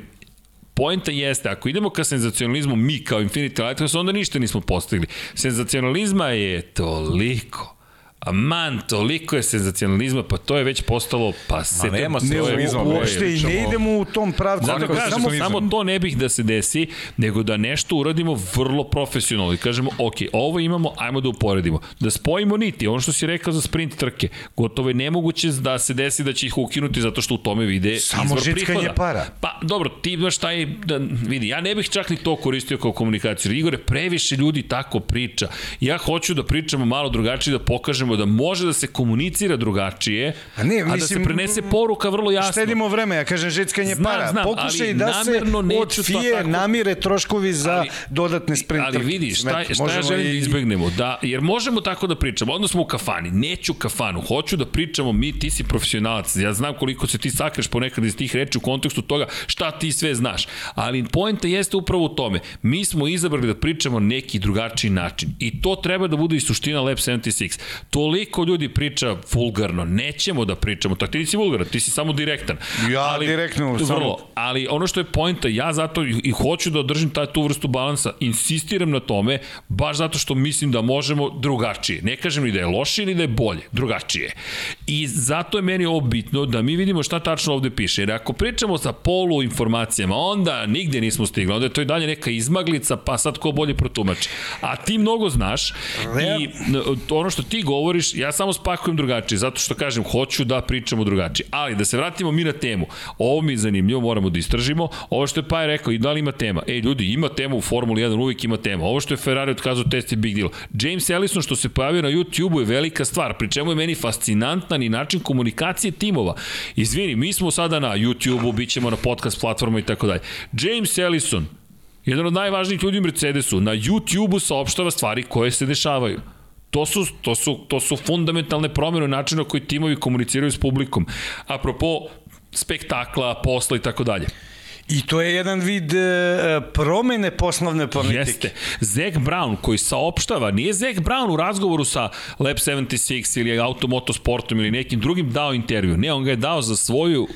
Poenta jeste, ako idemo ka senzacionalizmu mi kao Infinity Lighthouse, onda ništa nismo postigli. Senzacionalizma je toliko man, toliko je senzacionalizma, pa to je već postalo, pa se... Ma nema ne, uopšte i ne idemo u tom pravcu. Zato kažem, samo, samo to ne bih da se desi, nego da nešto uradimo vrlo profesionalno i kažemo, ok, ovo imamo, ajmo da uporedimo. Da spojimo niti, ono što si rekao za sprint trke, gotovo je nemoguće da se desi da će ih ukinuti zato što u tome vide samo izvor prihoda. para. Pa, dobro, ti imaš taj, da, vidi, ja ne bih čak ni to koristio kao komunikaciju. Igore, previše ljudi tako priča. Ja hoću da pričamo malo drugačije, da pokažemo nego da može da se komunicira drugačije, a, ne, mislim, a da se prenese poruka vrlo jasno. Štedimo vreme, ja kažem žickanje znam, para. Znam, Pokušaj da se od FIE tako... namire troškovi za ali, dodatne sprinte. Ali vidi, šta, šta ja želim da izbegnemo? Da, jer možemo tako da pričamo, odnosno smo u kafani, neću kafanu, hoću da pričamo, mi, ti si profesionalac, ja znam koliko se ti sakreš ponekad iz tih reči u kontekstu toga šta ti sve znaš, ali poenta jeste upravo u tome, mi smo izabrali da pričamo neki drugačiji način i to treba da bude i suština Lab 76. To toliko ljudi priča vulgarno, nećemo da pričamo, tako ti nisi vulgaran, ti si samo direktan. Ja ali, direktno, vrlo, samo... Ali ono što je pojenta, ja zato i, i hoću da održim taj, tu vrstu balansa, insistiram na tome, baš zato što mislim da možemo drugačije. Ne kažem ni da je loše ni da je bolje, drugačije. I zato je meni ovo bitno da mi vidimo šta tačno ovde piše. Jer ako pričamo sa polu informacijama, onda nigde nismo stigli. Onda je to i dalje neka izmaglica, pa sad ko bolje protumači. A ti mnogo znaš i ono što ti govori govoriš, ja samo spakujem drugačije, zato što kažem, hoću da pričamo drugačije. Ali da se vratimo mi na temu. Ovo mi je zanimljivo, moramo da istražimo. Ovo što je Paj rekao, i da li ima tema? Ej, ljudi, ima tema u Formuli 1, uvijek ima tema. Ovo što je Ferrari otkazao test je big deal. James Ellison što se pojavio na YouTube-u je velika stvar, pri čemu je meni fascinantan i način komunikacije timova. Izvini, mi smo sada na YouTube-u, bit ćemo na podcast platformu i tako dalje. James Ellison, jedan od najvažnijih ljudi u Mercedesu, na YouTube-u saopštava stvari koje se dešavaju. To su, to su, to su fundamentalne promjene u načinu koji timovi komuniciraju s publikom. Apropo spektakla, posla i tako dalje. I to je jedan vid e, promene poslovne politike. Jeste. Zach Brown koji saopštava, nije Zach Brown u razgovoru sa Lab 76 ili Automoto Sportom ili nekim drugim dao intervju. Ne, on ga je dao za svoju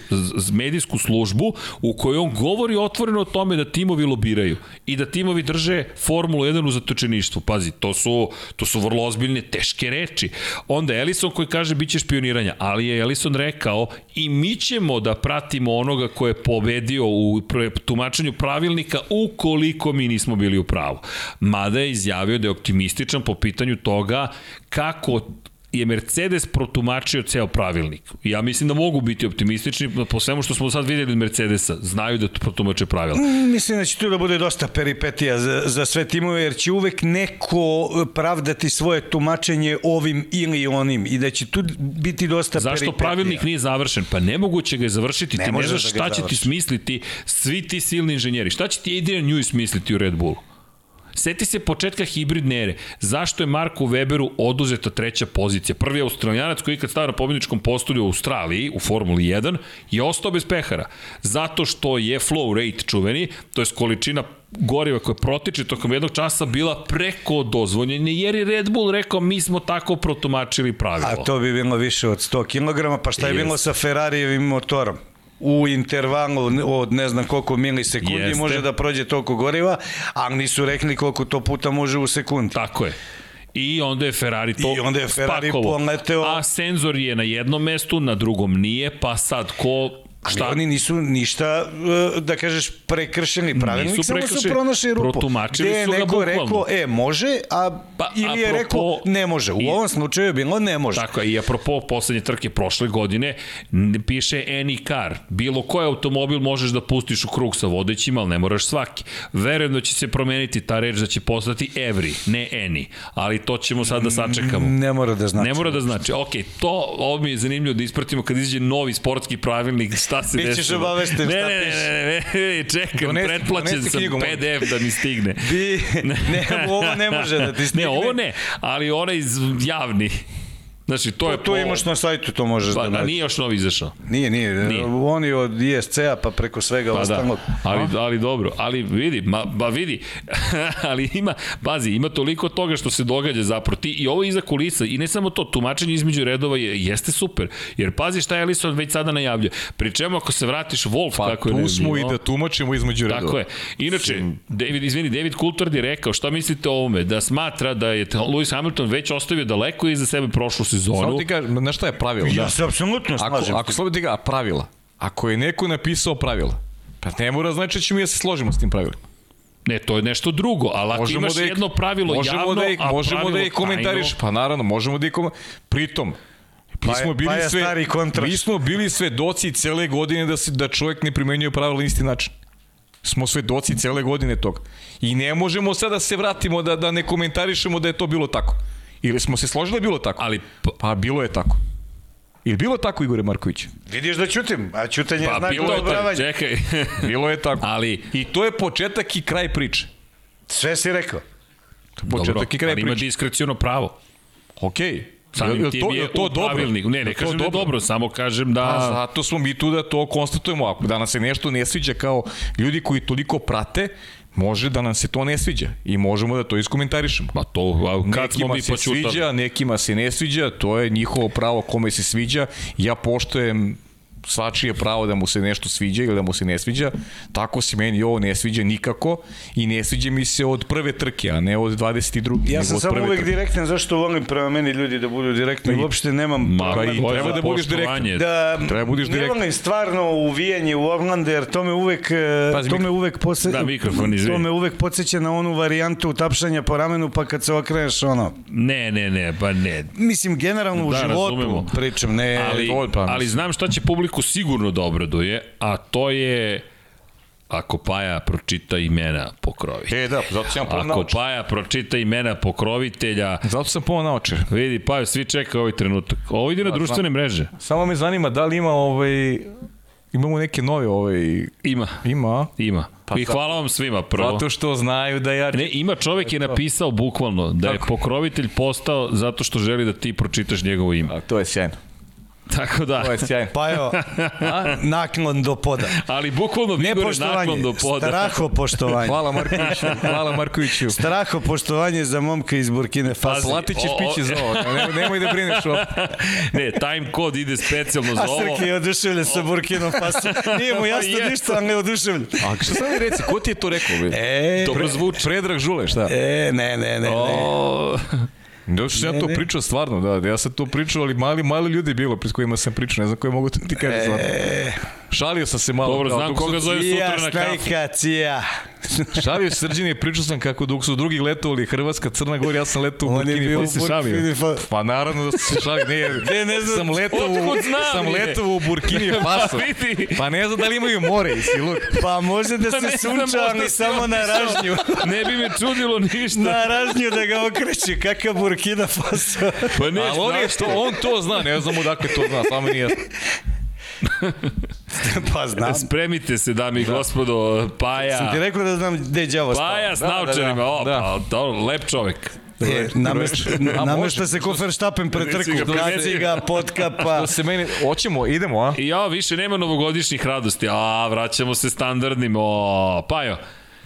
medijsku službu u kojoj on govori otvoreno o tome da timovi lobiraju i da timovi drže Formulu 1 u zatočeništvu. Pazi, to su, to su vrlo ozbiljne, teške reči. Onda Ellison koji kaže bit će špioniranja, ali je Ellison rekao i mi ćemo da pratimo onoga ko je pobedio u tumačenju pravilnika ukoliko mi nismo bili u pravu. Mada je izjavio da je optimističan po pitanju toga kako je Mercedes protumačio ceo pravilnik. Ja mislim da mogu biti optimistični po svemu što smo sad videli od Mercedesa. Znaju da protumače pravila. Mm, mislim da će tu da bude dosta peripetija za, za sve timove, jer će uvek neko pravdati svoje tumačenje ovim ili onim i da će tu biti dosta Zašto peripetija. Zašto pravilnik nije završen? Pa nemoguće ga je završiti. Ne ti ne znaš da šta će ti smisliti svi ti silni inženjeri. Šta će ti Adrian Newey smisliti u Red Bullu? Seti se početka hibridne ere. Zašto je Marku Weberu oduzeta treća pozicija? Prvi australijanac koji ikad stavio na pobjedničkom postulju u Australiji, u Formuli 1, je ostao bez pehara. Zato što je flow rate čuveni, to je količina goriva koja protiče tokom jednog časa bila preko dozvoljenja, jer je Red Bull rekao mi smo tako protumačili pravilo. A to bi bilo više od 100 kg, pa šta je yes. bilo sa Ferrarijevim motorom? U intervalu od ne znam koliko milisekundi Jeste. može da prođe toliko goriva, a nisu rekli koliko to puta može u sekundi. Tako je. I onda je Ferrari to I onda je Ferrari poleteo. A senzor je na jednom mestu, na drugom nije, pa sad ko Šta? oni nisu ništa, e, da kažeš, prekršeni pravilnik, samo su pronašli rupu. Protumačili Gde je neko rekao, e, može, a Pa, ili je apropo- rekao, ne može. U i- ovom slučaju je bilo ne može. Tako je, i apropo poslednje trke prošle godine, piše any car. Bilo koji automobil možeš da pustiš u krug sa vodećima, ali ne moraš svaki. Verujem da će se promeniti ta reč da će postati every, ne any. Ali to ćemo sad da sačekamo. Ne mora da znači. Ne mora da znači. Ok, to ovo mi je zanimljivo da ispratimo kad izađe novi sportski pravilnik, (laughs) šta se Bićeš desilo. obavešten ne, šta ne, ne, piše. ne, ne, ne, čekam, Donesi- pretplaćen donesi sam knjigu. PDF da mi stigne. Bi, (laughs) ne, ovo ne može da ti (laughs) stigne. Ne, ovo ne, ali onaj iz- javni. Znači, to je To, to imaš na sajtu, to možeš Pa, da nađeš. nije još novi izašao. Nije, nije, Nije. Oni od ISC-a pa preko svega Pa da, ostalog. ali, ali dobro, ali vidi, ma, ba vidi, (laughs) ali ima, pazi, ima toliko toga što se događa zapravo ti i ovo iza kulisa i ne samo to, tumačenje između redova je, jeste super, jer pazi šta Ellison već sada najavlja. Pri čemu ako se vratiš Wolf, Pa kako je tu smo i da tumačimo između redova. Tako je. Inače, David, izvini, David Coulthard je rekao, šta mislite o ovome? Da smatra da je Lewis Hamilton već ostavio daleko iza sebe prošlu sezonu. Samo ti kažem, znaš šta je pravilo? Ja se apsolutno Ako, slažem. ako slobodno ti ga, pravila. Ako je neko napisao pravila, pa ne mora znači da ćemo i da se složimo s tim pravilima. Ne, to je nešto drugo, ali ako imaš da ih- jedno pravilo možemo javno, da ih, a možemo pravilo da ih komentariš, tajno, pa naravno, možemo da ih komentariš. Pritom, mi Pa je- smo bili pa je sve, stari mi smo bili svedoci cele godine da se da čovjek ne primenjuje pravila na isti način. Smo svedoci cele godine toga. I ne možemo sad da se vratimo da da ne komentarišemo da je to bilo tako. Ili smo se složili da je bilo tako? Ali Pa bilo je tako. Ili bilo tako Igore Marković? Vidiš da ćutim, a ćutanje Pa je znak bilo je tako, odobravanja. čekaj. (laughs) Bilo je tako. Ali, I to je početak i kraj priče. Sve si rekao. Početak dobro, i kraj ali ima priče. diskreciono pravo. Okej. Samim Jel tim to, je to dobro? Ne, ne kažem da je dobro, samo kažem da... A zato smo mi tu da to konstatujemo. Ako da nam se nešto ne sviđa kao ljudi koji toliko prate, može da nam se to ne sviđa i možemo da to iskomentarišemo. Pa to, a kad smo nekima mi se počutali? sviđa, nekima se ne sviđa, to je njihovo pravo kome se sviđa. Ja poštojem svačije pravo da mu se nešto sviđa ili da mu se ne sviđa. Tako se meni ovo ne sviđa nikako i ne sviđa mi se od prve trke, a ne od 22. Ja sam samo uvek trke. direktan, zašto volim prema meni ljudi da budu direktni, Pa i- uopšte nemam Ma, Pa i je treba da budeš direktan. da Treba budeš ne direktan. volim stvarno uvijanje u Orlando, jer to me uvek, e, Pazi, to me uvek pose, Da, mikrofon, to me uvek podsjeća na onu varijantu tapšanja po ramenu, pa kad se okreneš ono, Ne, ne, ne, pa ne. mislim generalno u Da, životu razumemo. pričam, ne, Ali, pamet. ali znam šta će publiku sigurno da obraduje, a to je ako Paja pročita imena pokrovitelja. E da, zato sam pomno Ako. Paja pročita imena pokrovitelja, Zato sam pomno naučio. vidi, Paja, svi čekaju ovaj trenutak. Ovo ide na Pa, društvene mreže. Samo me zanima da li ima ovaj imamo neke nove ovaj Ima. ima? Ima. Pa I da. hvala vam svima prvo. zato što znaju da ja Ne, ima čovek je napisao bukvalno da je Tako. pokrovitelj postao zato što želi da ti pročitaš njegovo ime. a to je sjajno. (laughs) Tako da. To je sjajno. pa evo, (laughs) naklon do poda. Ali bukvalno Vigore naklon do poda. straho poštovanje. Hvala Markoviću, hvala Markoviću. Straho poštovanje za momka iz Burkine Faso. Platit ćeš piće za ovo, nemoj, nemoj da brineš ovo. (laughs) Ne, time kod ide specijalno za A ovo. Srki je oduševljen sa Burkinom Faso. Nije mu jasno ništa, ali je oduševljen. A šta sam mi reci, ko ti je to rekao? Be? E, Dobro zvuči. Predrag Žule, šta? e, ne, ne, ne, ne. O, Da što sam ja to pričao stvarno, da, da ja sam to pričao, ali mali, mali ljudi je bilo pred kojima sam pričao, ne znam koje mogu ti kažem stvarno. Šalio sam se malo. Dobro, znam koga zove sutra na kafu. cija. (laughs) Šalio se srđini, pričao sam kako dok su drugi letovali Hrvatska, Crna Gora, ja sam letao u On je Burkini bio Faso. Burkini Faso. Pa naravno da se šalio, ne, (laughs) Ne, ne znam. sam znam, sam je? letao u Burkini (laughs) Faso. vidi. Pa ne znam da li imaju more, isi luk. Pa može da Pa se znam, sunča, možda ali si samo na ražnju. Ne bi me čudilo ništa. Na ražnju da ga okreće, kakav Burkina Faso. Pa ne, Ali on, je to, on to zna, ne znam odakle to zna, samo nije jasno. (laughs) pa znam. Spremite se, dami i gospodo, Paja. Sam ti rekao da znam gde je đavo stao. Paja s Da, da, naučarima, da. o, Da. pa, to, lep čovek. E, namešta, namešta se pred Reci ga, trku. Kaci ga. potkapa. To se meni, hoćemo, idemo, a? Ja, više nema novogodišnjih radosti. A, vraćamo se standardnim. O, Pajo,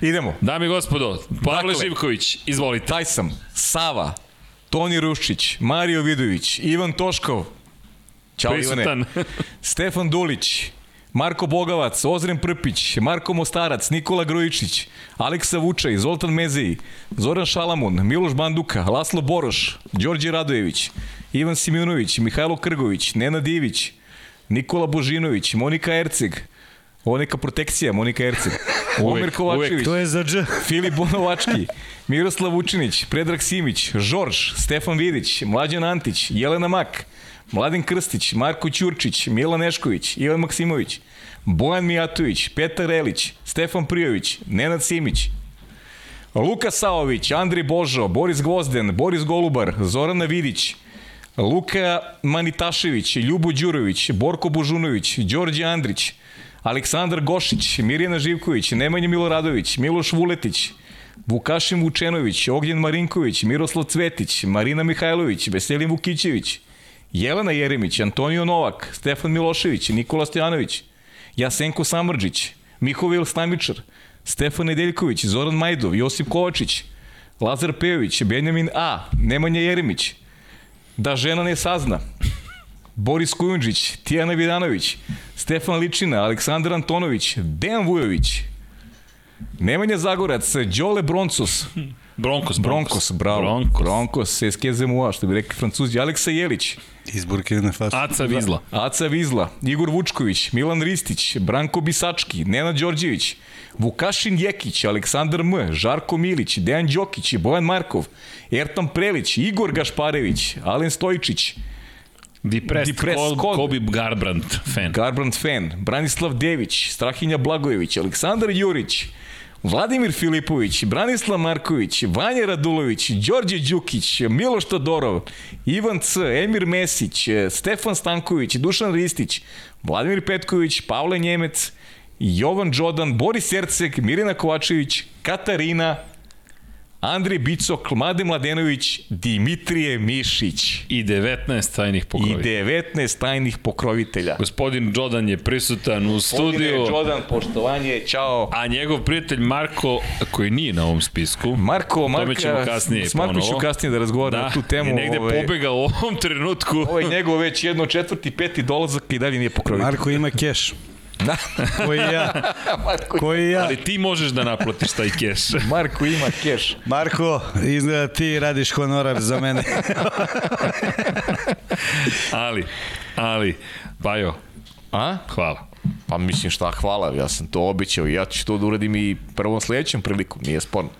Idemo. dami i gospodo, Pavle Dakle. Živković, izvolite. Taj sam, Sava, Toni Ruščić, Mario Vidović, Ivan Toškov, Ćao Prisutan. Ivane, (laughs) Stefan Dulić, Marko Bogavac, Ozren Prpić, Marko Mostarac, Nikola Grojičić, Aleksa Vučaj, Zoltan Mezeji, Zoran Šalamun, Miloš Banduka, Laslo Boroš, Đorđe Radojević, Ivan Simjunović, Mihajlo Krgović, Nenad Ivić, Nikola Božinović, Monika Erceg, Ovo neka protekcija, Monika Erceg. (laughs) Omer Kovačević. To je za dž. (laughs) Filip Bonovački, Miroslav Vučinić, Predrag Simić, Žorž, Stefan Vidić, Mlađan Antić, Jelena Mak, Mladen Krstić, Marko Ćurčić, Mila Nešković, Ivan Maksimović, Bojan Mijatović, Petar Relić, Stefan Prijović, Nenad Simić, Luka Saović, Andri Božo, Boris Gvozden, Boris Golubar, Zorana Vidić, Luka Manitašević, Ljubo Đurović, Borko Božunović, Đorđe Andrić, Aleksandar Gošić, Mirjana Živković, Nemanja Miloradović, Miloš Vuletić, Vukašin Vučenović, Ognjen Marinković, Miroslav Cvetić, Marina Mihajlović, Veselin Vukićević, Jelena Jeremić, Antonio Novak, Stefan Milošević, Nikola Stojanović, Jasenko Samrđić, Mihovil Stamičar, Stefan Nedeljković, Zoran Majdov, Josip Kovačić, Lazar Pejović, Benjamin A, Nemanja Jeremić, Da žena ne sazna, Boris Kujundžić, Tijana Vidanović, Stefan Ličina, Aleksandar Antonović, Dejan Vujović, Nemanja Zagorac, Đole Broncos, Broncos, Broncos, bravo. Broncos, Broncos SKZMUA, što bi rekli francuzi, Aleksa Jelić, Iz Burkina Faso. Aca Vizla. Aca Vizla, Igor Vučković, Milan Ristić, Branko Bisački, Nenad Đorđević, Vukašin Jekić, Aleksandar M, Žarko Milić, Dejan Đokić, Bojan Markov, Ertan Prelić, Igor Gašparević, Alen Stojičić, Depressed, Depressed Kobe, Kobe. Garbrandt fan. Garbrand Fan, Branislav Dević, Strahinja Blagojević, Aleksandar Jurić, Vladimir Filipović, Branislav Marković, Vanja Radulović, Đorđe Đukić, Miloš Todorov, Ivan C, Emir Mesić, Stefan Stanković, Dušan Ristić, Vladimir Petković, Pavle Njemec, Jovan Đodan, Boris Erceg, Mirina Kovačević, Katarina, Andrej Bicok, Mlade Mladenović, Dimitrije Mišić I 19 tajnih i pokrovitelja. 19 tajnih pokrovitelja. Gospodin Jordan je prisutan u Studiju. studiju, Jordan, poštovanje, čao. a njegov prijatelj Marko, koji nije na ovom spisku, Marko, tome Marka, ćemo kasnije s Marko ću kasnije da razgovaram da, na tu temu. je negde ovaj, pobegao u ovom trenutku. Ovaj njegov već jedno četvrti, peti dolazak i dalje nije pokrovitelj. Marko ima keš. Da. Koji ja. (laughs) Marko, Koji ja. Ali ti možeš da naplatiš taj keš. (laughs) Marko ima keš. Marko, izgleda ti radiš honorar za mene. (laughs) ali, ali, Bajo, A? hvala. Pa mislim šta, hvala, ja sam to obećao i ja ću to da uradim i prvom sledećem prilikom, nije sporno.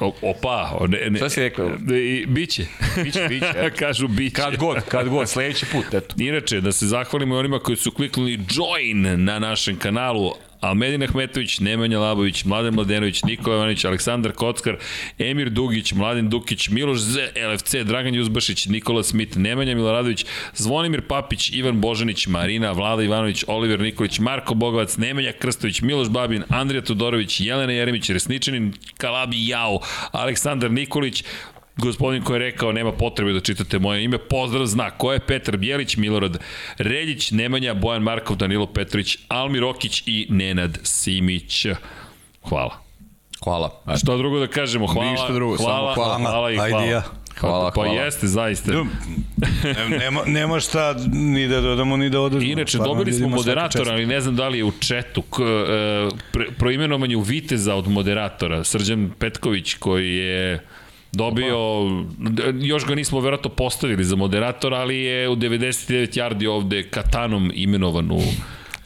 O, opa, ne, ne, Šta si rekao? I, biće. Biće, biće, (laughs) eto. Kažu biće. Kad god, kad god, sledeći put, eto. Inače, da se zahvalimo i onima koji su kliknuli join na našem kanalu, Almedin Ahmetović, Nemanja Labović, Mladen Mladenović, Nikola Ivanović, Aleksandar Kockar, Emir Dugić, Mladen Dukić, Miloš Z, LFC, Dragan Juzbašić, Nikola Smit, Nemanja Miloradović, Zvonimir Papić, Ivan Božanić, Marina, Vlada Ivanović, Oliver Nikolić, Marko Bogovac, Nemanja Krstović, Miloš Babin, Andrija Todorović, Jelena Jeremić, Resničanin, Kalabi Jao, Aleksandar Nikolić, gospodin koji je rekao nema potrebe da čitate moje ime, pozdrav zna, ko je Petar Bjelić, Milorad Reljić, Nemanja, Bojan Markov, Danilo Petrović, Almir Okić i Nenad Simić. Hvala. Hvala. A što drugo da kažemo? Hvala, Ništa drugo, samo hvala, hvala. hvala i hvala. Ajde ja. Hvala, pa, hvala. Pa jeste, zaista. Ne- nema, nema šta ni da dodamo, ni da oduzmemo. Inače, Stvarno, dobili smo moderatora, ali ne znam da li je u četu, k, e, pre, proimenovan je u Viteza od moderatora, Srđan Petković, koji je dobio, još ga nismo verovatno postavili za moderatora, ali je u 99 yardi ovde katanom imenovan u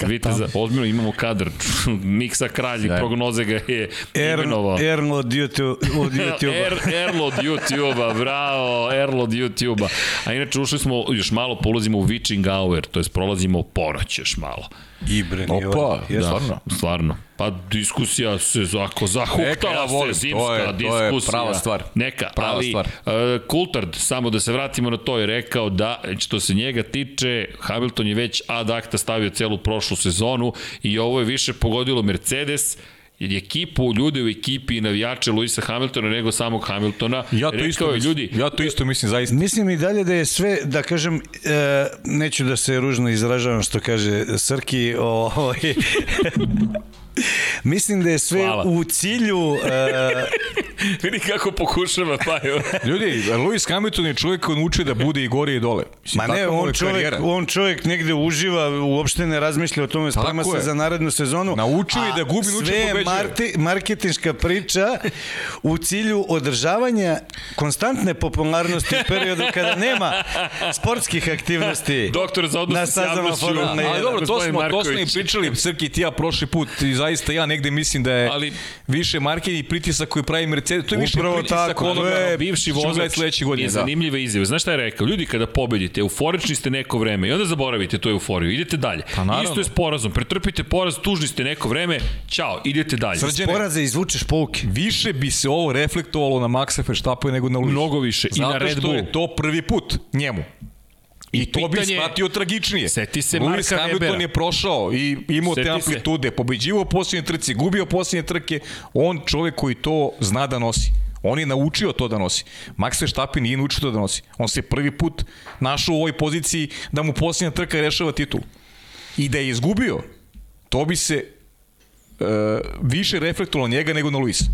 Viteza, ozbiljno imamo kadar. (laughs) Miksa Kralj, Sjajno. prognoze ga je Ern, imenovao. YouTube, od YouTube-a. (laughs) Er, Erlo od YouTube-a, bravo, Erlo od YouTube-a. A inače ušli smo, još malo polazimo u witching hour, to jest prolazimo ponoć još malo. Ibre, nije Opa. Jeste. Stvarno? Stvarno. Pa diskusija se ako Neka, zahuktala ja volim, se to zimska je- to je diskusija. prava stvar. Neka, Prava ali stvar. uh, Coulthard, samo da se vratimo na to, je rekao da što se njega tiče, Hamilton je već ad acta stavio celu prošlu sezonu i ovo je više pogodilo Mercedes, je ekipu, ljude u ekipi i navijače Luisa Hamiltona nego samog Hamiltona. Ja to Rekao isto je, ljudi, Ja to isto mislim zaista. Mislim i dalje da je sve, da kažem, e, neću da se ružno izražavam što kaže Srki, o, ovaj, (laughs) mislim da je sve Hvala. u cilju e, (laughs) vidi kako pokušava, pa evo. Ljudi, Lewis Hamilton je čovjek koji uči da bude i gore i dole. Mislim, Ma ne, on čovjek, karijera. on čovjek negde uživa, uopšte ne razmišlja o tome, sprema se za narednu sezonu. Naučio je da gubi, naučio Sve marti, marketinška priča u cilju održavanja konstantne popularnosti u periodu kada nema sportskih aktivnosti. Doktor za odnos s javnošću. Ali dobro, to smo, to smo i pričali, Srki ti ja prošli put i zaista ja negde mislim da je ali, više marketing i pritisak koji pravi Mercedes, to je više Upravo pritisak tako, ono je bivši vozač sledeće godine. Je da. zanimljiva izjava. Znaš šta je rekao? Ljudi kada pobedite, euforični ste neko vreme i onda zaboravite tu euforiju, idete dalje. Pa Isto je s porazom, pretrpite poraz, tužni ste neko vreme, ćao, idete dalje. Srđane, poraze izvučeš pouke. Više bi se ovo reflektovalo na Maxa Verstappen nego na Lewis. Mnogo više. Zato I na Red Bull. što je to prvi put njemu. I, I to pitanje, bi shvatio tragičnije. Seti se Lewis Marka Hamilton Webera. je prošao i imao seti te amplitude, se. pobeđivo posljednje trci, gubio posljednje trke, on čovek koji to zna da nosi. On je naučio to da nosi. Max Verstappen nije naučio to da nosi. On se prvi put našao u ovoj poziciji da mu posljednja trka rešava titul. I da je izgubio, to bi se uh, više reflektovalo njega nego na Luisa.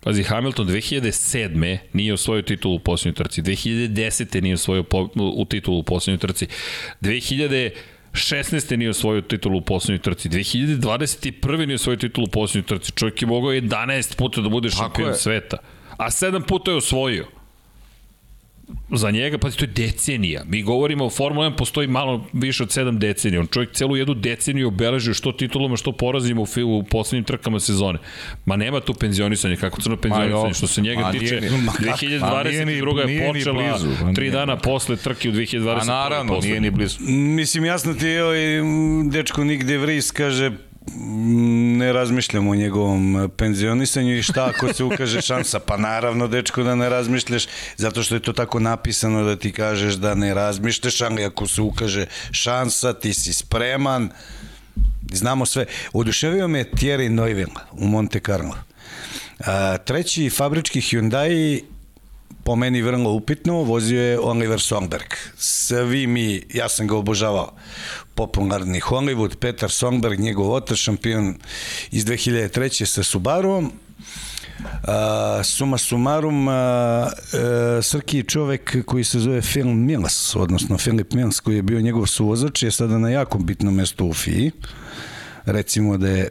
Pazi, Hamilton 2007. nije osvojio titulu u posljednjoj trci, 2010. nije osvojio po, u titulu u posljednjoj trci, 2000 16. nije osvojio titulu u poslednjoj trci, 2021. nije osvojio titulu u poslednjoj trci. Čovjek je mogao 11 puta da bude šampion sveta, a 7 puta je osvojio za njega, pa to je decenija. Mi govorimo o Formula 1, postoji malo više od 7 decenija. On čovjek celu jednu deceniju obeležio što titulama, što porazima u, u poslednjim trkama sezone. Ma nema tu penzionisanja, kako crno penzionisanje, što se njega tiče. Nije, 2022. je počela blizu, tri dana posle trke u 2020. A naravno, posle. nije ni blizu. Mislim, jasno ti je ovaj dečko Nick De Vries kaže ne razmišljam o njegovom penzionisanju i šta ako se ukaže šansa? Pa naravno, dečko, da ne razmišljaš, zato što je to tako napisano da ti kažeš da ne razmišljaš, ali ako se ukaže šansa, ti si spreman, znamo sve. Oduševio me Thierry Neuville u Monte Carlo. A, treći fabrički Hyundai po meni vrlo upitno, vozio je Oliver Songberg. Svi mi, ja sam ga obožavao popularni Hollywood, Petar Songberg, njegov otac, šampion iz 2003. sa Subaruom, Uh, suma sumarum, uh, uh, Srki je čovek koji se zove Phil Mills, odnosno Filip Mills, koji je bio njegov suvozač, je sada na jako bitnom mestu u FII. Recimo da je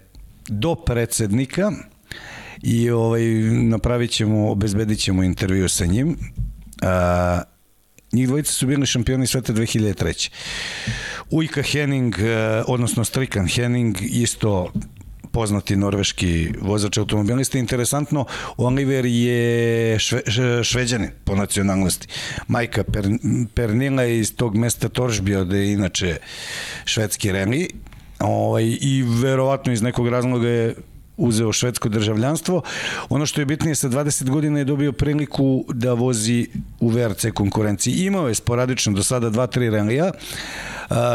do predsednika i ovaj, napravit ćemo, obezbedit ćemo intervju sa njim. Uh, njih dvojica su bili šampioni sveta 2003. Ujka Henning, eh, odnosno Strikan Henning, isto poznati norveški vozač automobilista. Interesantno, Oliver je šve, šveđanin po nacionalnosti. Majka per, Pernila je iz tog mesta Toržbio, da je inače švedski remi. Ovaj, I verovatno iz nekog razloga je uzeo švedsko državljanstvo. Ono što je bitnije, sa 20 godina je dobio priliku da vozi u VRC konkurenciji. Imao je sporadično do sada 2-3 relija,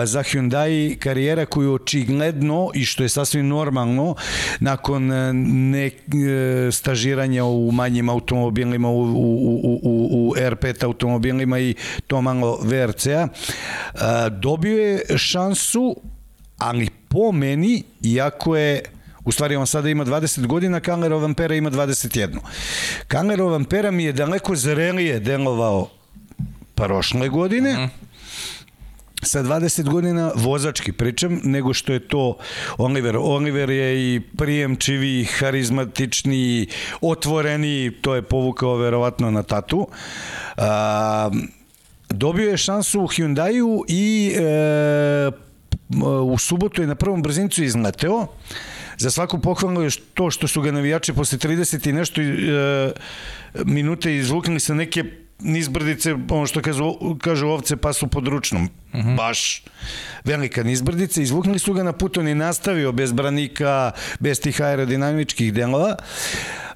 za Hyundai karijera koju očigledno i što je sasvim normalno nakon e, ne, e, stažiranja u manjim automobilima u, u, u, u, u R5 automobilima i to malo VRC-a dobio je šansu ali po meni iako je U stvari, on sada ima 20 godina, Kanlerov Vampera ima 21. Kanlerov Vampera mi je daleko zrelije delovao prošle godine, mhm. -huh sa 20 godina vozački pričam, nego što je to Oliver. Oliver je i prijemčivi, harizmatični, otvoreni, to je povukao verovatno na tatu. A, dobio je šansu u Hyundaiu i e, u subotu je na prvom brzincu izleteo. Za svaku pohvalno je to što su ga navijači posle 30 i nešto e, minute izvukli sa neke nizbrdice, ono što kažu, kažu ovce pa su pod ručnom. Mhm. -huh. Baš velika nizbrdica. Izvuknuli su ga na put, on je nastavio bez branika, bez tih aerodinamičkih delova.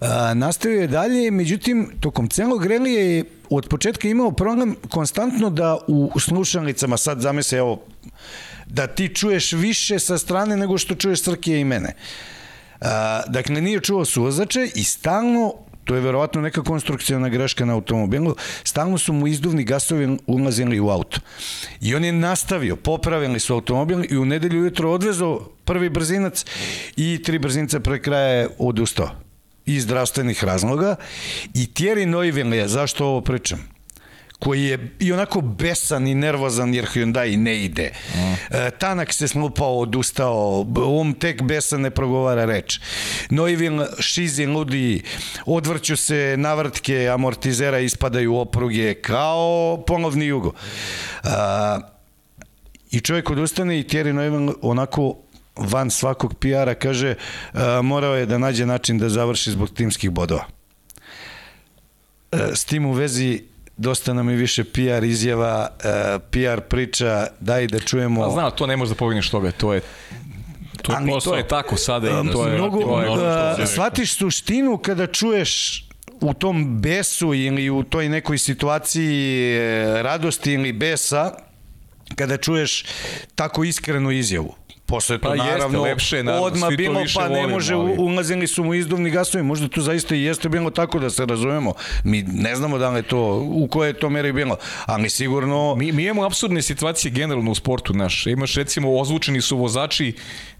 A, nastavio je dalje, međutim, tokom celog relija je od početka imao problem konstantno da u slušalicama, sad zamisle, evo, da ti čuješ više sa strane nego što čuješ Srkije i mene. A, dakle, nije čuo suvozače i stalno to je verovatno neka konstrukcijona greška na automobilu, stalno su mu izduvni gasovi ulazili u auto. I on je nastavio, popravili su automobil i u nedelju ujutro odvezao prvi brzinac i tri brzinca pre kraja je odustao. iz zdravstvenih razloga i Thierry Neuville, zašto ovo pričam? Koji je i onako besan i nervozan jer Hyundai ne ide. Mm. Tanak se slupao, odustao, on tek besan ne progovara reč. Neuville šizi ludi, odvrću se navrtke amortizera, ispadaju opruge kao ponovni jugo. A, I čovjek odustane i Thierry Neuville onako van svakog PR-a kaže a, morao je da nađe način da završi zbog timskih bodova. A, s tim u vezi dosta nam je više PR izjava, uh, PR priča, daj da čujemo... Pa znam, to ne može da pogneš toga, to je To je, Ali, to je tako sada. Um, to je, mnogo, to je, uh, shvatiš suštinu kada čuješ u tom besu ili u toj nekoj situaciji e, radosti ili besa, kada čuješ tako iskrenu izjavu. Posle to pa naravno jeste, lepše, naravno, odmah bilo, pa ne može, ali... ulazili su mu izduvni gasovi, možda to zaista i jeste bilo tako da se razumemo. Mi ne znamo da li je to, u koje je to meri bilo, ali sigurno... Mi, mi imamo absurdne situacije generalno u sportu naš. Imaš recimo ozvučeni su vozači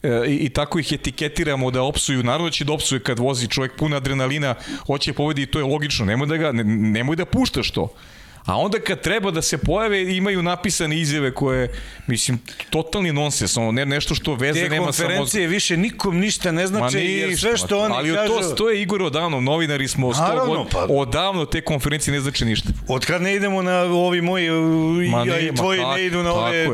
e, i, i tako ih etiketiramo da opsuju, naravno će da opsuje kad vozi čovjek pun adrenalina, hoće povedi i to je logično, nemoj da ga, ne, nemoj da puštaš to. A onda kad treba da se pojave, imaju napisane izjave koje, mislim, totalni nonsens, ono, ne, nešto što veze Te nema samo... Te konferencije više nikom ništa ne znači, jer sve što oni ali kažu... Ali to, to je Igor odavno, novinari smo, Naravno, god, pa... odavno te konferencije ne znači ništa. Od kad ne idemo na ovi moji, ma ne, i tvoji ma, ne idu na ove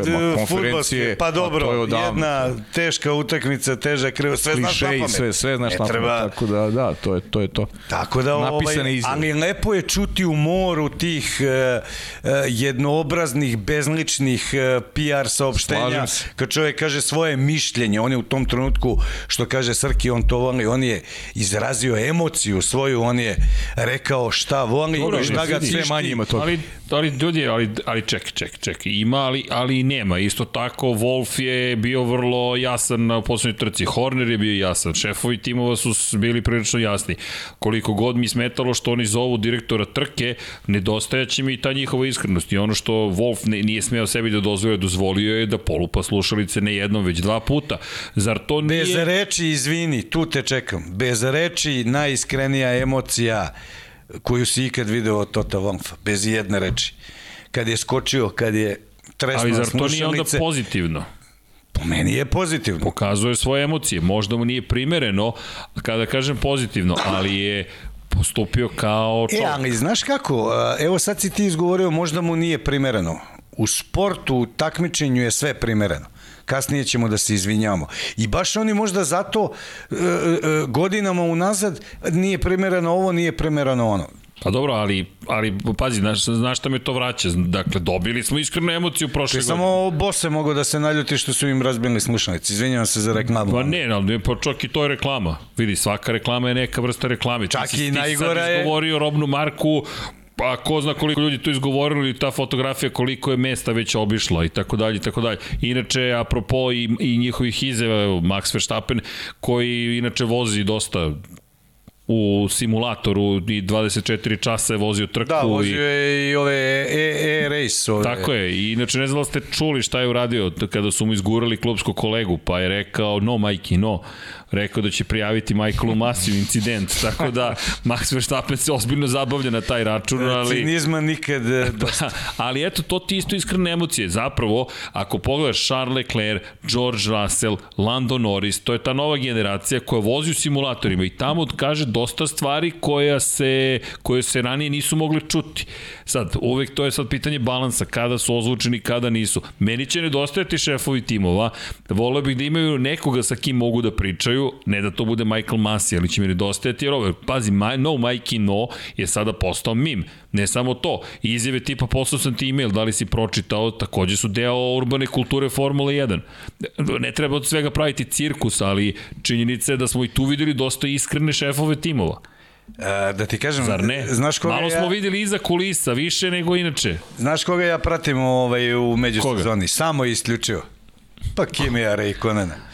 futbolske, pa dobro, jedna teška utakmica, teža krv, sve znaš na pamet. Sve, sve znaš na pamet, tako da, da, to je to. Je to. Tako da, ovaj, ali lepo je čuti u moru tih uh, jednoobraznih, bezličnih uh, PR saopštenja, kad čovjek kaže svoje mišljenje, on je u tom trenutku, što kaže Srki, on to voli, on je izrazio emociju svoju, on je rekao šta voli, Dobro, šta ga sve manje ima toga. Ali, ali ljudi, ali, ali ček, ček, ček, ima, ali, ali nema. Isto tako, Wolf je bio vrlo jasan na poslednjoj trci, Horner je bio jasan, šefovi timova su bili prilično jasni. Koliko god mi smetalo što oni zovu direktora trke, nedostajaće mi ta njihova iskrenost i ono što Wolf ne, nije smeo sebi da dozvolio, dozvolio je da polupa slušalice ne jednom, već dva puta. Zar to nije... Bez reči, izvini, tu te čekam. Bez reči, najiskrenija emocija koju si ikad video od Tota Wolfa. Bez jedne reči. Kad je skočio, kad je tresno Ali zar to nije onda pozitivno? Po meni je pozitivno. Pokazuje svoje emocije. Možda mu nije primereno, kada kažem pozitivno, ali je postupio kao čovjek. E, ali znaš kako, evo sad si ti izgovorio, možda mu nije primereno. U sportu, u takmičenju je sve primereno kasnije ćemo da se izvinjavamo. I baš oni možda zato e, e, godinama unazad nije primereno ovo, nije primereno ono. Pa dobro, ali, ali pazi, znaš, znaš šta me to vraća? Dakle, dobili smo iskrenu emociju prošle godine. Samo Bose mogu da se naljuti što su im razbili slušalice. Izvinjavam se za reklamu. Pa ne, ali pa čak i to je reklama. Vidi, svaka reklama je neka vrsta reklame. Čak ti, i najgora je... Ti sad izgovorio robnu marku, pa ko zna koliko ljudi to izgovorili, ta fotografija koliko je mesta već obišla i tako dalje i tako dalje. Inače, apropo i, i njihovih izjeva, Max Verstappen, koji inače vozi dosta u simulatoru i 24 časa je vozio trku. Da, vozio je i ove e-race. E, ove. Tako je, i inače ne znam da ste čuli šta je uradio kada su mu izgurali klubskog kolegu, pa je rekao no Majki, no rekao da će prijaviti Michaelu Masiju incident, tako da Max Verstappen se ozbiljno zabavlja na taj račun, e, ali... Cinizma nikad (laughs) dosta. ali eto, to ti isto iskrene emocije. Zapravo, ako pogledaš Charles Leclerc, George Russell, Lando Norris, to je ta nova generacija koja vozi u simulatorima i tamo kaže dosta stvari koja se, koje se ranije nisu mogli čuti. Sad, uvek to je sad pitanje balansa, kada su ozvučeni, kada nisu. Meni će nedostajati šefovi timova, voleo bih da imaju nekoga sa kim mogu da pričaju, kraju, ne da to bude Michael Masi, ali će mi nedostajati jer ovo, pazi, my, no Mikey no je sada postao mim. Ne samo to, izjave tipa poslao sam ti email, da li si pročitao, takođe su deo urbane kulture Formule 1. Ne treba od svega praviti cirkus, ali činjenica je da smo i tu videli dosta iskrene šefove timova. E, da ti kažem, Zar ne? Znaš koga Malo smo ja... videli iza kulisa, više nego inače. Znaš koga ja pratim ovaj, u međusezoni? Samo isključio. Pa Kimija Rejkonena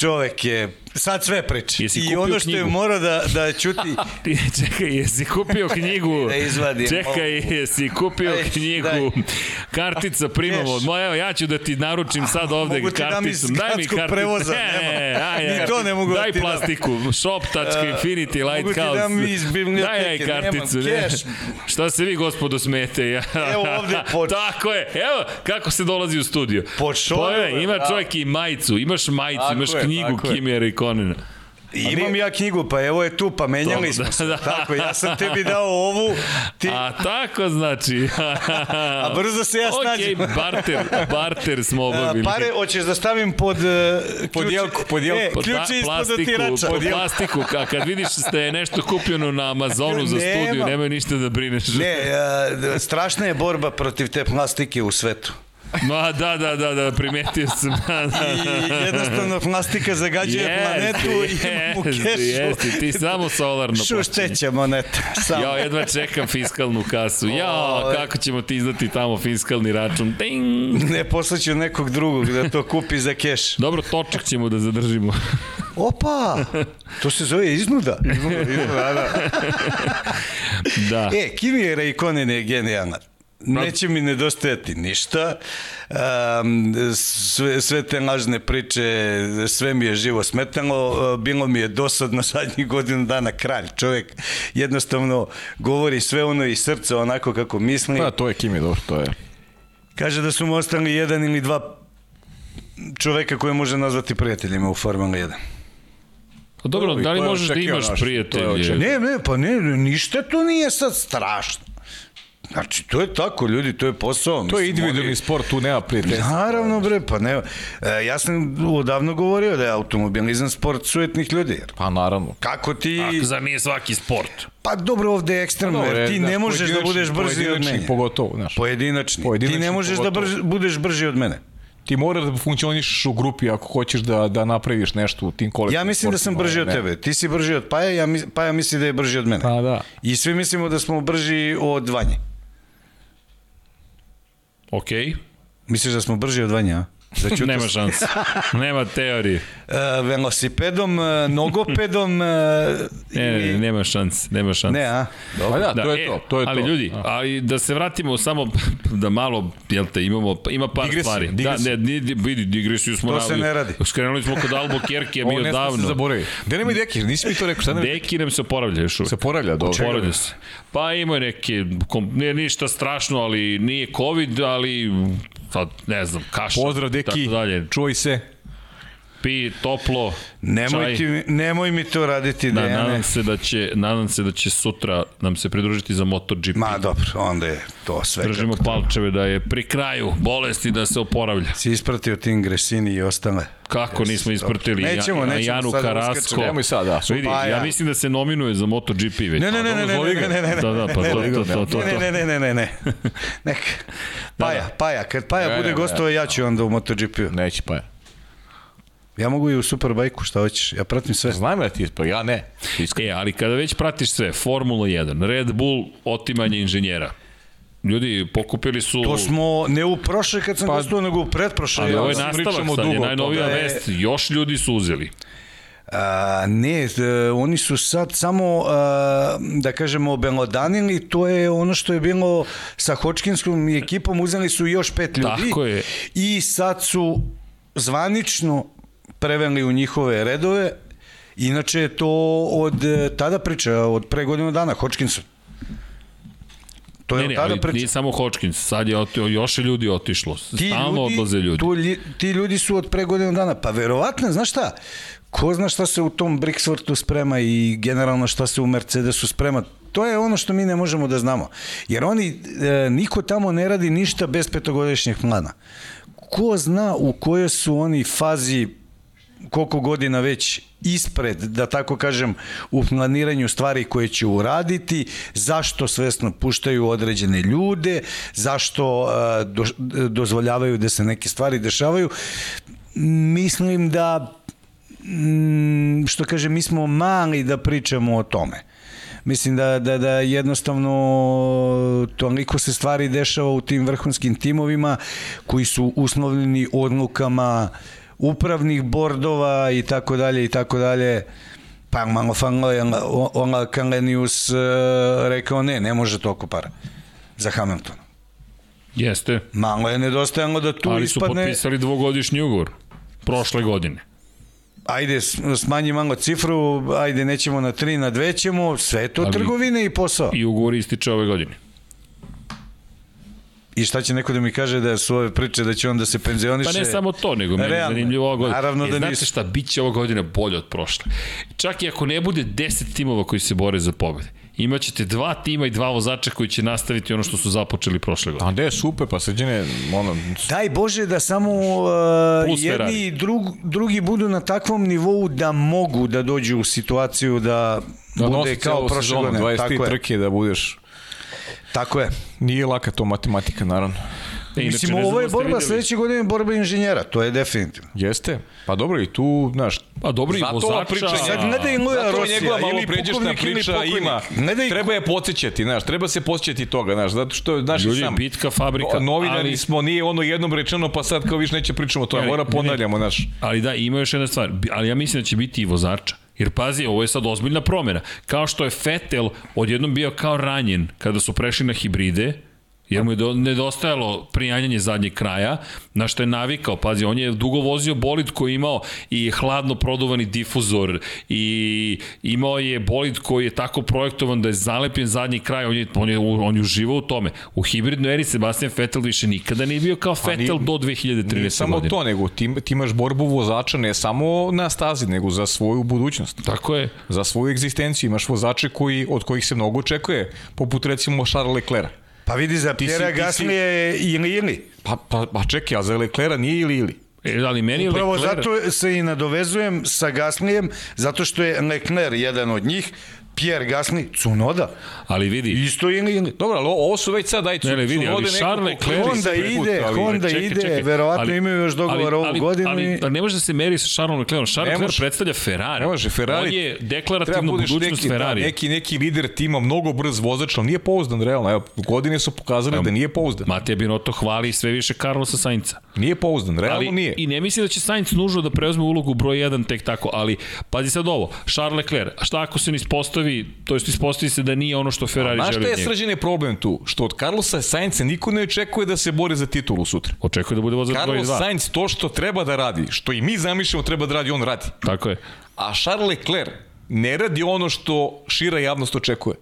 čovek je sad sve. Jesi I ono što je mora da, da čuti... (laughs) Ti, čekaj, jesi kupio (laughs) knjigu? da izvadim. Čekaj, jesi kupio (laughs) Aj, knjigu? Daj. Kartica primamo. Moja, evo, ja ću da ti naručim sad ovde mogu ti karticu. Daj mi karticu. prevoza, ne, nema. Aj, Ni to ne mogu daj da ti plastiku. Dam. Shop.infinity Lighthouse. Mogu ti dam iz biblioteke. Daj, daj karticu. Ne. Šta se vi, gospodo, smete? Ja. Evo ovde pod... Tako je. Evo, kako se dolazi u studio. Pod šorove. Ima čovjek i majicu. Imaš majicu, imaš knjigu Kimija Rikonena. Imam ja knjigu, pa evo je tu, pa menjali smo se. Da, (laughs) da. Tako, ja sam tebi dao ovu. Ti... A tako znači. A brzo se ja snađem. Ok, barter, barter smo obavili. A, pare, hoćeš da stavim pod... Uh, pod jelku, pod jelku. E, pod ključe ispod plastiku, otirača. Pod plastiku, a kad vidiš da je nešto kupljeno na Amazonu za studiju, nemoj ništa da brineš. Ne, uh, strašna je borba protiv te plastike u svetu. Ma da, da, da, da, primetio sam. Da, da. I jednostavno plastika zagađuje yes, planetu yes, i imamo kešu. Jeste, ti samo solarno Šušteća moneta. Samo. Ja jedva čekam fiskalnu kasu. Ja, kako ćemo ti izdati tamo fiskalni račun? Ding! Ne, poslaću nekog drugog da to kupi za keš. Dobro, točak ćemo da zadržimo. Opa! To se zove iznuda. (laughs) Iznuda, iznuda, da. da. E, Kimi je Raikkonen je genijalna. Neće mi nedostajati ništa. Um, sve, sve te lažne priče, sve mi je živo smetalo. Bilo mi je dosadno zadnjih godinu dana kralj. Čovjek jednostavno govori sve ono iz srca onako kako misli. Pa, to je Kimi, dobro, to je. Kaže da su mu ostali jedan ili dva čoveka koje može nazvati prijateljima u Formula 1. Pa dobro, da li možeš da imaš prijatelje? Ne, ne, pa ne, ništa to nije sad strašno. Znači, to je tako, ljudi, to je posao. To je individualni oni... sport, tu nema prijateljstva. Naravno, bre, pa ne. E, ja sam odavno govorio da je automobilizam sport sujetnih ljudi. Pa naravno. Kako ti... A, za nije svaki sport. Pa dobro, ovde je ekstremno, jer ti ne možeš da budeš brži od mene. Pogotovo, znaš. Pojedinačni. pojedinačni. Ti ne možeš da pogotovo. da brž, budeš brži od mene ti moraš da funkcionišeš u grupi ako hoćeš da, da napraviš nešto u tim kolektivnim Ja mislim da sam brži od ne. tebe. Ti si brži od Paja, ja, Paja misli da je brži od mene. Pa da. I svi mislimo da smo brži od Vanje. Ok. Misliš da smo brži od Vanja? Začuto (laughs) Nema šanse. Nema teorije. (laughs) Uh, velosipedom, uh, nogopedom... Uh, ne, ne, nema šanse, nema šanse. Ne, a? Dobro. Pa da, da, to je e, to, to je ali to. ljudi, a. ali da se vratimo samo (laughs) da malo, jel te, imamo, ima par digresiju, stvari. Digresiju. Da, ne, vidi, digresiju smo... To se ne radi. Skrenuli smo kod Albo Kerke, bio davno. Ovo ne zaboravi. Gde nema Deki, nisi mi to rekao, šta ne? Deki nam se oporavlja još uvijek. Se oporavlja, dobro. Oporavlja se. Pa ima neke, nije ništa strašno, ali nije COVID, ali sad ne znam, kaša. Pozdrav deki, dalje. čuj se. Pi toplo. Nemoj, ti, nemoj mi to raditi, da, nadam se da će nadam se da će sutra nam se pridružiti za MotoGP. Ma dobro, onda je to sve. Držimo palčeve da je pri kraju bolesti da se oporavlja. Si ispratio tim Gresini i ostale. Kako nismo ispratili nećemo, nećemo Janu da Karasko. Nemoj sad, da. Vidi, pa, ja. ja mislim da se nominuje za MotoGP već. Ne, ne, ne, ne, ne, ne, ne, ne, Da, da, pa to, to, to, to. Ne, ne, ne, ne, ne. Nek. Paja, Paja, kad Paja bude gostova, ja ću onda u MotoGP-u. Neće Paja. Ja mogu i u Superbajku, šta hoćeš, ja pratim sve. Znam da ti pa ja ne. Iskreno. E, ali kada već pratiš sve, Formula 1, Red Bull, otimanje inženjera, Ljudi, pokupili su... To smo ne u prošle kad sam pa, gostao, nego u pretprošle. Ali ovo je nastavak, sad dugo, je najnovija je... vest. Još ljudi su uzeli. A, ne, e, oni su sad samo, a, da kažemo, belodanili, to je ono što je bilo sa Hočkinskom ekipom, uzeli su još pet ljudi. Tako je. I sad su zvanično preveli u njihove redove. Inače je to od e, tada priča, od pre godinu dana, Hodgkinson. To je ne, ne, tada ali nije samo Hodgkins, sad je otio, još je ljudi otišlo. Ti Stalno ljudi, odlaze ljudi. Tu, ti ljudi su od pre godinu dana. Pa verovatno, znaš šta, ko zna šta se u tom Brixworthu sprema i generalno šta se u Mercedesu sprema, to je ono što mi ne možemo da znamo. Jer oni, e, niko tamo ne radi ništa bez petogodišnjeg plana. Ko zna u kojoj su oni fazi koliko godina već ispred, da tako kažem, u planiranju stvari koje će uraditi, zašto svesno puštaju određene ljude, zašto uh, do, dozvoljavaju da se neke stvari dešavaju. Mislim da, mm, što kaže, mi smo mali da pričamo o tome. Mislim da, da, da jednostavno toliko se stvari dešava u tim vrhunskim timovima koji su uslovljeni odlukama uh, upravnih bordova i tako dalje i tako dalje. Pa malo fanlo je ona Kalenius uh, rekao ne, ne može toliko para za Hamiltona. Jeste. Malo je nedostajalo da tu Ali ispadne... Ali su potpisali dvogodišnji ugovor prošle godine. Ajde, smanji malo cifru, ajde, nećemo na 3, na 2 ćemo, sve to Ali, trgovine i posao. I ugovor ističe ove godine. I šta će neko da mi kaže da su ove priče da će on da se penzioniše? Pa ne samo to, nego mi je zanimljivo ova godina. Naravno e, da znate šta, bit će ova godina bolje od prošle. Čak i ako ne bude 10 timova koji se bore za pobede imaćete dva tima i dva vozača koji će nastaviti ono što su započeli prošle godine. A da je super, pa srđene, ono... Daj Bože da samo uh, jedni i drug, drugi budu na takvom nivou da mogu da dođu u situaciju da, da bude kao prošle godine. 23 trke da budeš... Tako je. Nije laka to matematika, naravno. E, Mislim, ovo je da borba sledeće godine, borba inženjera, to je definitivno. Jeste. Pa dobro, i tu, znaš, pa dobro i vozača. Priča, sad ne da im Luja Rosija, njegova malo pređešna priča ima. Ne da treba je podsjećati, znaš, treba se podsjećati toga, znaš, zato što, znaš, Ljudi, sam, bitka, fabrika. Novinari ali... smo, nije ono jednom rečeno, pa sad kao više neće pričamo to, mora ponavljamo, znaš. Ali da, ima još jedna stvar, ali ja mislim da će biti i vozača. Jer pazi, ovo je sad ozbiljna promjena. Kao što je Fetel odjednom bio kao ranjen kada su prešli na hibride, jer mu je nedostajalo prijanjanje zadnjeg kraja, na što je navikao, pazi, on je dugo vozio bolid koji je imao i hladno produvani difuzor i imao je bolid koji je tako projektovan da je zalepljen zadnji kraj, on je, on je, on je uživao u tome. U hibridnoj eri Sebastian Vettel više nikada nije bio kao pa Vettel do 2013. Nije samo godine. to, nego ti, ti imaš borbu vozača ne samo na stazi, nego za svoju budućnost. Tako je. Za svoju egzistenciju. Imaš vozače koji, od kojih se mnogo očekuje, poput recimo Charles Leclerc Pa vidi, za Pjera Gasly je ili ili. Pa, pa, pa čekaj, a za Leclerc nije ili ili. E, ali meni Upravo Leclerc... zato se i nadovezujem sa Gaslijem, zato što je Leclerc jedan od njih, Pierre Gasly, Cunoda. Ali vidi. Isto ili ili. Dobro, ali ovo su već sad, daj, ne, ne, vidi, ali Charles Leclerc... Honda ide, ali, Honda čekaj, ide, čekaj, verovatno ali, imaju još dogovor ovu godinu. Ali, ali, ne može da se meri sa Charles Leclerc. Charles Leclerc predstavlja Ferrari. Ne može, Ferrari. On je deklarativno budućnost neki, Ferrari. Da, neki, neki lider tima, mnogo brz vozač, ali nije pouzdan, realno. Evo, godine su pokazali da nije pouzdan. Matija Binotto hvali sve više Carlosa Sainca. Nije pouzdan, realno ali, nije. I ne misli da će Sainz nužno da preuzme ulogu broj 1 tek tako, ali pazi sad ovo, Charles Leclerc, šta ako se ne ispostavi, to jest ispostavi se da nije ono što Ferrari želi. Znaš šta je srđene problem tu? Što od Carlosa Sainca niko ne očekuje da se bori za titulu sutra. Očekuje da bude vozač broj 2. Carlos Sainz to što treba da radi, što i mi zamišljamo treba da radi, on radi. Tako je. A Charles Leclerc ne radi ono što šira javnost očekuje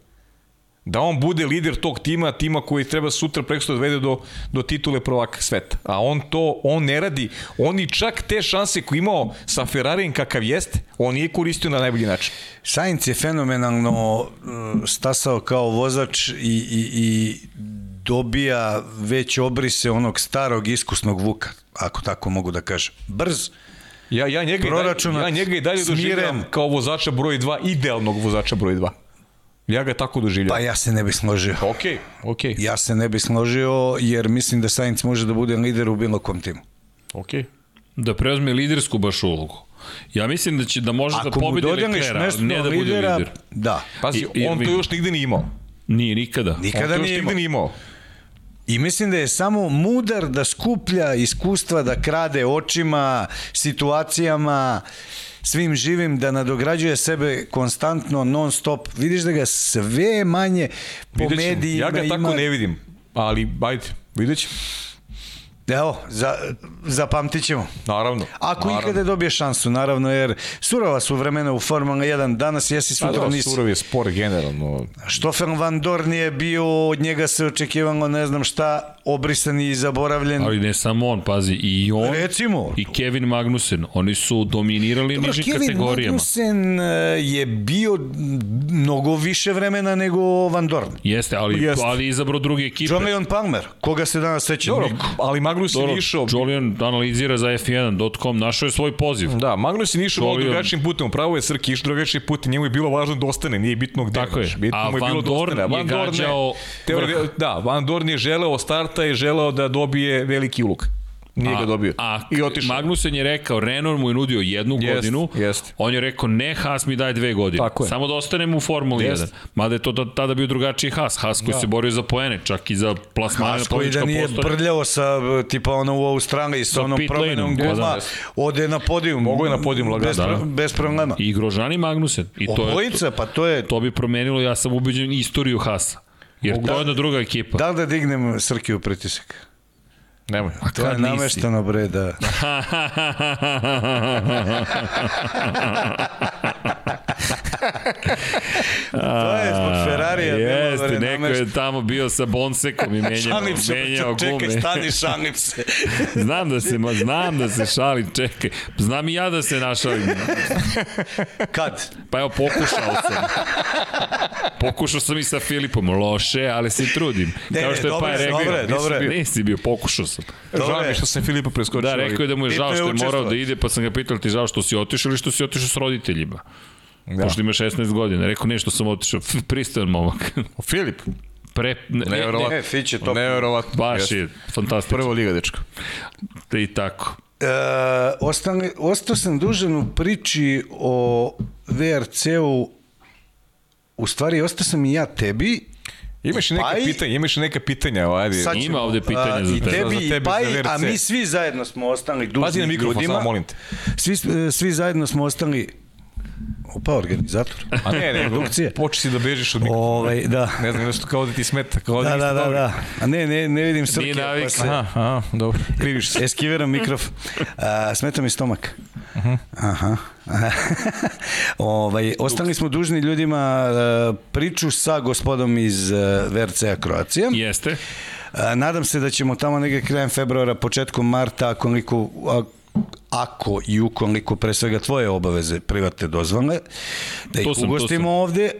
da on bude lider tog tima, tima koji treba sutra preksto da vede do, do titule prvaka sveta. A on to, on ne radi, on i čak te šanse koje imao sa Ferrarijem kakav jeste, on nije koristio na najbolji način. Sainz je fenomenalno mm, stasao kao vozač i, i, i dobija već obrise onog starog iskusnog Vuka, ako tako mogu da kažem. Brz, Ja, ja, njega, i dalje, ja njega i dalje doživljam kao vozača broj 2, idealnog vozača broj 2. Ja ga tako doživljam. Pa ja se ne bih složio. Ok, ok. Ja se ne bih složio jer mislim da Sainz može da bude lider u bilo kom timu. Ok. Da preuzme lidersku baš ulogu. Ja mislim da će da može Ako da pobedi Leclerc, ne da bude lidera, lider. Da. Pazi, I, on to još nigde nije imao. Nije nikada. Nikada on nije nigde nije imao. I mislim da je samo mudar da skuplja iskustva, da krade očima, situacijama, svim živim, da nadograđuje sebe konstantno, non stop. Vidiš da ga sve manje po medijima Ja ga ima... tako ne vidim, ali ajde, vidjet ćemo. Evo, za, zapamtit ćemo. Naravno. Ako naravno. ikada dobije šansu, naravno, jer surova su vremena u Formula 1, danas jesi sutra da, nisi. Surov je spor generalno. Stoffel Van Dorn je bio, od njega se očekivalo ne znam šta, obrisan i zaboravljen. Ali ne samo on, pazi, i on Recimo. i Kevin Magnussen, oni su dominirali Dobro, nižim Kevin kategorijama. Kevin Magnussen eh, je bio mnogo više vremena nego Van Dorn. Jeste, ali, Jeste. ali izabrao druge ekipe. Julian Palmer, koga se danas seća Dobro, ali Magnussen Dobro, išao... Julian analizira za F1.com, našao je svoj poziv. Da, Magnussen išao Julian... drugačijim putem, pravo je Srki, išao drugačijim putem, njemu je bilo važno da ostane, nije bitno gde. Tako je, bitno a je Van bilo Dorn da je gađao... Da, Van Dorn je želeo starta i želeo da dobije veliki ulog. Nije ga dobio. A, I otišao. Magnusen je rekao, Renault mu je nudio jednu jest, godinu, jest. on je rekao, ne, Haas mi daj dve godine. Tako je. Samo da ostanem u Formuli jest. 1. Mada je to tada bio drugačiji Haas. Haas koji da. se borio za poene, čak i za plasmane Haas koji da nije postane. brljao sa, tipa ono u Australiji, sa, sa onom promenom guma, da, ode na podijum. Mogu je na podijum lagano. Bez, da. bez problema. I Grožani Magnusen. I to Obojica, je, pa to je... To bi promenilo, ja sam ubeđen, istoriju Haasa. Jer Mogu to je jedna druga ekipa. Da li da dignem Srkiju pritisak? Nemoj. A to je namešteno bre da... to je zbog Ferrarija. Jeste, neko je tamo bio sa Bonsekom i menjao, se, menjao gume. Čekaj, stani, šalim se. (laughs) znam da se, ma, znam da se šalim, čekaj. Znam i ja da se našalim. Kad? Pa evo, pokušao sam. Pokušao sam i sa Filipom, loše, ali se trudim. Ne, Kao što je pa rekao, dobre, nisi, dobre. Bio, nisi bio, pokušao sam. Žao mi što sam Filipa preskočio. Da, rekao je da mu je žao što je morao da ide, pa sam ga pitao ti žao što si otišao ili što si otišao s roditeljima. Da. Pošto ima 16 godina. Rekao nešto sam otišao. Pristojan momak. Filip? Pre, ne, Neverovatno. Ne, Fić je to. Neverovatno. Baš je fantastično. Prvo liga, dečko. I tako. E, ostali, ostao sam dužan u priči o VRC-u u stvari ostao sam i ja tebi Imaš neka pa pitanja, imaš neka pitanja, ajde. Sad Ima ovde pitanja za tebe. I tebi, i Paj, a mi svi zajedno smo ostali dužni Pazi na mikrofon, ljudima. samo molim te. Svi, svi zajedno smo ostali Opa, organizator. A ne, ne, produkcije. Počeš si da bežiš od mikrofona. Ovaj, da. Ne znam, nešto kao da ti smeta. Kao da, da, da, da, da. A ne, ne, ne vidim srke. Nije navik. Pa se... Aha, aha, dobro. Kriviš se. Eskiviram mikrofon. (laughs) A, smeta mi stomak. Uh -huh. Aha. (laughs) ovaj, ostali smo dužni ljudima uh, priču sa gospodom iz uh, VRC-a Kroacija. Jeste. Uh, nadam se da ćemo tamo negde krajem februara, početkom marta, koliko, ako i ukoliko pre svega tvoje obaveze privatne dozvole, da ih sam, ugostimo ovde,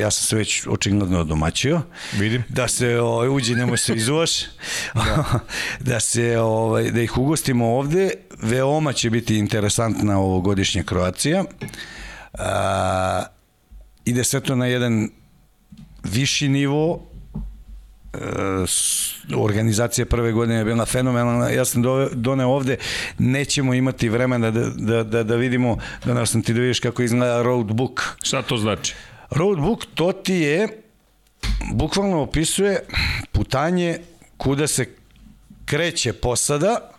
ja sam se već očigledno domaćio. Vidim. Da se ovaj, uđi, nemoj se izuvaš. (laughs) da. (laughs) da se ovaj, da ih ugostimo ovde. Veoma će biti interesantna ovogodišnja Kroacija. A, ide sve to na jedan viši nivo organizacija prve godine je bila fenomenalna. Ja sam doneo ovde, nećemo imati vremena da, da, da, da vidimo, da nas sam ti da vidiš kako izgleda roadbook. Šta to znači? Roadbook to ti je, bukvalno opisuje putanje kuda se kreće posada,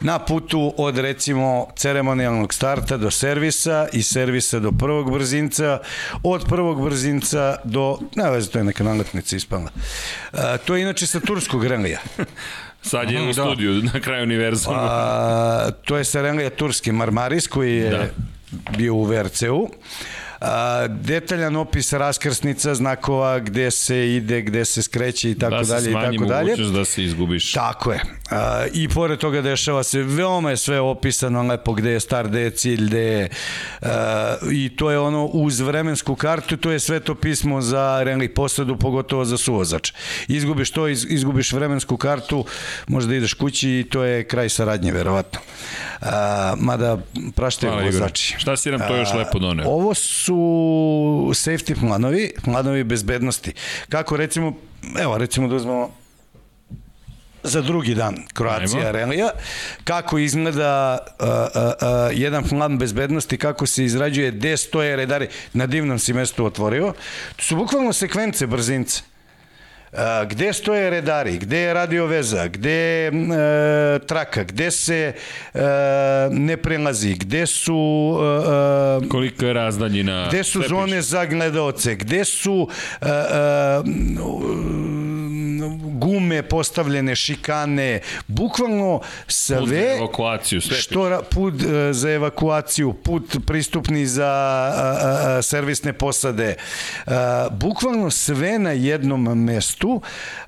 na putu od recimo ceremonijalnog starta do servisa i servisa do prvog brzinca, od prvog brzinca do, ne veze, to je neka naletnica ispala. A, to je inače sa turskog relija. (laughs) Sad je u da. studiju na kraju univerzuma. A, to je sa relija turski Marmaris koji je da. bio u VRC-u. A, detaljan opis raskrsnica, znakova, gde se ide, gde se skreće i tako da dalje i tako dalje. Da se izgubiš. Tako je. A, I pored toga dešava se, veoma je sve opisano lepo gde je start, gde je cilj, gde je a, i to je ono uz vremensku kartu, to je sve to pismo za rally posadu, pogotovo za suvozač. Izgubiš to, iz, izgubiš vremensku kartu, možda ideš kući i to je kraj saradnje, verovatno. A, mada prašte vozači. Šta si nam to još lepo doneo? Ovo su safety planovi, planovi bezbednosti. Kako recimo, evo recimo da uzmemo za drugi dan Kroacija Relija, kako izgleda uh, uh, uh, jedan plan bezbednosti, kako se izrađuje, gde stoje redari, na divnom si mestu otvorio. To su bukvalno sekvence brzince gde stoje redari, gde je radio veza, gde je e, traka, gde se e, ne prelazi, gde su e, e koliko je razdaljina? gde su zone za gledaoce, gde su e, e, gume postavljene, šikane, bukvalno sve put za evakuaciju, sve što put za evakuaciju, put pristupni za a, a, servisne posade, a, bukvalno sve na jednom mestu.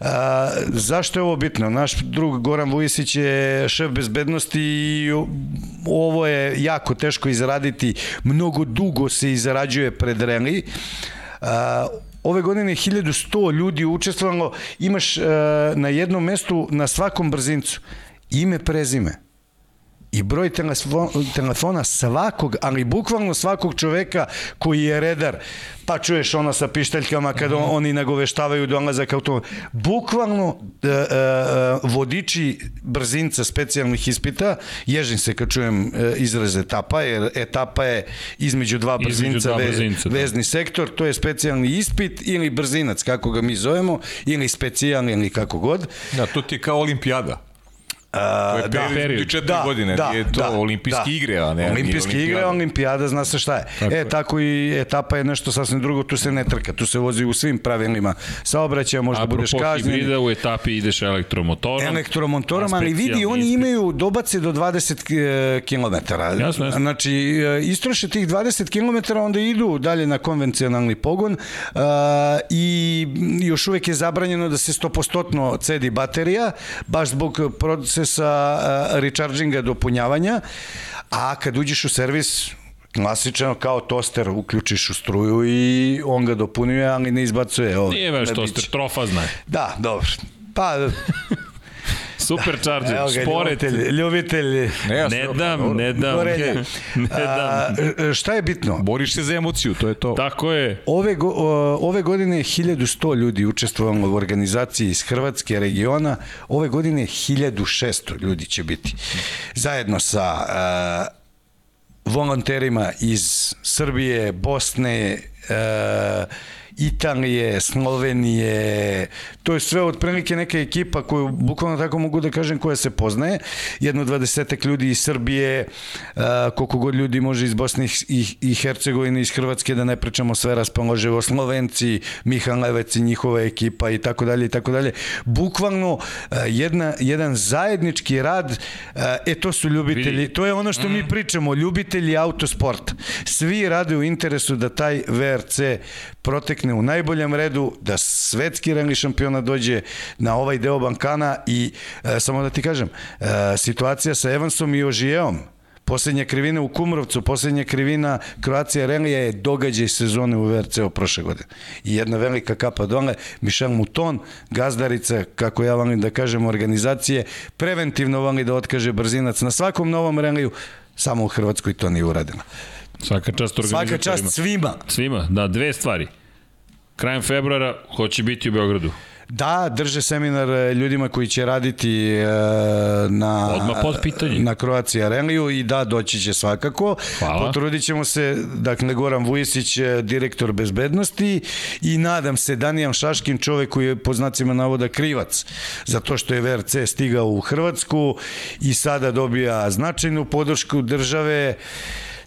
A, zašto je ovo bitno? Naš drug Goran Vujisić je šef bezbednosti i ovo je jako teško izraditi, mnogo dugo se izrađuje pred reli. A, ove godine 1100 ljudi učestvovalo, imaš uh, na jednom mestu na svakom brzincu ime, prezime. I broj telefona svakog, ali bukvalno svakog čoveka koji je redar, pa čuješ ono sa pišteljkama kada mm -hmm. oni nagoveštavaju dolazak auto. Bukvalno e, e, vodiči brzinca specijalnih ispita, ježim se kad čujem e, izraz etapa, jer etapa je između dva brzinca, između dva brzinca ve, da. vezni sektor, to je specijalni ispit ili brzinac, kako ga mi zovemo, ili specijalni ili kako god. Da, to ti je kao olimpijada. To je period, da, četiri da, godine, da, je to da, olimpijske da. igre, a ne Olimpijske igre, olimpijada, zna se šta je. Tako e, tako i etapa je nešto sasvim drugo, tu se ne trka, tu se vozi u svim pravilima saobraćaja, možda Apropo budeš kažnjen. hibrida, u etapi ideš elektromotorom. Elektromotorom, ali vidi, oni imaju dobace do 20 km. Jasno, jasno. Znači, e, istroše tih 20 km, onda idu dalje na konvencionalni pogon uh, i još uvek je zabranjeno da se 100% cedi baterija, baš zbog procesa procesa recharginga dopunjavanja, a kad uđeš u servis, klasično kao toster uključiš u struju i on ga dopunjuje, ali ne izbacuje. Ovo, Nije već toster, trofa zna. Da, dobro. Pa, Supercharger, Evo ga, sporet. Ljubitelj, ljubitelj. Ne, ja ne dam, ne dam. Okay. ne dam. A, šta je bitno? Boriš se za emociju, to je to. Tako je. Ove, go, ove godine je 1100 ljudi učestvovalo u organizaciji iz Hrvatske regiona. Ove godine 1600 ljudi će biti. Zajedno sa uh, volonterima iz Srbije, Bosne, uh, Italije, Slovenije, to je sve otprilike neka ekipa koju bukvalno tako mogu da kažem koja se poznaje, jedno dvadesetak ljudi iz Srbije, koliko god ljudi može iz Bosne i, i Hercegovine, iz Hrvatske, da ne pričamo sve raspoloživo, Slovenci, Mihal Levec i njihova ekipa i tako dalje i tako dalje. Bukvalno jedna, jedan zajednički rad, e to su ljubitelji, to je ono što mi mm. pričamo, ljubitelji autosporta. Svi rade u interesu da taj VRC protekne u najboljem redu, da svetski rally šampiona dođe na ovaj deo Bankana i e, samo da ti kažem, e, situacija sa Evansom i Ožijeom, Poslednja krivina u Kumrovcu, poslednja krivina Kroacija Relija je događaj sezone u VRC-u prošle godine. I jedna velika kapa dole, Michel Mouton, gazdarica, kako ja volim da kažem, organizacije, preventivno voli da otkaže brzinac na svakom novom reliju, samo u Hrvatskoj to nije uradila. Svaka čast organizatorima. Svaka čast svima. Svima, da, dve stvari. Krajem februara hoće biti u Beogradu. Da, drže seminar ljudima koji će raditi e, na, Odmah pod pitanje. na Croatia Rallyu i da, doći će svakako. Hvala. Potrudit ćemo se, dakle, Goran Vujesić, e, direktor bezbednosti i nadam se Danijan Šaškin, čovek koji je po znacima navoda krivac za to što je VRC stigao u Hrvatsku i sada dobija značajnu podršku države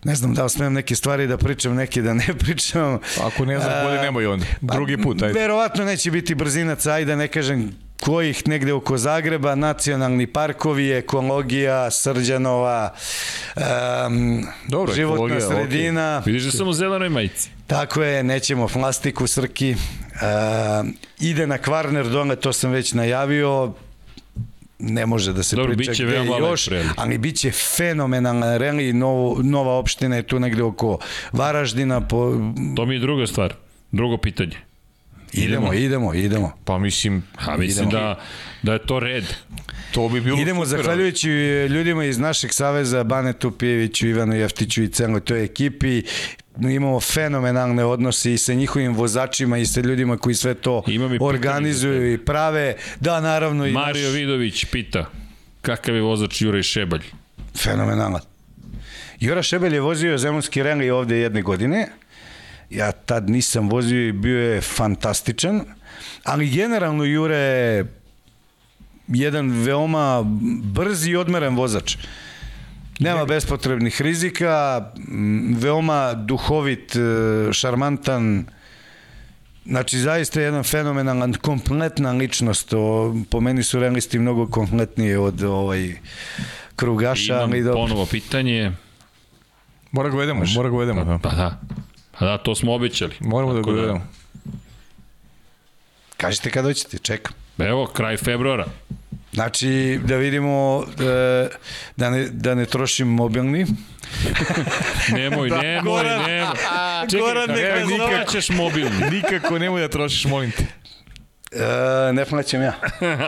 ne znam da li smem neke stvari da pričam, neke da ne (laughs) pričam. Ako ne znam, bolje nemoj onda. Pa, Drugi put, ajde. Verovatno neće biti brzinac, ajde da ne kažem kojih negde oko Zagreba, nacionalni parkovi, ekologija, Srđanova, um, Dobro, životna sredina. Okay. Vidiš da sam u zelenoj majici. Tako je, nećemo plastiku, Srki. Uh, ide na Kvarner dole, to sam već najavio, ne može da se Dobro, priča biće gde još, ali bit će fenomenalna reli, novo, nova opština je tu negde oko Varaždina. Po... To mi je druga stvar, drugo pitanje. Idemo, idemo, idemo. Pa mislim, ha, mislim idemo. da, da je to red. To bi bilo Idemo super, zahvaljujući ljudima iz našeg saveza, Banetu Pijeviću, Ivanu Jeftiću i celoj toj ekipi imamo fenomenalne odnose i sa njihovim vozačima i sa ljudima koji sve to organizuju i prave. Da, naravno i Mario naš... Vidović pita kakav je vozač Juraj Šebalj? Fenomenalan. Jura Šebelj je vozio Zemunski rally ovde jedne godine. Ja tad nisam vozio i bio je fantastičan. Ali generalno Jure je jedan veoma brzi i odmeren vozač. Nema bespotrebnih rizika, veoma duhovit, e, šarmantan, Znači, zaista je jedan fenomenalan, kompletna ličnost. O, po meni su realisti mnogo kompletnije od ovaj, krugaša. Imam ali ponovo pitanje. Mora ga vedemo, mora ga vedemo. Da. Pa da. Pa da, to smo obećali. Moramo da ga vedemo. Da. Kažite kad hoćete, čekam. Evo, kraj februara. Znači, da vidimo e, da ne, da ne trošim mobilni. (laughs) nemoj, da, nemoj, Goran, nemoj. Čekaj, Goran, neka (laughs) nikako ćeš mobilni. (laughs) Nikako nemoj da trošiš, molim te. E, ne plaćam ja.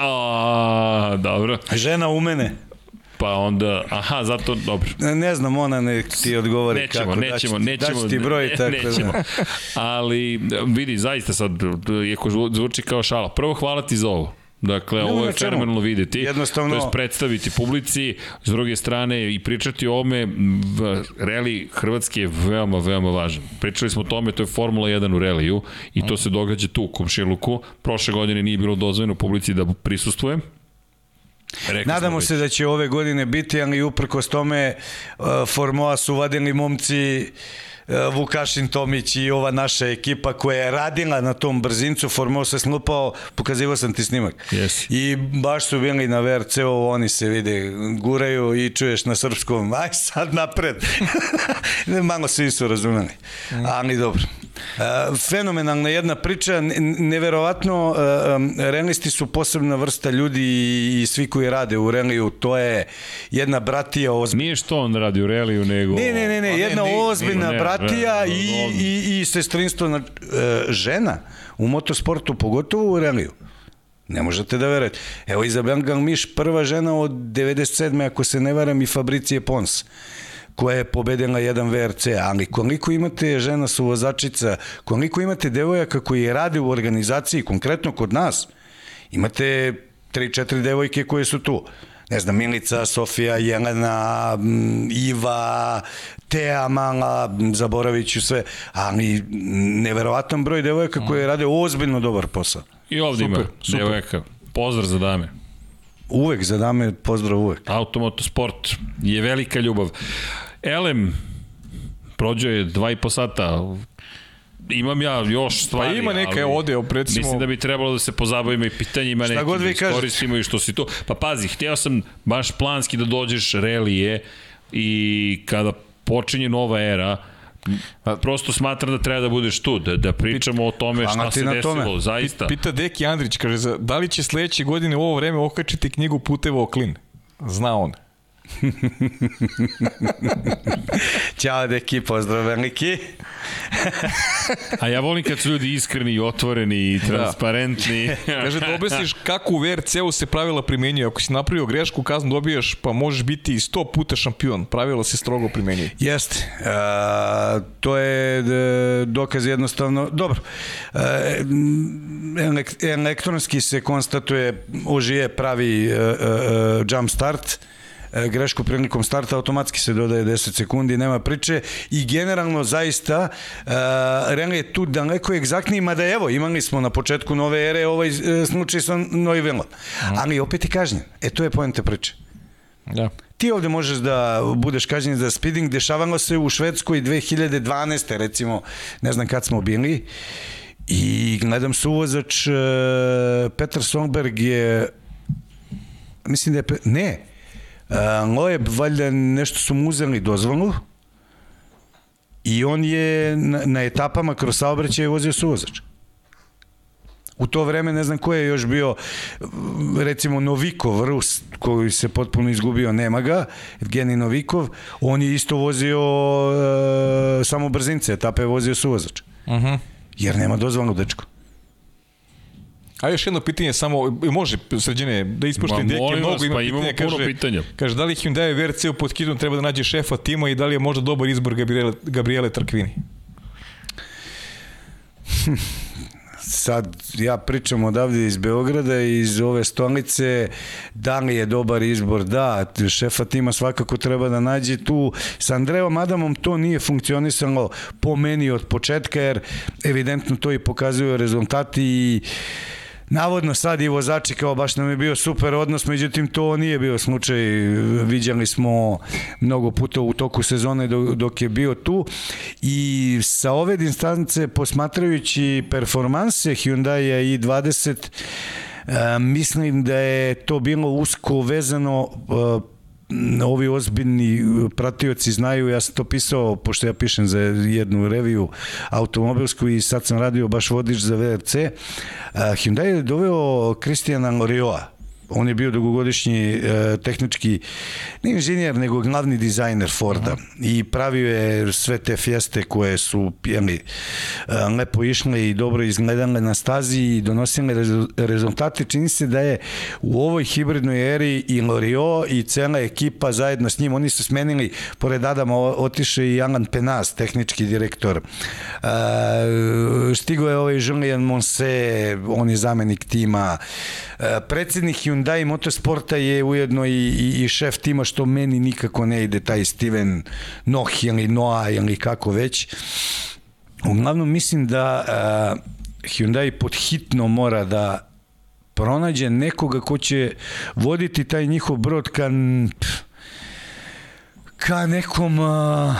o, dobro. Žena u mene. Pa onda, aha, zato, dobro. Ne, ne znam, ona ne ti odgovori nećemo, kako. Nećemo, daći, nećemo, daći ti broj, ne, tako nećemo. da. Ali, vidi, zaista sad, iako zvuči kao šala, prvo hvala ti za ovo. Dakle, Ne, ovo je fenomenalno videti. Jednostavno- To je predstaviti publici, s druge strane i pričati o ovome, reli Hrvatske je veoma, veoma važan. Pričali smo o tome, to je Formula 1 u reliju i to se događa tu u Komšiluku. Prošle godine nije bilo dozvoljeno publici da prisustvuje. Rekli Nadamo se da će ove godine biti, ali uprkos tome uh, Formoa su vadili momci uh, Vukašin Tomić i ova naša ekipa koja je radila na tom brzincu, Formoa se slupao, pokazivao sam ti snimak. Yes. I baš su bili na VRC-u, oni se vide, guraju i čuješ na srpskom, aj sad napred. (laughs) Malo svi su razumeli, ali dobro. Uh, fenomenalna jedna priča, ne- neverovatno, um, relisti su posebna vrsta ljudi i, svi koji rade u reliju, to je jedna bratija ozbiljna. Nije što on radi u reliju, nego... Ne, ne, ne, ne, jedna ne, ozbiljna ne, bratija ne, i, i, i sestrinstvo na, e, žena u motosportu, pogotovo u reliju. Ne možete da verujete. Evo Izabel Galmiš, prva žena od 97. ako se ne varam i Fabricije Pons koja je pobedila jedan VRC, ali koliko imate žena su vozačica, koliko imate devojaka koji rade u organizaciji, konkretno kod nas, imate 3-4 devojke koje su tu. Ne znam, Milica, Sofija, Jelena, Iva, Teja mala, zaboravit ću sve, ali neverovatan broj devojaka koje rade ozbiljno dobar posao. I ovde Super, ima super. devojaka. Pozdrav za dame. Uvek za dame, pozdrav uvek. Automotosport je velika ljubav. Elem, prođo je dva i po sata. Imam ja još stvari. Pa ima neka, ode, evo, recimo- Mislim da bi trebalo da se pozabavimo i pitanjima nekim, god vi da iskoristimo i što si tu. Pa pazi, hteo sam baš planski da dođeš relije i kada počinje nova era, prosto smatram da treba da budeš tu, da, da pričamo o tome šta se desilo, tome. zaista. Pita Deki Andrić, kaže, da li će sledeće godine u ovo vreme okačiti knjigu Puteva o klin? Zna on. Ćao deki, pozdrav veliki. A ja volim kad su ljudi iskreni i otvoreni i transparentni. (laughs) Kaže da objasniš kako u VRC-u se pravila primenjuju. Ako si napravio grešku, kaznu dobijaš, pa možeš biti i 100 puta šampion. Pravila se strogo primenjuju. Jeste. A, to je e, dokaz jednostavno... Dobro. E, m, elek, elektronski se konstatuje ožije pravi e, e, e, jump start e, grešku prilikom starta automatski se dodaje 10 sekundi, nema priče i generalno zaista uh, Rene je tu daleko egzaktniji, mada evo, imali smo na početku nove ere ovaj e, slučaj sa Neuvelom. Ali opet je kažnjen. E, to je poenta priče. Da. Ti ovde možeš da budeš kažnjen za speeding, dešavalo se u Švedskoj 2012. recimo, ne znam kad smo bili, i gledam suvozač, e, Petar Songberg je, mislim da je, ne, e, Loeb, valjda nešto su mu uzeli dozvolu, i on je na, na etapama kroz saobraćaj vozio suvozač. U to vreme ne znam ko je još bio recimo Novikov, Rus, koji se potpuno izgubio, nema ga, Evgeni Novikov, on je isto vozio e, samo brzince, etape je vozio suvozač. Uh -huh. Jer nema dozvolu dečko. A još jedno pitanje samo, može sređene, da ispošte Ma, molim mnogo vas, ima pa pitanja. imamo puno kaže, pitanja. Kaže, da li Hyundai VRC u pod hitom treba da nađe šefa tima i da li je možda dobar izbor Gabriele, Gabriele Trkvini? Sad ja pričam odavde iz Beograda iz ove stolice, da li je dobar izbor? Da, šefa tima svakako treba da nađe tu. Sa Andreom Adamom to nije funkcionisalo po meni od početka, jer evidentno to i pokazuju rezultati i Navodno sad i vozači kao baš nam je bio super odnos, međutim to nije bio slučaj. Viđali smo mnogo puta u toku sezone dok, je bio tu i sa ove distance posmatrajući performanse Hyundai i20 e, mislim da je to bilo usko vezano e, ovi ozbiljni pratioci znaju, ja sam to pisao, pošto ja pišem za jednu reviju automobilsku i sad sam radio baš vodič za VRC. Hyundai je doveo Kristijana Lorioa on je bio dugogodišnji e, tehnički, ne inženjer, nego glavni dizajner Forda uh -huh. i pravio je sve te fjeste koje su jeli, e, lepo išle i dobro izgledale na stazi i donosile rezultate. Čini se da je u ovoj hibridnoj eri i Lorio i cela ekipa zajedno s njim, oni su smenili, pored Adama otiše i Alan Penas, tehnički direktor. E, stigo je ovaj Julien Monse, on je zamenik tima. E, predsednik Hyundai Motorsporta je ujedno i, i, i šef tima što meni nikako ne ide taj Steven Noh ili Noah ili kako već. Uglavnom mislim da uh, Hyundai podhitno mora da pronađe nekoga ko će voditi taj njihov brod ka ka nekom uh,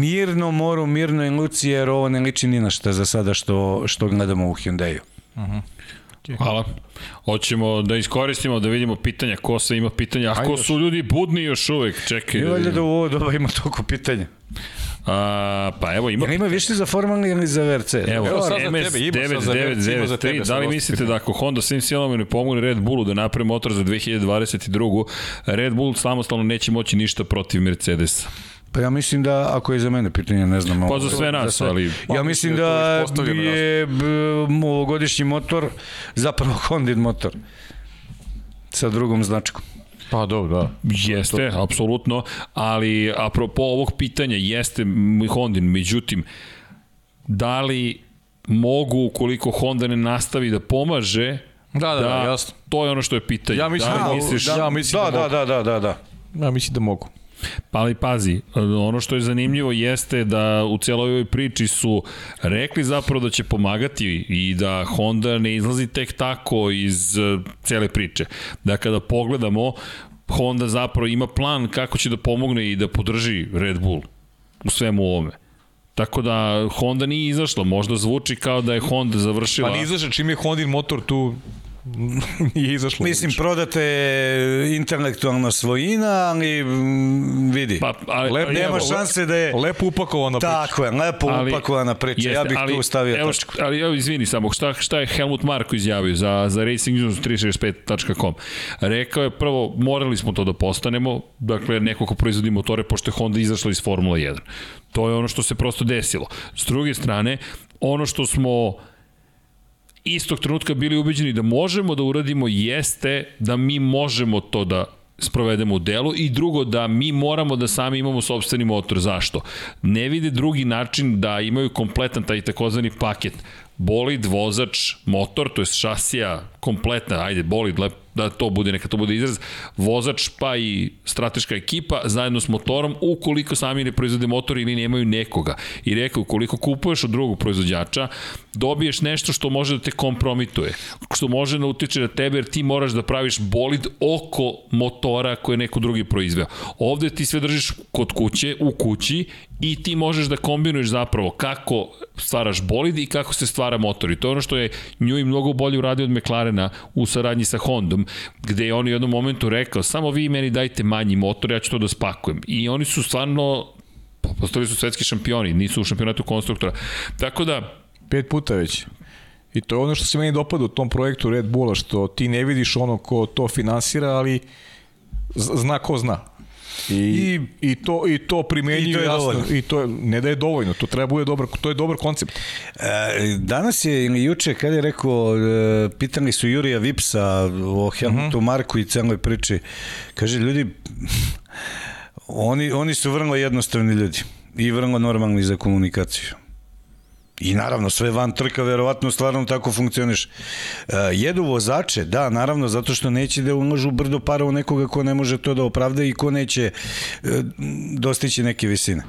mirnom moru, mirnoj luci, jer ovo ne liči ni na šta za sada što, što gledamo u Hyundai-u. Uh -huh. Hvala. Hoćemo da iskoristimo, da vidimo pitanja, ko sve ima pitanja, a ko su ljudi budni još uvek, čekaj. I valjda da u ovo doba ima toliko pitanja. A, pa evo ima... Jel ima više za formalni ili za VRC? Evo, evo sad MS 9993, da li mislite da ako Honda svim silama ne pomogne Red Bullu da napravi motor za 2022. Red Bull samostalno neće moći ništa protiv Mercedesa? Pa ja mislim da, ako je za mene pitanje, ne znam. Pa za sve nas, za sve. ali... Ja mislim da je ovogodišnji motor zapravo (laughs) Hondin motor sa drugom značkom. Pa dobro, da. Jeste, dobro. apsolutno, ali apropo ovog pitanja jeste Hondin, međutim, da li mogu, ukoliko Honda ne nastavi da pomaže, da, da, da, jasno. To je ono što je pitanje. Ja mislim da, da, misliš, da, ja mislim da, da, da, da, da, da. Ja mislim da mogu. Pa ali pazi, ono što je zanimljivo jeste da u celoj ovoj priči su rekli zapravo da će pomagati i da Honda ne izlazi tek tako iz e, cele priče. Da kada pogledamo, Honda zapravo ima plan kako će da pomogne i da podrži Red Bull u svemu ovome. Tako da Honda nije izašla, možda zvuči kao da je Honda završila... Pa nije izašla, čim je Hondin motor tu (laughs) nije izašlo. Mislim, uče. prodate intelektualna svojina, ali mm, vidi, pa, ali, Lep, nema evo, šanse da je... Lepo upakovana priča. Tako je, lepo ali, upakovana priča. Jeste, ja bih ali, tu stavio evo, tačku. Ali evo, izvini samo, šta, šta je Helmut Marko izjavio za, za Racing News 365.com? Rekao je prvo, morali smo to da postanemo, dakle, neko ko proizvodi motore, pošto je Honda izašla iz Formula 1. To je ono što se prosto desilo. S druge strane, ono što smo istog trenutka bili ubeđeni da možemo da uradimo jeste da mi možemo to da sprovedemo u delu i drugo da mi moramo da sami imamo sobstveni motor. Zašto? Ne vide drugi način da imaju kompletan taj takozvani paket bolid, vozač, motor, to je šasija kompletna, ajde, bolid, lep, da to bude, neka to bude izraz, vozač pa i strateška ekipa zajedno s motorom, ukoliko sami ne proizvode motor ili nemaju nekoga. I rekao, ukoliko kupuješ od drugog proizvođača, dobiješ nešto što može da te kompromituje, što može da utiče na tebe, jer ti moraš da praviš bolid oko motora koje neko drugi proizveo. Ovde ti sve držiš kod kuće, u kući i ti možeš da kombinuješ zapravo kako stvaraš bolid i kako se stvara motor. I to je ono što je nju i mnogo bolje uradio od McLarena u saradnji sa Hondom, gde je on u jednom momentu rekao, samo vi meni dajte manji motor, ja ću to da spakujem. I oni su stvarno postali su svetski šampioni, nisu u šampionatu konstruktora. Tako da... Pet puta već. I to je ono što se meni dopada u tom projektu Red Bulla, što ti ne vidiš ono ko to finansira, ali zna ko zna. I, I, i to i to primenjuju i to je jasno dovoljno. i to je, ne da je dovoljno to treba bude dobar to je dobar koncept e, danas je ili juče kad je rekao e, pitali su Jurija Vipsa o Helmutu uh mhm. -huh. Marku i celoj priči kaže ljudi (laughs) oni oni su vrlo jednostavni ljudi i vrlo normalni za komunikaciju I naravno, sve van trka verovatno stvarno tako funkcioniš. Uh, jedu vozače, da, naravno, zato što neće da uložu brdo para u nekoga ko ne može to da opravda i ko neće uh, dostići neke visine.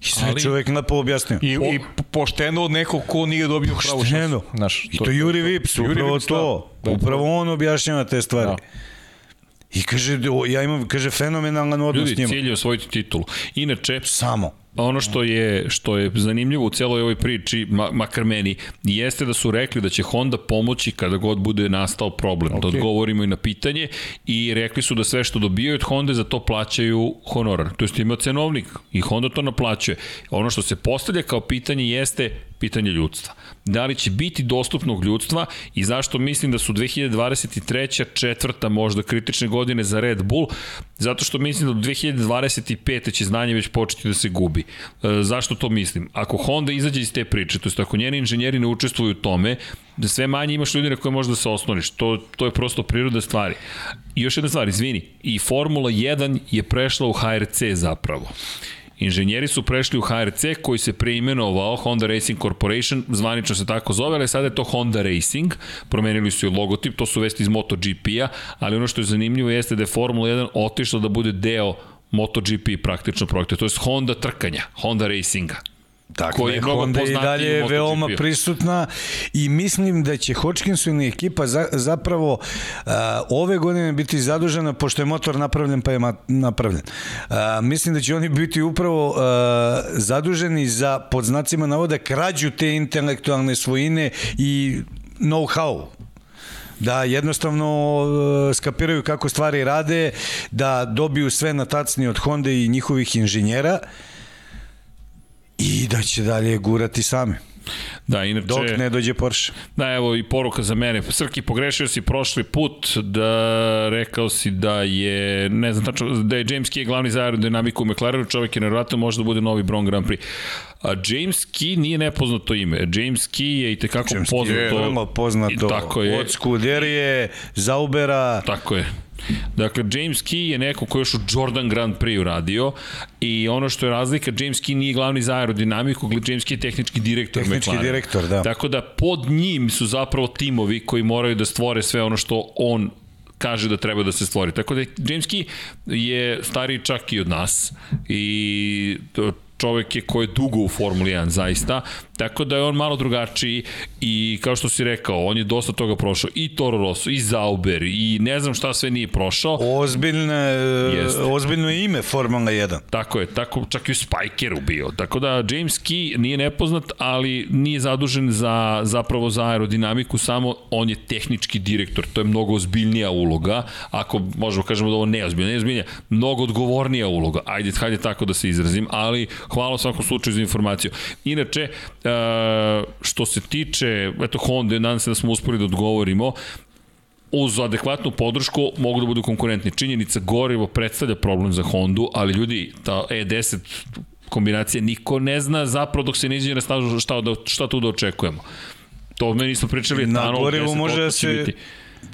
I sve Ali, čovek lepo objasnio. I, I pošteno od nekog ko nije dobio pravu šansu. Naš, I to, to Juri Vips, upravo Vips, to. Da, da, upravo on objašnjava te stvari. Da. I kaže, ja imam, kaže, fenomenalan odnos s njima. Ljudi, cilj je osvojiti titulu. Inače, samo ono što je, što je zanimljivo u celoj ovoj priči, ma, makar meni, jeste da su rekli da će Honda pomoći kada god bude nastao problem. Okay. Da odgovorimo i na pitanje i rekli su da sve što dobijaju od Honda za to plaćaju honorar. To jest ima cenovnik i Honda to naplaćuje. Ono što se postavlja kao pitanje jeste pitanje ljudstva. Da li će biti dostupnog ljudstva i zašto mislim da su 2023. četvrta možda kritične godine za Red Bull, zato što mislim da do 2025. će znanje već početi da se gubi. E, zašto to mislim? Ako Honda izađe iz te priče, to je ako njeni inženjeri ne učestvuju u tome, da sve manje imaš ljudi na koje možeš da se osloniš. To, to je prosto priroda stvari. I još jedna stvar, izvini, i Formula 1 je prešla u HRC zapravo. Inženjeri su prešli u HRC koji se preimenovao Honda Racing Corporation, zvanično se tako zove, ali sada je to Honda Racing, promenili su i logotip, to su vesti iz MotoGP-a, ali ono što je zanimljivo jeste da je Formula 1 otišla da bude deo MotoGP praktično projekta, to je Honda trkanja, Honda Racinga. Tako koji je Honda i dalje je veoma prisutna i mislim da će Hodgkinson i ekipa za, zapravo uh, ove godine biti zadužena pošto je motor napravljen pa je napravljen. Uh, mislim da će oni biti upravo uh, zaduženi za pod znacima navoda krađu te intelektualne svojine i know-how da jednostavno skapiraju kako stvari rade, da dobiju sve na tacni od Honda i njihovih inženjera i da će dalje gurati sami. Da, inače... Dok ne dođe Porsche. Da, evo i poruka za mene. Srki, pogrešio si prošli put da rekao si da je, ne znam tačno, da je James Key glavni za aerodinamiku u McLarenu, čovjek je nevjerojatno može da bude novi Bron Grand Prix. A James Key nije nepoznato ime. James Key je i tekako James poznato. James Key je poznato. I tako je. Od Scuderije, Zaubera. Tako je. Dakle, James Key je neko ko još u Jordan Grand Prix uradio i ono što je razlika, James Key nije glavni za aerodinamiku, James Key je tehnički direktor tehnički McLaren. direktor, da. Tako da pod njim su zapravo timovi koji moraju da stvore sve ono što on kaže da treba da se stvori. Tako da James Key je stariji čak i od nas i čovek je ko je dugo u Formuli 1 zaista, tako da je on malo drugačiji i kao što si rekao, on je dosta toga prošao i Toro Rosso i Zauber i ne znam šta sve nije prošao. Ozbiljne, Jeste. ozbiljno je ime Formula 1. Tako je, tako čak i u Spikeru bio. Tako da James Key nije nepoznat, ali nije zadužen za zapravo za aerodinamiku, samo on je tehnički direktor, to je mnogo ozbiljnija uloga, ako možemo kažemo da ovo ne ozbiljnija, ne ozbiljnija, mnogo odgovornija uloga. Ajde, hajde tako da se izrazim, ali hvala u svakom slučaju za informaciju. Inače, e, što se tiče, eto Honda, nadam se da smo uspeli da odgovorimo, uz adekvatnu podršku mogu da budu konkurentni. Činjenica gorivo predstavlja problem za Hondu, ali ljudi, ta E10 kombinacija niko ne zna zapravo dok se ne iđe na stažu šta, da, šta tu da očekujemo. To meni nismo pričali. Na gorivu može da se biti.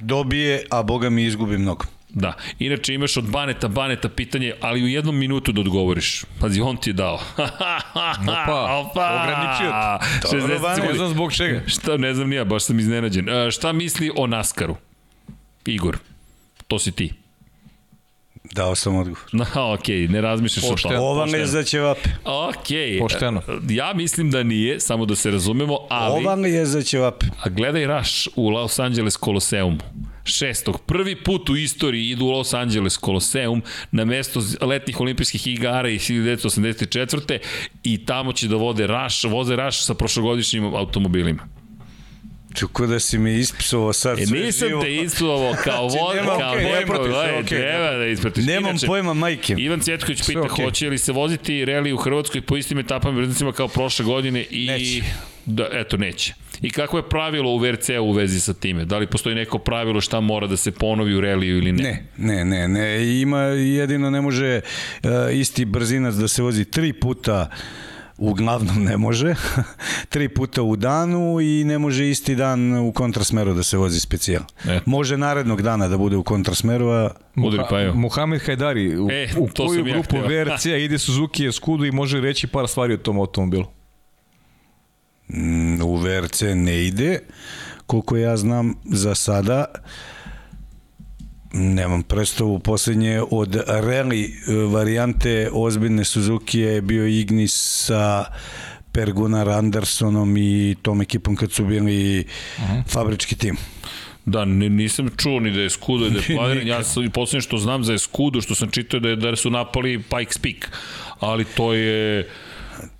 dobije, a boga mi izgubi mnogo. Da. Inače imaš od Baneta, Baneta pitanje, ali u jednom minutu da odgovoriš. Pazi, on ti je dao. (laughs) Opa, Opa, ograničio ti. Dobro, ne znam zbog čega. Šta, ne znam nija, baš sam iznenađen. Uh, šta misli o Naskaru? Igor, to si ti. Dao sam odgovor. No, okej, okay, ne razmišljaš o tome. Ova me za ćevape. Okej. Okay. Pošteno. Ja mislim da nije, samo da se razumemo, ali... Ova me je za ćevape. A gledaj Raš u Los Angeles Koloseumu šestog. Prvi put u istoriji idu u Los Angeles Koloseum na mesto letnih olimpijskih igara iz 1984. i tamo će da vode raš, voze raš sa prošlogodišnjim automobilima. Čuko da si mi ispisovao sad e, nisam živo. te ispisovao (laughs) kao znači, vod, kao okay, ne protiv, okay, treba da ispratiš. Nemam Inače, pojma majke. Ivan Cvjetković pita, okay. hoće li se voziti reli u Hrvatskoj po istim etapama i kao prošle godine i... Neće. Da, eto, neće. I kako je pravilo u VRC-u u vezi sa time? Da li postoji neko pravilo šta mora da se ponovi u reliju ili ne? Ne, ne, ne. ne. Ima jedino ne može uh, isti brzinac da se vozi tri puta uglavnom ne može, (laughs) tri puta u danu i ne može isti dan u kontrasmeru da se vozi specijal. E. Može narednog dana da bude u kontrasmeru, a... Udri pa evo. Muhamed Hajdari, u, e, u koju grupu ja VRC ide Suzuki je skudu i može reći par stvari o tom automobilu? Mm, u VRC ne ide, koliko ja znam za sada, nemam predstavu, poslednje od rally e, varijante ozbiljne Suzuki je bio Ignis sa Pergunar Andersonom i tom ekipom kad su bili uh -huh. fabrički tim. Da, nisam čuo ni da je Skudo i da je (laughs) planiran. Ja sam poslednje što znam za Skudo, što sam čitao da, je, da su napali Pikes Peak. Ali to je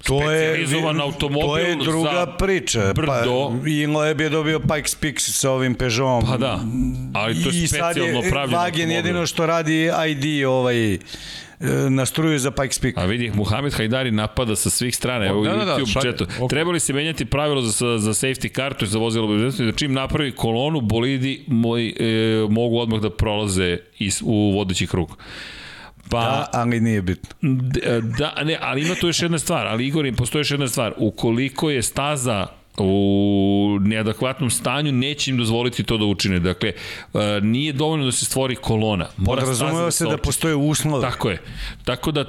to je automobil to je druga priča. Brdo. Pa, Inloeb je dobio Pikes Peak sa ovim Peugeotom. Pa da, ali to je I specijalno pravljeno. Wagen jedino što radi ID ovaj na struju za Pikes Peak. A vidi, Muhammed Hajdari napada sa svih strana, evo da, da, da, YouTube četu. Okay. Trebali se menjati pravilo za, za safety kartu za vozilo bezbednosti, da čim napravi kolonu, bolidi moj, e, mogu odmah da prolaze is, u vodeći krug. Pa, da, ali nije bitno. Da, ne, ali ima tu još jedna stvar, ali Igor, postoji još jedna stvar. Ukoliko je staza u neadekvatnom stanju neće im dozvoliti to da učine. Dakle, e, nije dovoljno da se stvori kolona. Mora Podrazumeva da se da postoje uslovi. Tako je. Tako da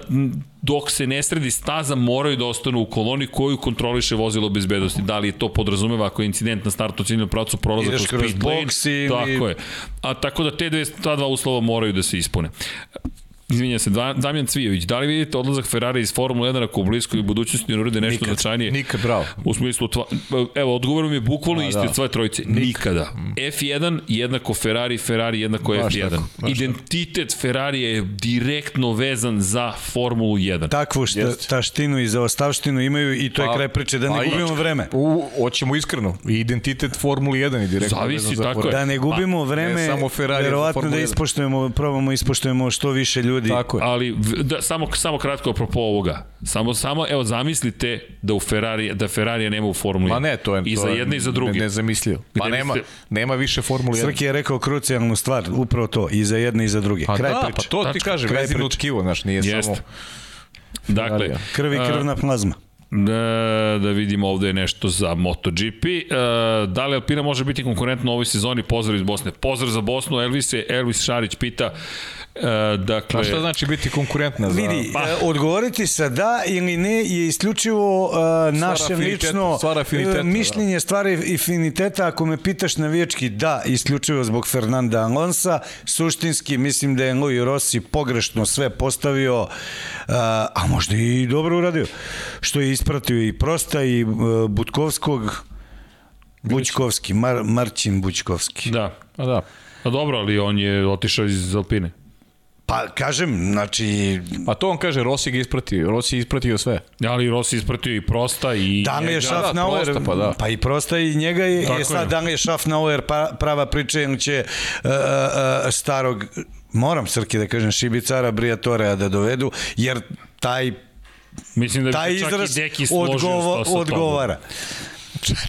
dok se ne sredi staza moraju da ostanu u koloni koju kontroliše vozilo bezbednosti. Da li je to podrazumeva ako je incident na startu ciljnom pravcu prolaza kroz pit lane. Ili... Tako je. A tako da te dve, ta dva uslova moraju da se ispune. Izvinja se, Damjan Cvijović, da li vidite odlazak Ferrari iz Formule 1 ako u bliskoj budućnosti ne urede nešto nikad, značajnije? Nikad, bravo. U smislu, tva, evo, odgovorom je bukvalno isti da. od svoje trojice. Nikada. F1 jednako Ferrari, Ferrari jednako baš F1. Tako, Identitet tako. Ferrari je direktno vezan za Formulu 1. Takvu šta, taštinu i zaostavštinu imaju i to je pa, kraj priče, da ne pa, gubimo vreme. U, hoćemo iskreno. Identitet Formule 1 je direktno Zavisi, vezan tako za Da ne gubimo pa, vreme, ne samo Ferrari, verovatno da ispoštujemo, probamo ispoštujemo što više ljudi ljudi. Tako je. Ali da, samo, samo kratko apropo ovoga. Samo, samo, evo, zamislite da u Ferrari, da Ferrari nema u Formuli. Ma ne, to je, I za jedne i za druge. Ne, zamislio. Pa nema, nema više Formule 1. Srki je rekao krucijalnu stvar, upravo to, i za jedne i za druge. Pa Kraj da, priče. pa to ti kaže, vezino tkivo, znaš, nije Jest. samo... Dakle, krvi krvna plazma. Da, da vidimo ovde je nešto za MotoGP. E, da li Alpina može biti konkurentna u ovoj sezoni? Pozdrav iz Bosne. Pozdrav za Bosnu. Elvis, Elvis Šarić pita E, dakle, A šta znači biti konkurentna? Za... Vidi, pa. Odgovoriti sa da ili ne je isključivo uh, naše lično uh, mišljenje, da. stvari afiniteta. Ako me pitaš na viječki, da, isključivo zbog Fernanda Alonsa. Suštinski, mislim da je Louis Rossi pogrešno sve postavio, uh, a možda i dobro uradio. Što je ispratio i Prosta i uh, Butkovskog, Bućkovski, Mar, Marćin Bućkovski. Da, a da. Pa dobro, ali on je otišao iz Alpine. Pa kažem, znači... Pa to on kaže, Rossi ga ispratio, Rossi ispratio sve. Ali Rossi ispratio i Prosta i... Dan je Schaffnauer, da, prosta, pa, da. pa i Prosta i njega je, je sad Dan je Schaffnauer pa, prava priča, jer će uh, uh, starog, moram Srki da kažem, Šibicara Briatorea da dovedu, jer taj Mislim da taj izraz odgovo, odgovara.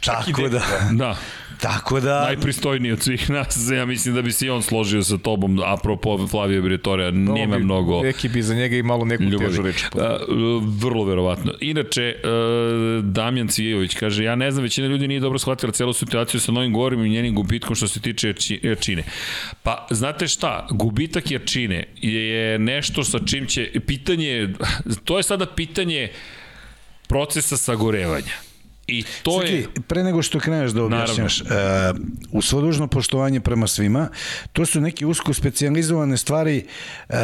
Tako da. Da. (laughs) Tako da... Najpristojniji od svih nas, (laughs) ja mislim da bi se i on složio sa tobom, apropo Flavio Briatorea, nema mnogo... Neki bi za njega i malo neku ljubavi. težu reč. vrlo verovatno. Inače, Damjan Cvijević kaže, ja ne znam, većina ljudi nije dobro shvatila celu situaciju sa novim govorim i njenim gubitkom što se tiče jačine. Pa, znate šta, gubitak jačine je nešto sa čim će, pitanje, to je sada pitanje procesa sagorevanja I to Saki, je... pre nego što kreneš da objašnjaš, uh, u svo dužno poštovanje prema svima, to su neke usko specializovane stvari uh,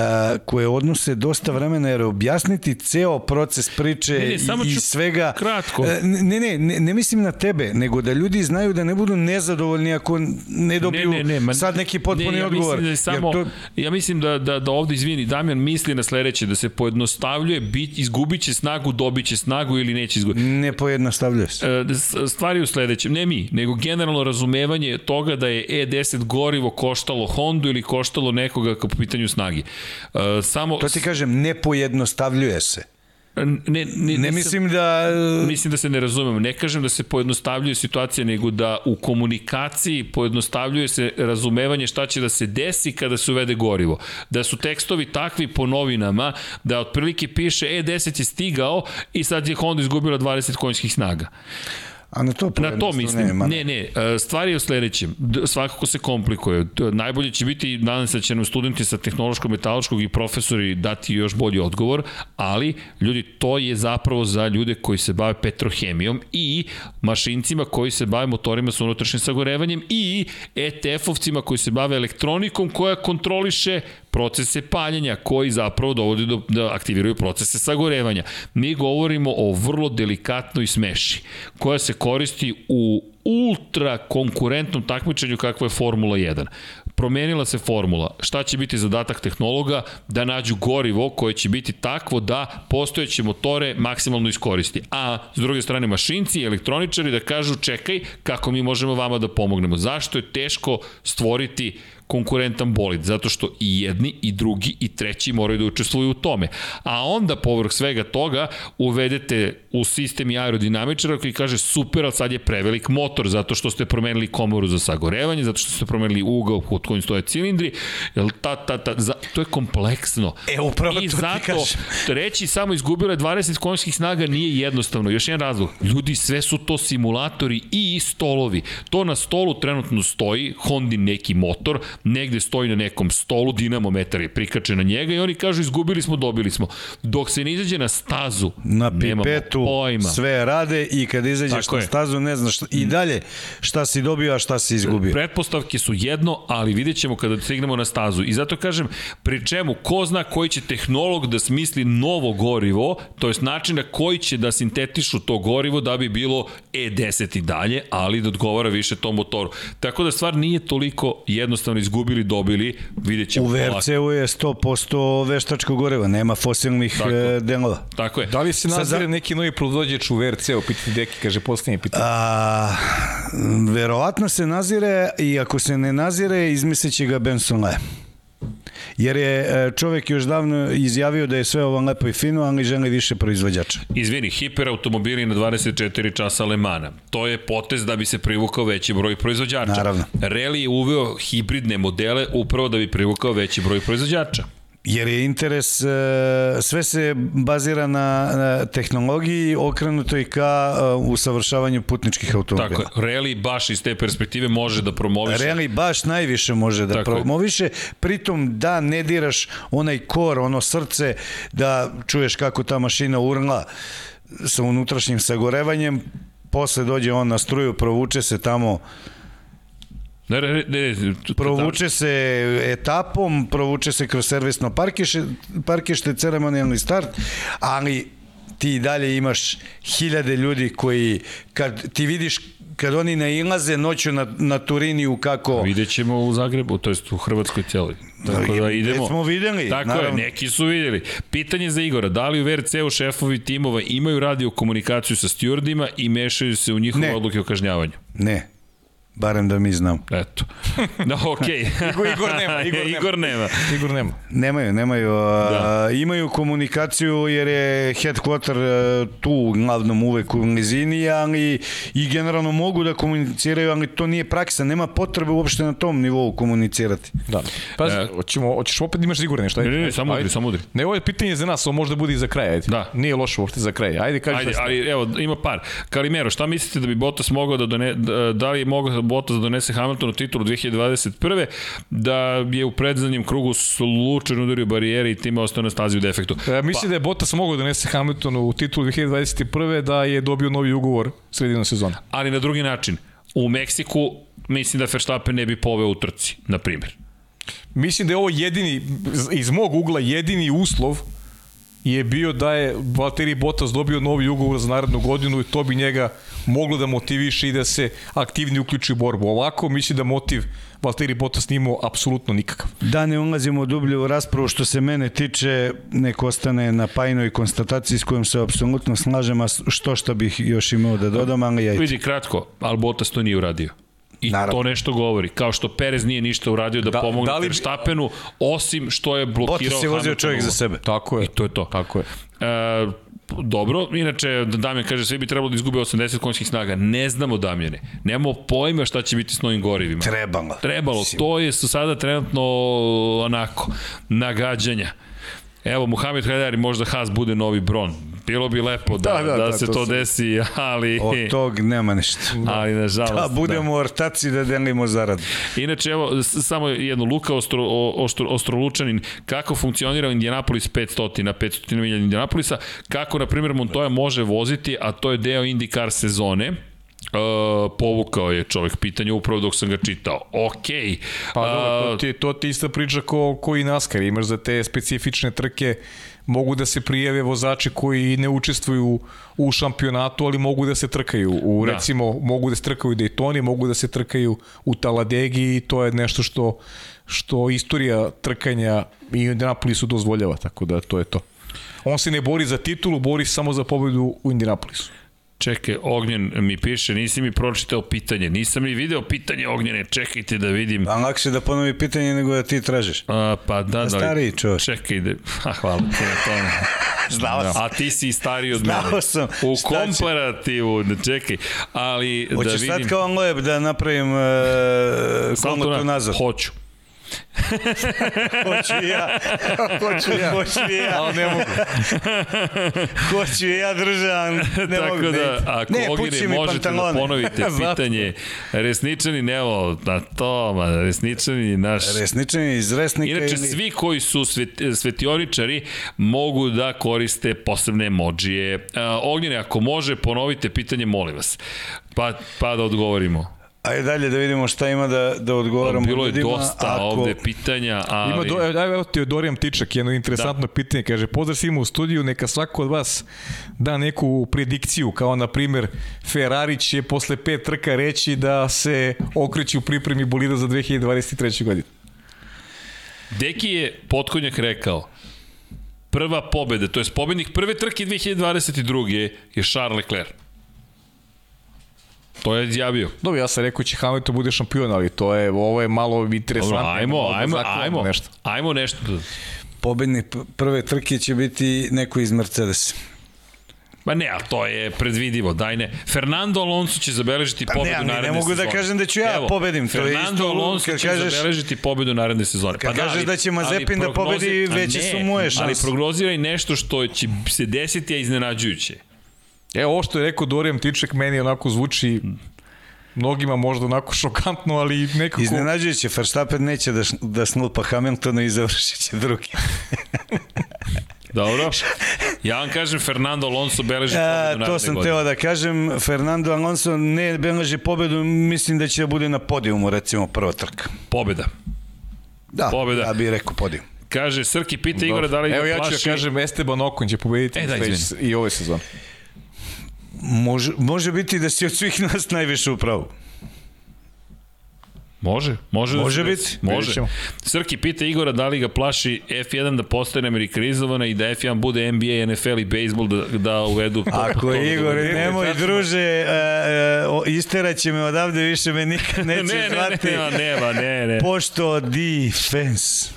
koje odnose dosta vremena, jer objasniti ceo proces priče ne, ne, samo i svega... Kratko. Uh, ne, ne, ne, ne mislim na tebe, nego da ljudi znaju da ne budu nezadovoljni ako ne dobiju ne, ne, ne, man, sad neki potpuni ne, ja odgovor. Mislim da samo, to... Ja mislim da, da, da ovde, izvini, Damjan misli na sledeće, da se pojednostavljuje, bit, izgubit će snagu, dobit će snagu ili neće izgubiti. Ne pojednostavljuje E, stvari u sledećem, ne mi, nego generalno razumevanje toga da je E10 gorivo koštalo Hondu ili koštalo nekoga po pitanju snagi. E, samo... To ti kažem, ne pojednostavljuje se. Ne, ne, ne, ne mislim da... Mislim da se ne razumem. Ne kažem da se pojednostavljuje situacija, nego da u komunikaciji pojednostavljuje se razumevanje šta će da se desi kada se uvede gorivo. Da su tekstovi takvi po novinama, da otprilike piše E10 je stigao i sad je Honda izgubila 20 konjskih snaga. A na to, na to mislim. Nema. Ne, ne, e, stvari je u sledećem. Svakako se komplikuje. Najbolje će biti, nadam se da će nam studenti sa tehnološkog, metaloškog i profesori dati još bolji odgovor, ali ljudi, to je zapravo za ljude koji se bave petrohemijom i mašincima koji se bave motorima sa unutrašnjim sagorevanjem i ETF-ovcima koji se bave elektronikom koja kontroliše procese paljenja koji zapravo dovodi do, da aktiviraju procese sagorevanja. Mi govorimo o vrlo delikatnoj smeši koja se koristi u ultra konkurentnom takmičenju kakva je Formula 1. Promenila se formula. Šta će biti zadatak tehnologa? Da nađu gorivo koje će biti takvo da postojeće motore maksimalno iskoristi. A s druge strane mašinci i elektroničari da kažu čekaj kako mi možemo vama da pomognemo. Zašto je teško stvoriti konkurentan bolid, zato što i jedni, i drugi, i treći moraju da učestvuju u tome. A onda, povrh svega toga, uvedete u sistem i aerodinamičara koji kaže super, ali sad je prevelik motor, zato što ste promenili komoru za sagorevanje, zato što ste promenili ugao kod kojim stoje cilindri, jel, ta, ta, ta, za, to je kompleksno. E, upravo I to zato, ti kažem. (laughs) reći samo izgubile 20 konjskih snaga nije jednostavno. Još jedan razlog. Ljudi, sve su to simulatori i stolovi. To na stolu trenutno stoji, Hondin neki motor, negde stoji na nekom stolu, dinamometar je prikačen na njega i oni kažu izgubili smo, dobili smo. Dok se ne izađe na stazu, na pipetu pojma. sve rade i kad izađeš Tako na je. stazu ne znaš šta, i dalje šta si dobio, a šta si izgubio. Pretpostavke su jedno, ali vidjet ćemo kada stignemo na stazu. I zato kažem, pri čemu, ko zna koji će tehnolog da smisli novo gorivo, to je način na koji će da sintetišu to gorivo da bi bilo E10 i dalje, ali da odgovara više tom motoru. Tako da stvar nije toliko jednostavno izgubili, dobili, vidjet ćemo. U. VRC-u je 100% veštačko gorivo, nema fosilnih Tako. e, delova. Tako je. Da li se nazire za- neki novi proizvođač u VRC-u, pitanje Deki, kaže posljednje pitanje. A, verovatno se nazire i ako se ne nazire, izmislit će ga Benson Le. Jer je e, čovek još davno izjavio da je sve ovo lepo i fino, ali želi više proizvođača. Izvini, hiperautomobili na 24 časa Lemana. To je potez da bi se privukao veći broj proizvođača. Naravno. Rally je uveo hibridne modele upravo da bi privukao veći broj proizvođača. Jer je interes, e, sve se bazira na, tehnologiji okrenutoj ka e, usavršavanju putničkih automobila. Tako je, rally baš iz te perspektive može da promoviše. Rally baš najviše može da Tako promoviše, pritom da ne diraš onaj kor, ono srce, da čuješ kako ta mašina urla sa unutrašnjim sagorevanjem, posle dođe on na struju, provuče se tamo, Ne, ne, ne, provuče se etapom, provuče se kroz servisno parkiše, parkište, ceremonijalni start, ali ti dalje imaš hiljade ljudi koji, kad ti vidiš kad oni nailaze noću na, na Turiniju kako... Vidjet ćemo u Zagrebu, to jest u Hrvatskoj cijeloj. Tako da idemo. Smo videli, Tako naravno. je, neki su vidjeli. Pitanje za Igora, da li u VRC-u šefovi timova imaju radio komunikaciju sa stewardima i mešaju se u njihove Ne. odluke o kažnjavanju? Ne, barem da mi znam. Eto. (laughs) Da, okej. Igor, Igor nema, (laughs) Igor nema. Igor nema. Igor nema. Nemaju, nemaju. Da. imaju komunikaciju jer je headquarter a, tu uglavnom uvek u blizini, ali i generalno mogu da komuniciraju, ali to nije praksa. Nema potrebe uopšte na tom nivou komunicirati. Da. Pazi, E. hoćemo, hoćeš opet da imaš Igor nešto? Ne, Ajde, ne, ne, samo udri, samo udri. Ne, ovo je pitanje za nas, ovo možda bude i za kraj, ajde. Da. Nije loše uopšte za kraj. Ajde, kaži Ajde, ali evo, ima par. Kalimero, šta mislite da bi Bottas mogao da done, da, da li je mogao Bottas da donese Hamiltonu titulu 2021. da je u predzadnjem krugu slučajno udario barijere i time ostao na stazi u defektu. E, misli da je Bottas mogao da donese Hamiltonu u titulu 2021. da je dobio novi ugovor sredinom sezona. ali na drugi način. U Meksiku mislim da Verstappen ne bi poveo u trci, na primjer. Mislim da je ovo jedini, iz mog ugla, jedini uslov je bio da je Valtteri Bottas dobio novi ugovor za narednu godinu i to bi njega moglo da motiviše i da se aktivnije uključi u borbu. Ovako mislim da motiv Valtteri Bottas nije imao apsolutno nikakav. Da ne ulazimo dublje u raspravu što se mene tiče, nek ostane na pajnoj konstataciji s kojom se apsolutno slažem, a što šta bih još imao da dodam, ali ja Vidi, kratko, ali Bottas to nije uradio. I Naravno. to nešto govori. Kao što Perez nije ništa uradio da, Da- pomogne da li Verstappenu, osim što je blokirao Bottas je vozio čovjek za sebe. Tako je. I to je to. Tako je. E, dobro, inače Damjan kaže svi bi trebalo da izgube 80 konjskih snaga. Ne znamo Damjane. Nemamo pojma šta će biti s novim gorivima. Trebalo. Trebalo, to je sada trenutno onako, nagađanja. Evo, Muhammed Hajdari, možda Haas bude novi Bron. Bilo bi lepo da, da, Da, da, da, da, se to, to desi, ali, Od tog nema ništa. (laughs) ali nažalost. Da budemo ortaci da delimo zaradu. Inače, evo, samo jedno, Luka Ostro, Ostro, Ostrolučanin, kako funkcionira Indianapolis 500, na 500 milja Indianapolisa, kako, na primjer, Montoya može voziti, a to je deo IndyCar sezone, Uh, povukao je čovjek pitanje upravo dok sam ga čitao. Okej. Pa dobro, to ti, to ti ista priča ko, ko i NASCAR. Imaš za te specifične trke mogu da se prijave vozači koji ne učestvuju u šampionatu, ali mogu da se trkaju. U, Da. recimo, mogu da se trkaju u Daytoni, mogu da se trkaju u Taladegi i to je nešto što, što istorija trkanja i Indianapolisu dozvoljava, tako da to je to. On se ne bori za titulu, bori samo za pobedu u Indianapolisu. Čekaj, Ognjen mi piše, nisi mi pročitao pitanje, nisam ni video pitanje Ognjene, čekajte da vidim. A lakše da ponovi pitanje nego da ti tražiš. A, pa da, da. Stariji čovjek. Čekaj, da, ha, hvala ti na tome. (laughs) Znao da. sam. A ti si stariji od mene. Znao sam. U komparativu, ne čekaj. Ali Hoćeš da vidim... sad kao lep da napravim uh, komotu nazad? Hoću. (laughs) Hoću i ja. Hoću ja. Hoću i ja. Ali ne mogu. Hoću i ja, držan. Ne Tako mogu. da, ako ne, Ogire možete da ponovite (laughs) pitanje. Resničani, evo, na to, ma, Resničani, naš... Resničani iz Resnika. Inače, ili... svi koji su svet, svetioničari mogu da koriste posebne emođije. Ognjene, ako može, ponovite pitanje, molim vas. Pa, pa da odgovorimo. Ajde dalje da vidimo šta ima da, da odgovaramo Bilo je ljudima, dosta ako... ovde pitanja, ali... Ima do, evo, evo Teodorijan Tičak, jedno interesantno da. pitanje, kaže, pozdrav svima u studiju, neka svako od vas da neku predikciju, kao na primer Ferrari će posle pet trka reći da se okreći u pripremi bolida za 2023. godinu. Deki je potkonjak rekao, prva pobeda, to je pobednik prve trke 2022. je Charles Leclerc. To je izjavio. Dobro, ja sam rekao će Hamilton bude šampion, ali to je, ovo je malo interesantno. Dobro, ajmo, ajmo, ajmo, nešto. Ajmo nešto. Pobednik prve trke će biti neko iz Mercedes. Ma ne, a to je predvidivo, daj ne. Fernando Alonso će zabeležiti pa pobedu ne, naredne sezone. Ne mogu da kažem da ću ja Evo, pobedim. To Fernando je isto, Alonso će kažeš, zabeležiti pobedu naredne sezone. Kad pa da, kažeš da će Mazepin da pobedi, veće su moje šanse. Ali prognoziraj nešto što će se desiti, a iznenađujuće. Evo, ovo što je rekao Dorijan Tiček, meni onako zvuči mnogima možda onako šokantno, ali nekako... Iznenađujuće, Verstappen neće da, da snulpa Hamiltona i završit će drugi. (laughs) Dobro. Ja vam kažem, Fernando Alonso beleži pobedu A, To sam godine. teo da kažem, Fernando Alonso ne beleži pobedu, mislim da će da bude na podijumu, recimo, prva trka. Pobeda. Da, Pobeda. ja bih rekao podijum. Kaže, Srki pita Igora da li ga Evo ja ću plaši... ja kažem, Esteban Okon će pobediti e, da, i ove sezone. Može, može biti da si od svih nas najviše u pravu. Može, može, može da biti. Može. Srki pita Igora da li ga plaši F1 da postane amerikanizovana i da F1 bude NBA, NFL i baseball da, da uvedu. Ako je Igor, da nemoj druže, uh, uh, isteraće me odavde, više me nikad (laughs) neće ne, zvati. Ne, ne, nema, ne, ne. Pošto defense,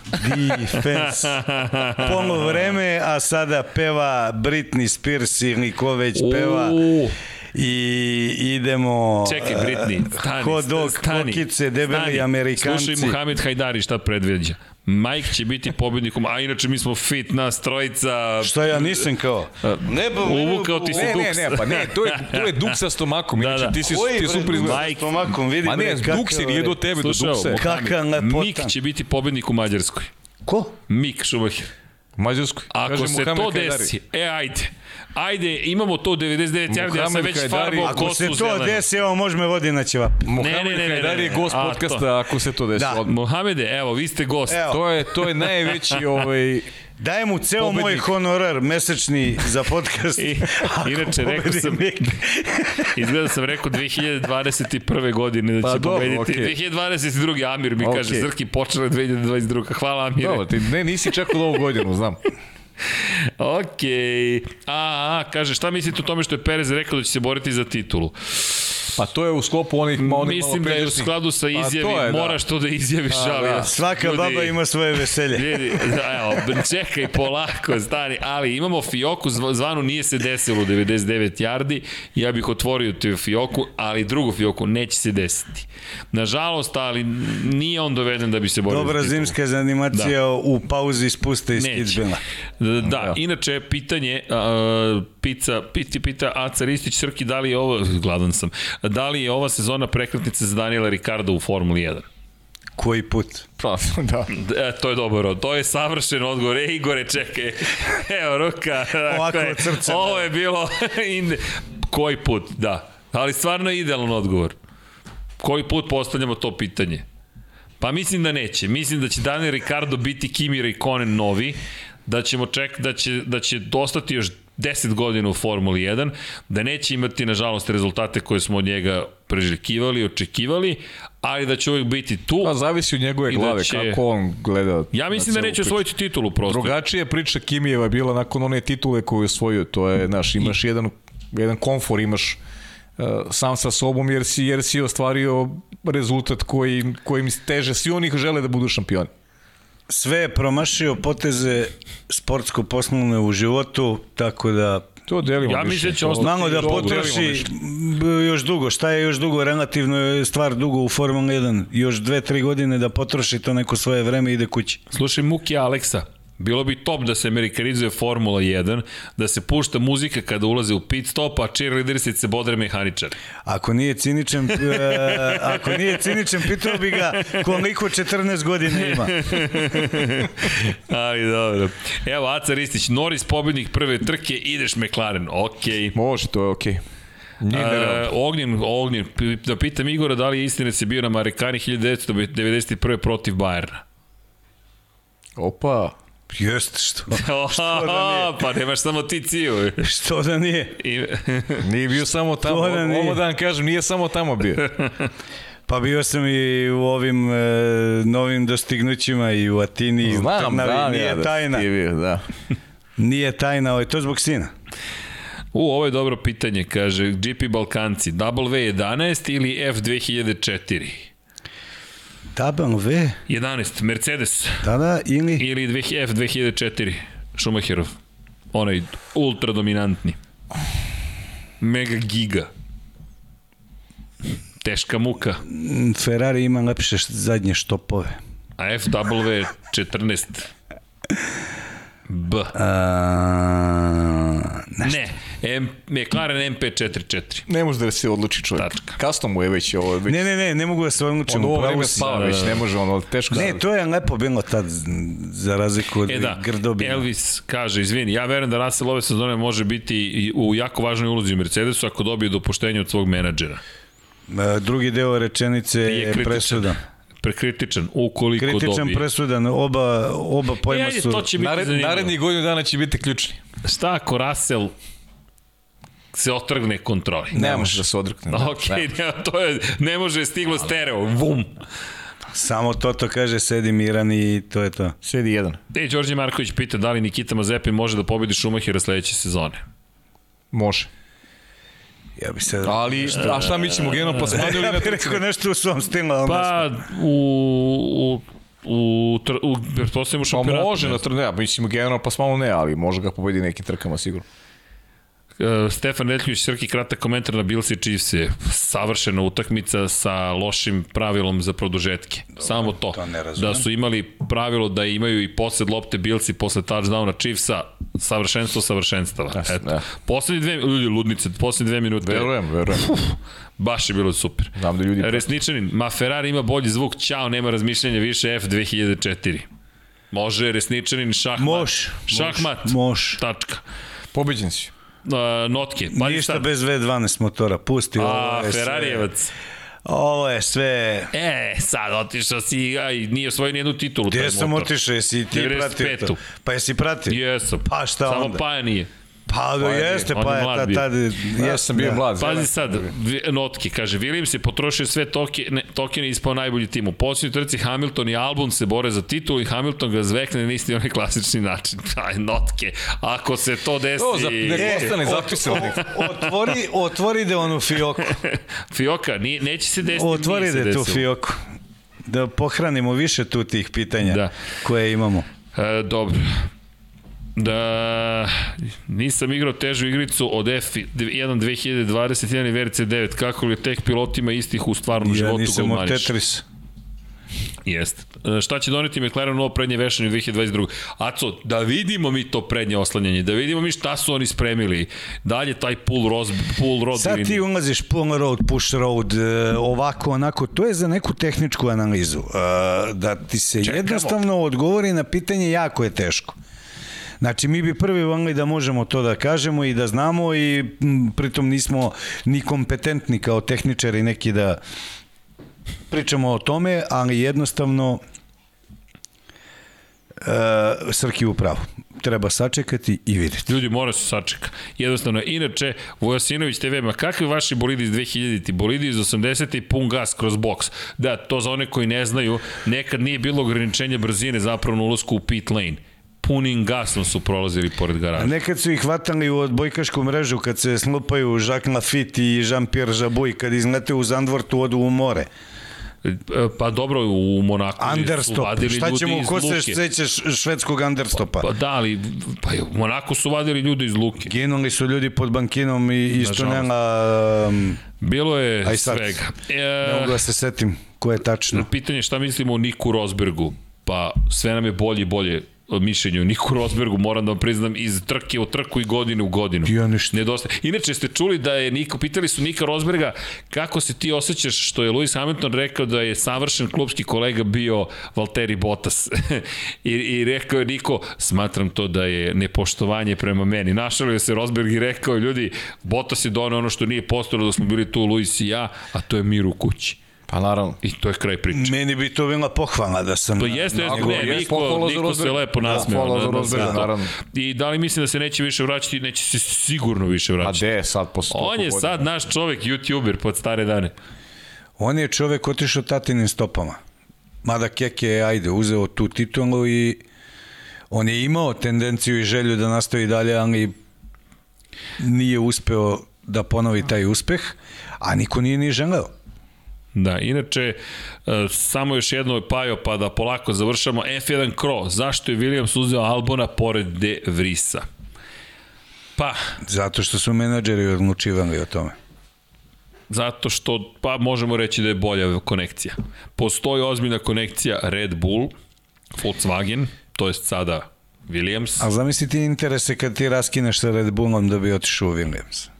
defense. (laughs) Polo vreme, a sada peva Britney Spears ili ko već peva. Uh i idemo Čekaj Britney, stani, hot dog, stani, kokice, debeli stani. Amerikanci. Slušaj Muhamed Hajdari šta predviđa. Mike će biti pobednikom, a inače mi smo fit nas trojica. Šta ja nisam kao? Ne, ba, uvukao ti se ne, duks. Ne, ne, pa ne, to je, (laughs) to je duks sa stomakom. Da, da. Ti si, ti super izgleda. Mike. stomakom, vidi. Ma ne, duksi nije do tebe, Slušao, do duksa. Kakav lepotan. Mik će biti pobednik u Mađarskoj. Ko? Mik Šumacher. Mađarskoj. Ako se to desi, e ajde, ajde, imamo to 99 jardi, ja sam već farbao Ako se to desi, evo može me vodi na ćevap. Mohamed ne, ne, ne, Hajdari je gost podcasta, ako se to desi. Da. Mohamede, evo, vi ste gost. Evo. To je, to je najveći (laughs) ovaj, Dajem mu ceo pobednik. moj honorar mesečni za podcast. (laughs) I, inače, rekao sam, (laughs) izgleda sam rekao 2021. godine da će pa, pobediti. Okay. 2022. Amir mi okay. kaže, Zrki počela 2022. Hvala Amir. Dobro, ti ne, nisi čekao ovu godinu, znam. (laughs) Ok. A, a, kaže, šta mislite o tome što je Perez rekao da će se boriti za titulu? Pa to je u sklopu onih, onih Mislim da je u skladu sa pa izjavi, pa to je, da. moraš to da izjaviš, A, ali... Da. Svaka ljudi, baba ima svoje veselje. (laughs) Vidi, da, evo, čekaj, polako, stani, ali imamo Fioku, zvanu nije se desilo u 99 yardi, ja bih otvorio tu Fioku, ali drugu Fioku neće se desiti. Nažalost, ali nije on doveden da bi se borio. Dobra zimska zanimacija da. u pauzi spuste iz Kitzbila. Da, da, inače, pitanje, uh, pizza, piti, pita Aca Ristić, Srki, da li je ovo, gladan sam, da li je ova sezona prekretnica za Daniela Ricardo u Formuli 1? Koji put? Pa, (laughs) da. E, to je dobro, to je savršen odgovor. E, Igore, čekaj. (laughs) Evo, ruka. (laughs) Ovako dakle, srce. Ovo je bilo... Koji put, da. Ali stvarno je idealan odgovor. Koji put postavljamo to pitanje? Pa mislim da neće. Mislim da će Daniel Ricardo biti Kimi Raikkonen novi, da ćemo ček, da će, da će dostati još 10 godina u Formuli 1, da neće imati, nažalost, rezultate koje smo od njega preželjkivali, očekivali, ali da će uvijek biti tu. Pa zavisi od njegove da glave, da će... kako on gleda. Ja mislim da neće osvojiti titulu prosto. Drugačija priča Kimijeva je bila nakon one titule koju je osvojio, to je, naš, imaš I... jedan jedan komfor imaš uh, sam sa sobom jer si, jer si ostvario rezultat koji, kojim teže svi oni žele da budu šampioni. Sve je promašio poteze sportsko-poslovne u životu, tako da To delimo ja mislim da će ostati Znamo da potroši još dugo. Šta je još dugo? Relativno je stvar dugo u Formula 1. Još dve, tri godine da potroši to neko svoje vreme i ide kući. Slušaj Muki Aleksa, Bilo bi top da se amerikanizuje Formula 1, da se pušta muzika kada ulaze u pit stop, a cheerleadersi se bodre mehaničar. Ako nije ciničan, uh, (laughs) ako nije ciničan, pitao bi ga koliko 14 godina ima. (laughs) Ali dobro. Evo, Aca Ristić, Norris pobednik prve trke, ideš McLaren, okej. Okay. Može, to je okej. Okay. Nije uh, Ognjen, Ognjen, da pitam Igora da li je istina da se bio na Marekani 1991. protiv Bajerna. Opa. Jeste, što, (laughs) što da nije? Pa nemaš samo ti ciju. što da nije? I... (laughs) nije bio samo tamo. Da nije. Ovo da vam kažem, nije samo tamo bio. (laughs) Pa bio sam i u ovim e, novim dostignućima i u Atini i Znam, u Trnavi. da, nije da, tajna. Bio, da. nije tajna, ovo je to zbog sina. U, ovo je dobro pitanje, kaže GP Balkanci, W11 ili F2004? Taban V. 11, Mercedes. Da, da, ili... Ili F 2004, Schumacherov. Onaj ultra dominantni. Mega giga. Teška muka. Ferrari ima lepše zadnje štopove. A FW 14. B. A, ne, M, McLaren MP44. Ne može da se odluči čovjek. Tačka. Custom mu je već ovo. Već... Ne, ne, ne, ne mogu da se odlučim. On ovo vreme spava da, već, ne može ono, teško. Ne, to je lepo bilo tad, za razliku od e da, grdobina. Elvis kaže, izvini, ja verujem da Russell ove sezone može biti u jako važnoj ulozi u Mercedesu ako dobije dopuštenje od svog menadžera. Drugi deo rečenice je presuda prekritičan, ukoliko Kritičan, dobije. Kritičan, presudan, oba, oba pojma e, su... To će biti Nared, narednih godinu dana će biti ključni. Šta ako Russell se otrgne kontroli? Ne, ne može da se odrgne. Da, ok, ne. ne, to je, ne može stiglo stereo, vum. Samo to to kaže, sedi miran i to je to. Sedi jedan. E, Đorđe Marković pita da li Nikita Mazepin može da pobedi Šumahira sledeće sezone. Može. Ja bi se... Ali, a šta mi ćemo generalno plasmanu (laughs) ili na trci? Ja bih rekao nešto u svom stilu. Pa, u, u u, tr, u, pretpostavljamo pa šampionatu. Pa može na trne, ja mislim generalno plasmanu ne, ali može ga pobedi nekim trkama sigurno. Uh, Stefan Netljuć, Srki, kratak komentar na Bills i Chiefs je savršena utakmica sa lošim pravilom za produžetke. Dobro, Samo to. to da su imali pravilo da imaju i posled lopte Bills i posle touchdowna Chiefsa savršenstvo savršenstava. Yes, Eto. Yeah. Poslednji dve, ljudi, ludnice, poslednji dve minute. Verujem, verujem. Uf, baš je bilo super. Znam da ljudi... Resničanin, ma Ferrari ima bolji zvuk, čao, nema razmišljanja više F2004. Može Resničanin, šahmat. Moš. Šahmat. Moš. Tačka. Pobeđen si uh, notke. Pa Ništa sad. bez V12 motora, pusti A, ovo je Ferrarijevac. Sve. Ovo je sve... E, sad otišao si, aj, nije osvojio nijednu titulu. Gde sam otišao, jesi ti pratio to? Pa jesi pratio? Jesam. Pa šta Samo onda? Samo Paja nije. Pa do jeste, pa je tad, tad, ja sam bio da. mlad. Pazi sad, notke, kaže, Williams je potrošio sve tokene, tokene ispao najbolji tim. U posljednoj trci Hamilton i Albon se bore za titul i Hamilton ga zvekne na isti onaj klasični način. (laughs) Aj, notke, ako se to desi... To, za, ne ostane zapisano. Otvori, otvori da onu fioku. (laughs) Fioka, nije, neće se desiti, Otvori da tu fioku. Da pohranimo više tu tih pitanja da. koje imamo. E, dobro da nisam igrao težu igricu od F1 2021 i VRC 9, kako li tek pilotima istih u stvarnom ja životu Ja nisam od Tetris. Jeste. Šta će doneti McLaren ovo prednje vešanje u 2022. Aco, da vidimo mi to prednje oslanjanje, da vidimo mi šta su oni spremili. Dalje taj pull, road, pull road. Sad ti ulaziš pull road, push road, ovako, onako, to je za neku tehničku analizu. Da ti se Čekamo. jednostavno odgovori na pitanje jako je teško. Znači, mi bi prvi volili da možemo to da kažemo i da znamo i m, pritom nismo ni kompetentni kao tehničari neki da pričamo o tome, ali jednostavno e, Srki u pravu. Treba sačekati i videti. Ljudi, mora se sačeka. Jednostavno, inače, Vojasinović TV, ma kakvi vaši bolidi iz 2000-ti? Bolidi iz 80-ti pun gas kroz boks. Da, to za one koji ne znaju, nekad nije bilo ograničenja brzine zapravo na ulazku u pit lane punim gasom su prolazili pored garaža. Nekad su ih hvatali u odbojkašku mrežu kad se slupaju Jacques Lafitte i Jean-Pierre Jabouille kad izlete u Zandvortu odu u more. E, pa dobro, u Monaku Understop. su vadili Šta ćemo, ko se seća švedskog understopa? Pa, pa da, ali pa, u Monaku su vadili ljudi iz Luke. Ginuli su ljudi pod bankinom i isto nema... Um, Bilo je aj sad, svega. E, ne mogu da se setim ko je tačno. Pitanje šta mislimo o Niku Rosbergu? Pa sve nam je bolje i bolje mišljenju Niku Rosbergu, moram da vam priznam, iz trke u trku i godine u godinu. Ja ništa. Nedostaje. Inače, ste čuli da je Niko, pitali su Nika Rosberga kako se ti osjećaš što je Lewis Hamilton rekao da je savršen klubski kolega bio Valtteri Bottas. (laughs) I, I rekao je Niko, smatram to da je nepoštovanje prema meni. Našalio se Rosberg i rekao, ljudi, Bottas je donao ono što nije postojalo da smo bili tu Lewis i ja, a to je mir u kući. Pa naravno. I to je kraj priče. Meni bi to bila pohvala da sam... To jeste, jeste, ne, Niko, Niko se lepo nasmeo. Da, na, na, naravno. I da li mislim da se neće više vraćati? Neće se sigurno više vraćati. A de sad posle On je sad naš čovek, youtuber, pod stare dane. On je čovek otišao tatinim stopama. Mada Keke je, ajde, uzeo tu titulu i on je imao tendenciju i želju da nastavi dalje, ali nije uspeo da ponovi taj uspeh, a niko nije ni želeo. Da, inače, e, samo još jedno je Pajo, pa da polako završamo. F1 Kro, zašto je Williams uzeo Albona pored De Vrisa? Pa... Zato što su menadžeri odlučivali o tome. Zato što, pa možemo reći da je bolja konekcija. Postoji ozbiljna konekcija Red Bull, Volkswagen, to je sada Williams. A zamisli ti interese kad ti raskineš sa Red Bullom da bi otišao u Williams?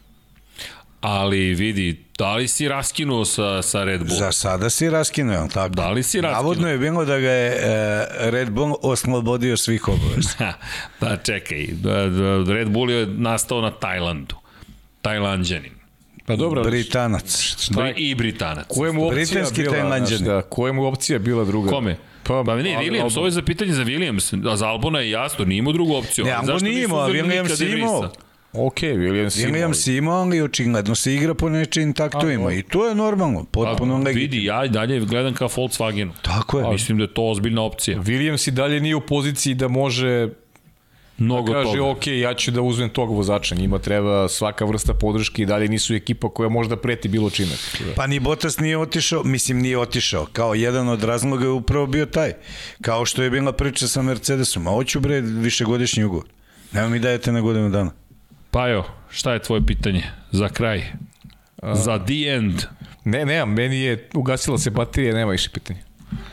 Ali vidi, da li si raskinuo sa, sa Red Bull? Za sada si raskinuo, ali tako? Da li si raskinuo? Navodno je bilo da ga je e, Red Bull oslobodio svih obaveza. pa (laughs) čekaj, da, da, Red Bull je nastao na Tajlandu. Tajlandjanin. Pa dobro, Britanac. Šta je? I Britanac. Kojemu opcija Britanski bila? Tajlandjanin. Da, kojemu opcija bila druga? Kome? Pa, pa ne, Williams, ovo je za pitanje za Williams, a za Albona je jasno, nije imao drugu opciju. Ne, Albon nije imao, Williams imao. Ok, Williams ima. Williams ima, ali očigledno se igra po nečim taktovima i to je normalno, potpuno legitimno. Vidi, ja dalje gledam kao Volkswagen. Tako je. A, mislim da je to ozbiljna opcija. Williams i dalje nije u poziciji da može mnogo da kaže, toga. ok, ja ću da uzmem tog vozača, njima treba svaka vrsta podrške i dalje nisu ekipa koja može da preti bilo čime. Pa ni Bottas nije otišao, mislim nije otišao, kao jedan od razloga je upravo bio taj, kao što je bila priča sa Mercedesom, a hoću bre višegodišnji ugovor. Nema mi dajete na godinu dana. Pajo, šta je tvoje pitanje za kraj? Za the end? Ne, nemam, meni je ugasila se baterija, nema više pitanja.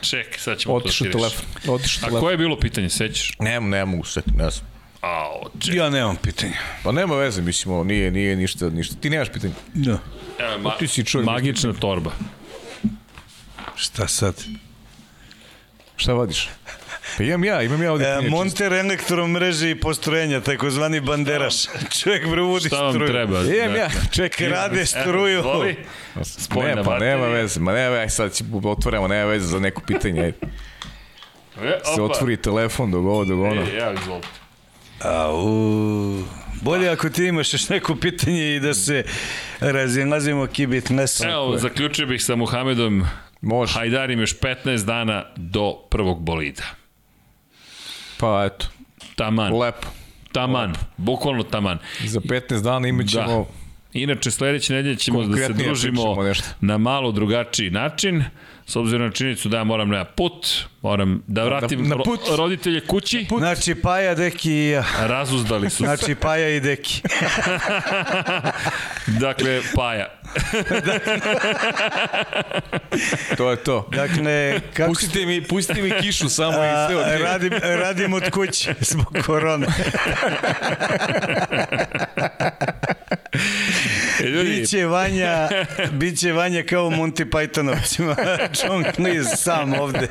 Ček, sad ćemo Otišu to telefon. Otišu telefon. A koje je bilo pitanje, sećaš? Nemam, ne mogu setiti, ne znam. A, ček. Ja nemam pitanja. Pa nema veze, mislimo, nije, nije ništa, ništa. Ti nemaš pitanja? Da. E, ma, ti si čovjek. Magična torba. Šta sad? Šta vadiš? Pa imam ja, imam ja ovdje. E, monter elektromreže i postrojenja, takozvani banderaš. Čovjek provodi struju. Šta vam treba? Imam ja, čovjek rade struju. (laughs) Voli? Ne, pa nema veze, ma nema veze, sad ćemo otvorimo, nema veze za neko pitanje. Ajde. E, Se otvori telefon dok ovo, dok ono. E, ja, izvolite. Au. Bolje ako ti imaš još neko pitanje i da se razilazimo kibit mesa. Evo, zaključio bih sa Muhamedom Može. Hajdarim još 15 dana do prvog bolida. Pa eto. Taman. Lepo. Taman. Lepo. Bukvalno taman. Za 15 dana imat ćemo... Da. Inače, sledeće nedelje ćemo da se družimo na malo drugačiji način, s obzirom na činjenicu da ja moram na put, moram da vratim na, na put. roditelje kući. Put. Znači, Paja, Deki i ja. Razuzdali su se. Znači, Paja i Deki. (laughs) dakle, Paja. (laughs) to je to. Dakle, kako... Pustite mi, pustite mi kišu samo i sve od radim, radim od kuće zbog korone. (laughs) E, ljudi... Biće Vanja, biće Vanja kao Monty Pythonovcima. (laughs) John Cleese sam ovde.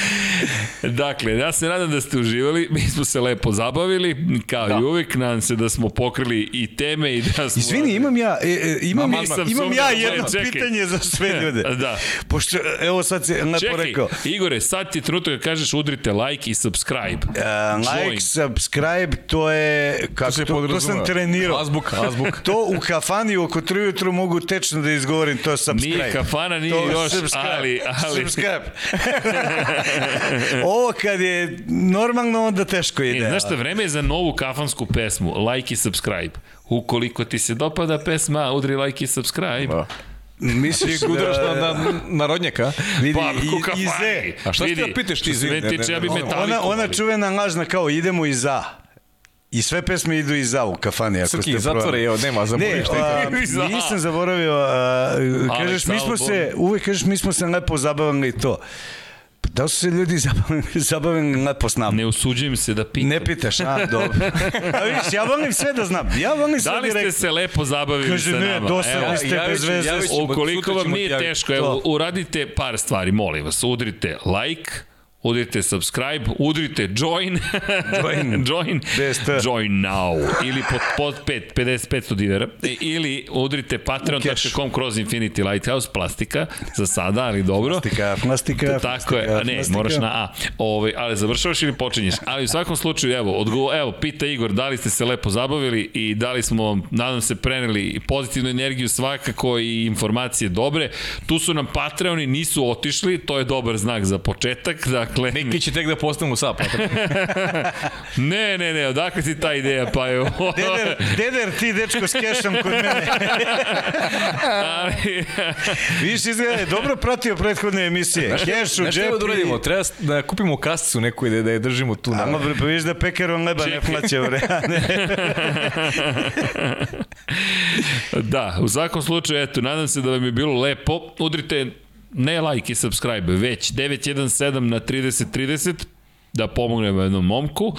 (laughs) dakle, ja se nadam da ste uživali, mi smo se lepo zabavili, kao da. i uvek, nadam se da smo pokrili i teme i da smo... Izvini, imam ja, e, e imam, Ma, imam, imam ja jedno čekaj. pitanje za sve (laughs) ljude. da. Pošto, evo sad si lepo čekaj, rekao. Igore, sad ti je trenutak da kažeš udrite like i subscribe. Uh, like, Join. subscribe, to je... Kako to, to, to sam trenirao. Azbuk, azbuk. to u kafani oko 3 ujutru mogu tečno da izgovorim, to je subscribe. Nije kafana, nije to još, subscribe. ali... ali... Subscribe. (laughs) (laughs) ovo kad je normalno, onda teško ide. E, znaš šta, vreme je za novu kafansku pesmu, like i subscribe. Ukoliko ti se dopada pesma, udri like i subscribe. Da. Misliš (laughs) da... udaraš na, na, na rodnjaka? Vidi, pa, i, i ze. A šta ti da pitaš ti iz Tiče, ja bi ona, ona čuvena lažna kao idemo i za. I sve pesme idu i za u kafani. Ako Srki, zatvore, evo, nema, zaboraviš ne, a, nisam zaboravio, a, kažeš, mi smo se, uvek kažeš, mi smo se lepo zabavili to. Da su se ljudi zabavili, zabavili lepo s nama? Ne usuđujem se da pitam. Ne pitaš, a, dobro. (laughs) A vidiš, ja volim sve da znam. Ja volim sve da li ste se lepo zabavili Kaže, sa ne, nama? dosadni ste bez veze. Ukoliko vam nije teško, evo, uradite par stvari, molim vas. Udrite like, udrite subscribe, udrite join, (laughs) join, join, join now, ili pod, pod 5, 50, 500 dinara, ili udrite patreon.com kroz Infinity Lighthouse, plastika, za sada, ali dobro. Plastika, plastika, Tako je, a ne, plastika. moraš na A. Ove, ali završavaš ili počinješ? Ali u svakom slučaju, evo, odgovor, evo, pita Igor, da li ste se lepo zabavili i da li smo, nadam se, preneli pozitivnu energiju svakako i informacije dobre. Tu su nam Patreoni, nisu otišli, to je dobar znak za početak, dakle, Dakle, neki će tek da postanu sap. (laughs) ne, ne, ne, odakle ti ta ideja, pa je... deder, deder ti dečko s kešom kod mene. Ali... Viš izgleda, dobro pratio prethodne emisije. Keš u džepi. Treba da uradimo, treba da kupimo kasicu neku da, da je držimo tu. Ama, pa viš da pekerom leba ne plaće, bre. (laughs) da, u svakom slučaju, eto, nadam se da vam je bilo lepo. Udrite ne like i subscribe, već 917 na 3030, da pomognemo jednom momku,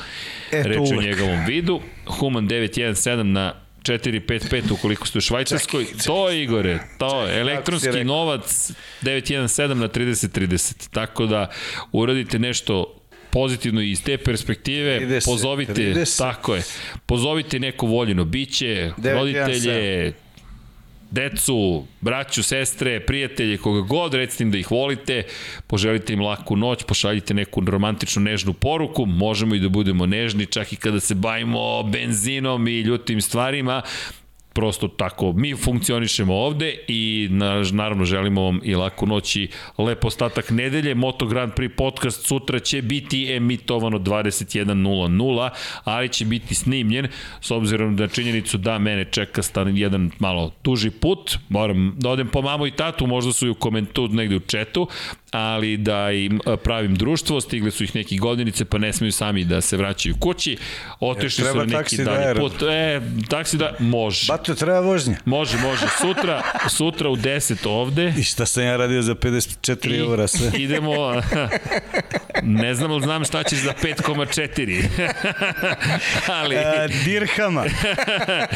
e, reč o njegovom vidu, Human 917 na 455 ukoliko ste u Švajcarskoj. Čekaj, to je Igore, to je elektronski novac 917 na 3030. Tako da uradite nešto pozitivno iz te perspektive, 30, pozovite, 30. tako je, pozovite neko voljeno biće, roditelje, decu, braću, sestre, prijatelje, koga god, recite im da ih volite, poželite im laku noć, pošaljite neku romantičnu nežnu poruku, možemo i da budemo nežni, čak i kada se bavimo benzinom i ljutim stvarima, prosto tako mi funkcionišemo ovde i naravno želimo vam i laku noć i lep ostatak nedelje. Moto Grand Prix podcast sutra će biti emitovano 21.00, ali će biti snimljen s obzirom da činjenicu da mene čeka stan jedan malo tuži put. Moram da odem po mamu i tatu, možda su i u komentu negde u četu, ali da im pravim društvo, stigli su ih neki godinice, pa ne smeju sami da se vraćaju kući, otišli su na neki dalje put. E, taksi da, može. Bato, treba vožnja. Može, može. Sutra, (laughs) sutra u 10 ovde. I šta sam ja radio za 54 eura sve? (laughs) Idemo, (laughs) ne znam li znam šta će za 5,4. ali... A, dirhama.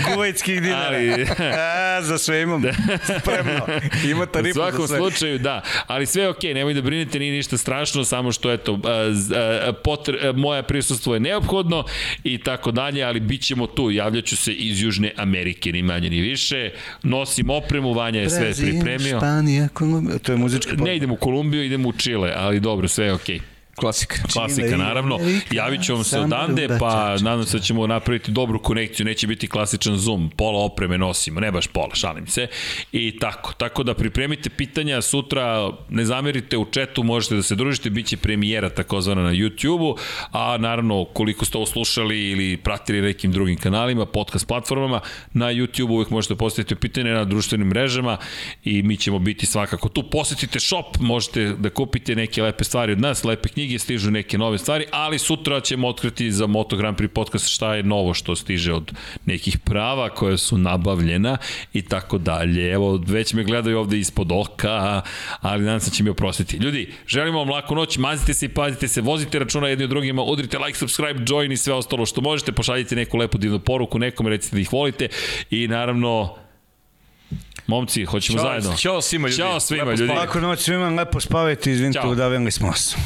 Kuvajtskih dinara. Ali... A, za sve imam. Spremno. Ima tarifu za sve. U svakom slučaju, da. Ali sve je okej, okay, nemoj da brinete, nije ništa strašno, samo što eto, potr, moja prisustvo je neophodno i tako dalje, ali bit ćemo tu, javljaću se iz Južne Amerike, ni manje ni više, nosim opremu, Vanja je sve pripremio. Španija, Kolumbija, to je muzički Ne idemo u Kolumbiju, idemo u Čile, ali dobro, sve je okej. Okay. Klasika. Klasika, naravno. Javit ću vam se odande, pa nadam se da ćemo napraviti dobru konekciju, neće biti klasičan Zoom, pola opreme nosimo, ne baš pola, šalim se. I tako, tako da pripremite pitanja, sutra ne zamerite u četu, možete da se družite, bit će premijera takozvana na YouTube-u, a naravno koliko ste ovo slušali ili pratili nekim drugim kanalima, podcast platformama, na YouTube-u uvijek možete postaviti pitanje na društvenim mrežama i mi ćemo biti svakako tu. Posetite shop, možete da kupite neke lepe stvari od nas, lepe knjige, knjige, stižu neke nove stvari, ali sutra ćemo otkriti za Moto Grand Prix podcast šta je novo što stiže od nekih prava koje su nabavljena i tako dalje. Evo, već me gledaju ovde ispod oka, ali nadam se da će mi oprostiti. Ljudi, želimo vam laku noć, mazite se i pazite se, vozite računa jedni od drugima, udrite like, subscribe, join i sve ostalo što možete, pošaljite neku lepu divnu poruku, nekom recite da ih volite i naravno Momci, hoćemo Ćao, zajedno. Ćao svima ljudi. Ćao svima ljudi. Lako noć svima, lepo spavajte, izvinite, udavili smo vas.